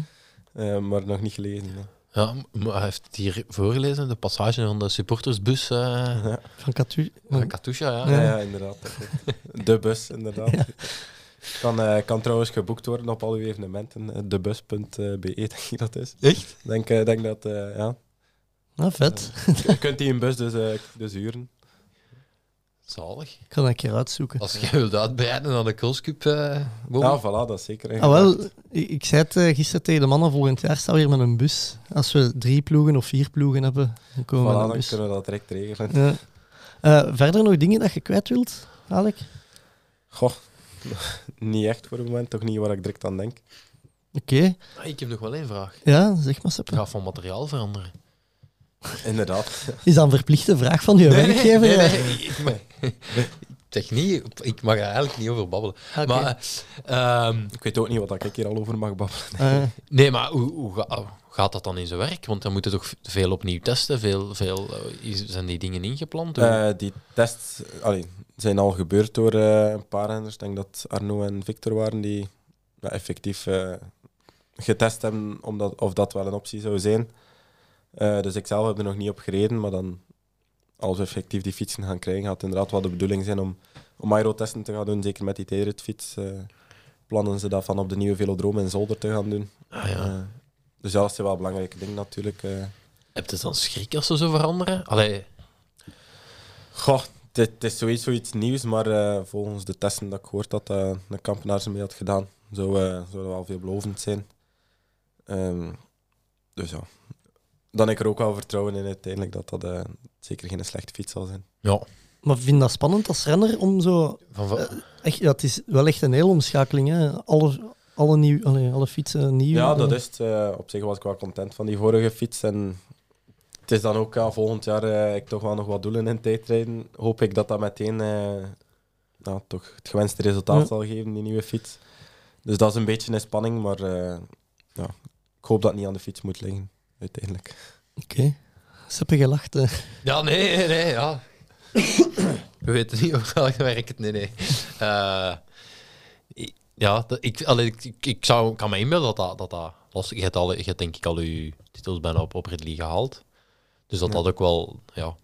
Speaker 8: eh, maar nog niet gelezen. nee.
Speaker 9: Ja, maar hij heeft hier voorgelezen, de passage van de supportersbus eh
Speaker 7: Van Katu.
Speaker 9: van Katusha. Ja.
Speaker 8: Ja, inderdaad. De bus, inderdaad. Kan, eh, kan trouwens geboekt worden op al uw evenementen. Debus.be, denk ik dat is.
Speaker 9: Echt?
Speaker 8: Denk, eh, denk dat, eh, ja.
Speaker 7: Nou, vet.
Speaker 8: Je kunt die een bus dus, eh, dus huren.
Speaker 9: Zalig.
Speaker 7: Ik ga dat een keer uitzoeken.
Speaker 9: Als jij wilt uitbreiden naar de crosscup, eh Bobby.
Speaker 8: Ja, voilà, dat is zeker.
Speaker 7: Ah, wel, ik, ik zei het eh, gisteren tegen de mannen, volgend jaar staan we weer met een bus. Als we drie ploegen of vier ploegen hebben, dan komen we
Speaker 8: Voilà,
Speaker 7: met een
Speaker 8: dan
Speaker 7: bus.
Speaker 8: kunnen we dat direct regelen.
Speaker 7: Ja. Eh, verder nog dingen dat je kwijt wilt, Alec?
Speaker 8: Goh, niet echt voor het moment. Toch niet waar ik direct aan denk.
Speaker 7: Oké,
Speaker 9: Ah, ik heb nog wel één vraag.
Speaker 7: ja, zeg maar, Sepp.
Speaker 9: Het gaat van materiaal veranderen.
Speaker 8: Inderdaad.
Speaker 7: Is dat een verplichte vraag van je werkgever?
Speaker 9: nee, nee, ik, mag, ik zeg niet, ik mag er eigenlijk niet over babbelen. Maar, eh, ehm,
Speaker 8: Ik weet ook niet wat ik hier al over mag babbelen.
Speaker 7: Eh,
Speaker 9: nee, maar hoe, hoe ga- hoe gaat dat dan in zijn werk? Want dan moet je toch veel opnieuw testen, veel, veel, eh, is- zijn die dingen ingepland?
Speaker 8: Eh, die tests allee, zijn al gebeurd door een paar renners. Ik denk dat Arno en Victor waren die ja, effectief eh, getest hebben om dat, of dat wel een optie zou zijn. Eh, dus ik zelf heb er nog niet op gereden, maar dan als we effectief die fietsen gaan krijgen, gaat het inderdaad wel de bedoeling zijn om, om aerotesten te gaan doen, zeker met die tijdritfiets. eh plannen ze dat van op de nieuwe velodroom in Zolder te gaan doen.
Speaker 9: ah, ja.
Speaker 8: Eh, Dus ja, dat zijn wel belangrijke dingen natuurlijk.
Speaker 9: Heb je dan schrik als ze zo veranderen? Allee,
Speaker 8: Goh, het, is sowieso iets nieuws, maar volgens de testen dat ik gehoord dat een kampenaar ze mee had gedaan, zou, zou dat wel veelbelovend zijn. Ehm, dus ja, dan heb ik er ook wel vertrouwen in uiteindelijk dat dat eh, zeker geen slechte fiets zal zijn.
Speaker 9: ja.
Speaker 7: Maar vind je dat spannend als renner om zo...
Speaker 9: Van, van-
Speaker 7: Echt, ja, het is wel echt een hele omschakeling, hè. Alle, alle, nieuw, allee, alle fietsen nieuw.
Speaker 8: Ja, dat
Speaker 7: Eh,
Speaker 8: is het. Eh, op zich was ik wel content van die vorige fiets. En het is dan ook, ja, volgend jaar eh, ik toch wel nog wat doelen in tijdrijden. Hoop ik dat dat meteen eh, nou, toch het gewenste resultaat
Speaker 7: Ja.
Speaker 8: zal geven, die nieuwe fiets. Dus dat is een beetje een spanning, maar eh, ja, ik hoop dat het niet aan de fiets moet liggen, uiteindelijk.
Speaker 7: Oké. Ze hebben gelacht.
Speaker 9: Ja, nee, nee, nee, ja. We weten niet of dat werkt. Nee, nee. Eh, i- ja, ik, allee, ik, ik, zou, kan me inbeelden dat dat, dat, dat je, hebt al, je hebt denk ik al je titels bijna op, op Ridley gehaald. Dus dat
Speaker 8: Ja.
Speaker 9: dat ook wel, ja,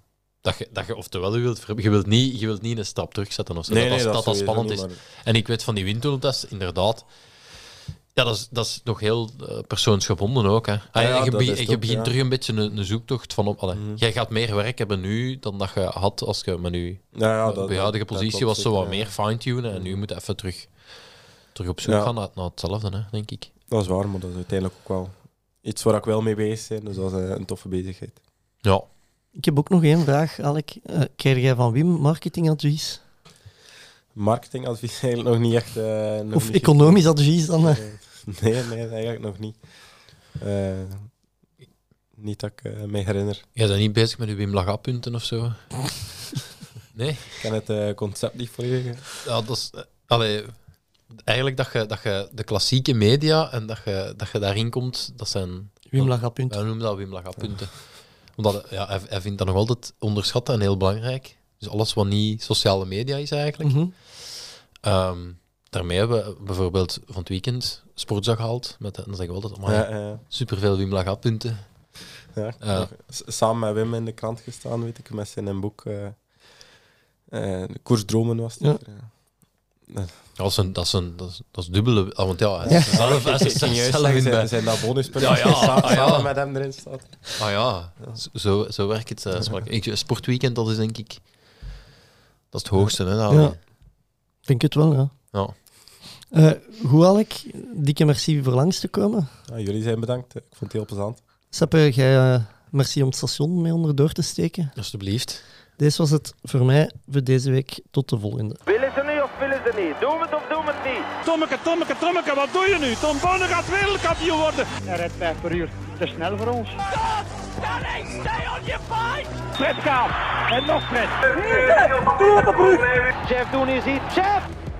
Speaker 9: dat je, dat je oftewel je wilt, je wilt niet, je wilt niet een stap terugzetten of zo. dat, dat, dat, spannend
Speaker 8: niet,
Speaker 9: is.
Speaker 8: maar-
Speaker 9: En ik weet van die windtunneltest, inderdaad. Ja, dat is, dat is nog heel eh, persoonsgebonden ook. Hè. Ah,
Speaker 8: ja,
Speaker 9: je je
Speaker 8: ook,
Speaker 9: begint
Speaker 8: ja.
Speaker 9: terug een beetje een, een zoektocht van... Op, allee,
Speaker 8: Mhm.
Speaker 9: Jij gaat meer werk hebben nu dan dat je had als je met je
Speaker 8: Ja, ja,
Speaker 9: op
Speaker 8: dat,
Speaker 9: je huidige positie was zo wat meer fine-tunen. En nu moet je even terug, terug op zoek
Speaker 8: Ja.
Speaker 9: gaan naar, naar hetzelfde, hè, denk ik.
Speaker 8: Dat is waar, maar dat is uiteindelijk ook wel iets waar ik wel mee bezig ben. Dus dat is eh, een toffe bezigheid.
Speaker 9: Ja.
Speaker 7: Ik heb ook nog één vraag, Alek. Eh, krijg jij van Wim marketingadvies?
Speaker 8: Marketingadvies eigenlijk nog niet echt. nog
Speaker 7: Of
Speaker 8: niet
Speaker 7: economisch advies dan?
Speaker 8: Nee, nee, eigenlijk nog niet. Eh, niet dat ik eh, me herinner.
Speaker 9: Jij bent niet bezig met je Wim Laga-punten of zo? nee?
Speaker 8: Ik ken het eh, concept niet volledig.
Speaker 9: Ja, dat is... allee, eigenlijk dat je, dat je de klassieke media en dat je, dat je daarin komt, dat zijn...
Speaker 7: Wim.
Speaker 9: Wij noemen dat Wim Laga-punten. Omdat ja, hij, hij vindt dat nog altijd onderschatten en heel belangrijk. Dus alles wat niet sociale media is eigenlijk. Ehm, daarmee hebben we bijvoorbeeld van het weekend sportza gehaald. Met, dan zeggen we altijd, amai,
Speaker 8: Ja, ja,
Speaker 9: superveel Wim.
Speaker 8: Ik heb
Speaker 9: Ja.
Speaker 8: s- Samen met Wim in de krant gestaan, weet ik, met zijn boek. eh eh, de Koersdromen was het.
Speaker 7: Ja.
Speaker 9: Dat is een, dat is een, dat is, dat is dubbele... ah, want ja, hij
Speaker 7: Ja.
Speaker 9: is zelf, hij
Speaker 8: Ik
Speaker 9: is
Speaker 8: ging juist
Speaker 9: zelf
Speaker 8: zeggen,
Speaker 9: in
Speaker 8: zijn,
Speaker 9: bij-
Speaker 8: zijn dat bonuspunten
Speaker 9: Ja, ja,
Speaker 8: sa-
Speaker 9: ah, ja.
Speaker 8: samen met hem erin staat.
Speaker 9: Ah ja, zo, zo werkt het. eh, ik, sportweekend, dat is denk ik... Dat is het hoogste, hè? dat-
Speaker 7: Ja. Ik denk het wel, ja.
Speaker 9: Ja.
Speaker 7: Eh, goed, Alek. Dikke merci voor langs te komen.
Speaker 8: Ja, jullie zijn bedankt. Ik vond het heel plezant.
Speaker 7: Seppe, jij eh, merci om het station mee onderdoor te steken.
Speaker 9: Alsjeblieft.
Speaker 7: Deze was het voor mij voor deze week. Tot de volgende.
Speaker 1: Willen ze niet of willen ze niet? Doen we het of doen we het niet?
Speaker 2: Tommeke, Tommeke, Tommeke, wat doe je nu? Tom Bonne gaat wereldkampioen worden.
Speaker 3: Hij rijdt 5 per uur. Te snel voor ons.
Speaker 4: Danny, stay on your fight!
Speaker 3: Fred Kaap. En nog Fred.
Speaker 1: Jeff doen is iets. Jeff!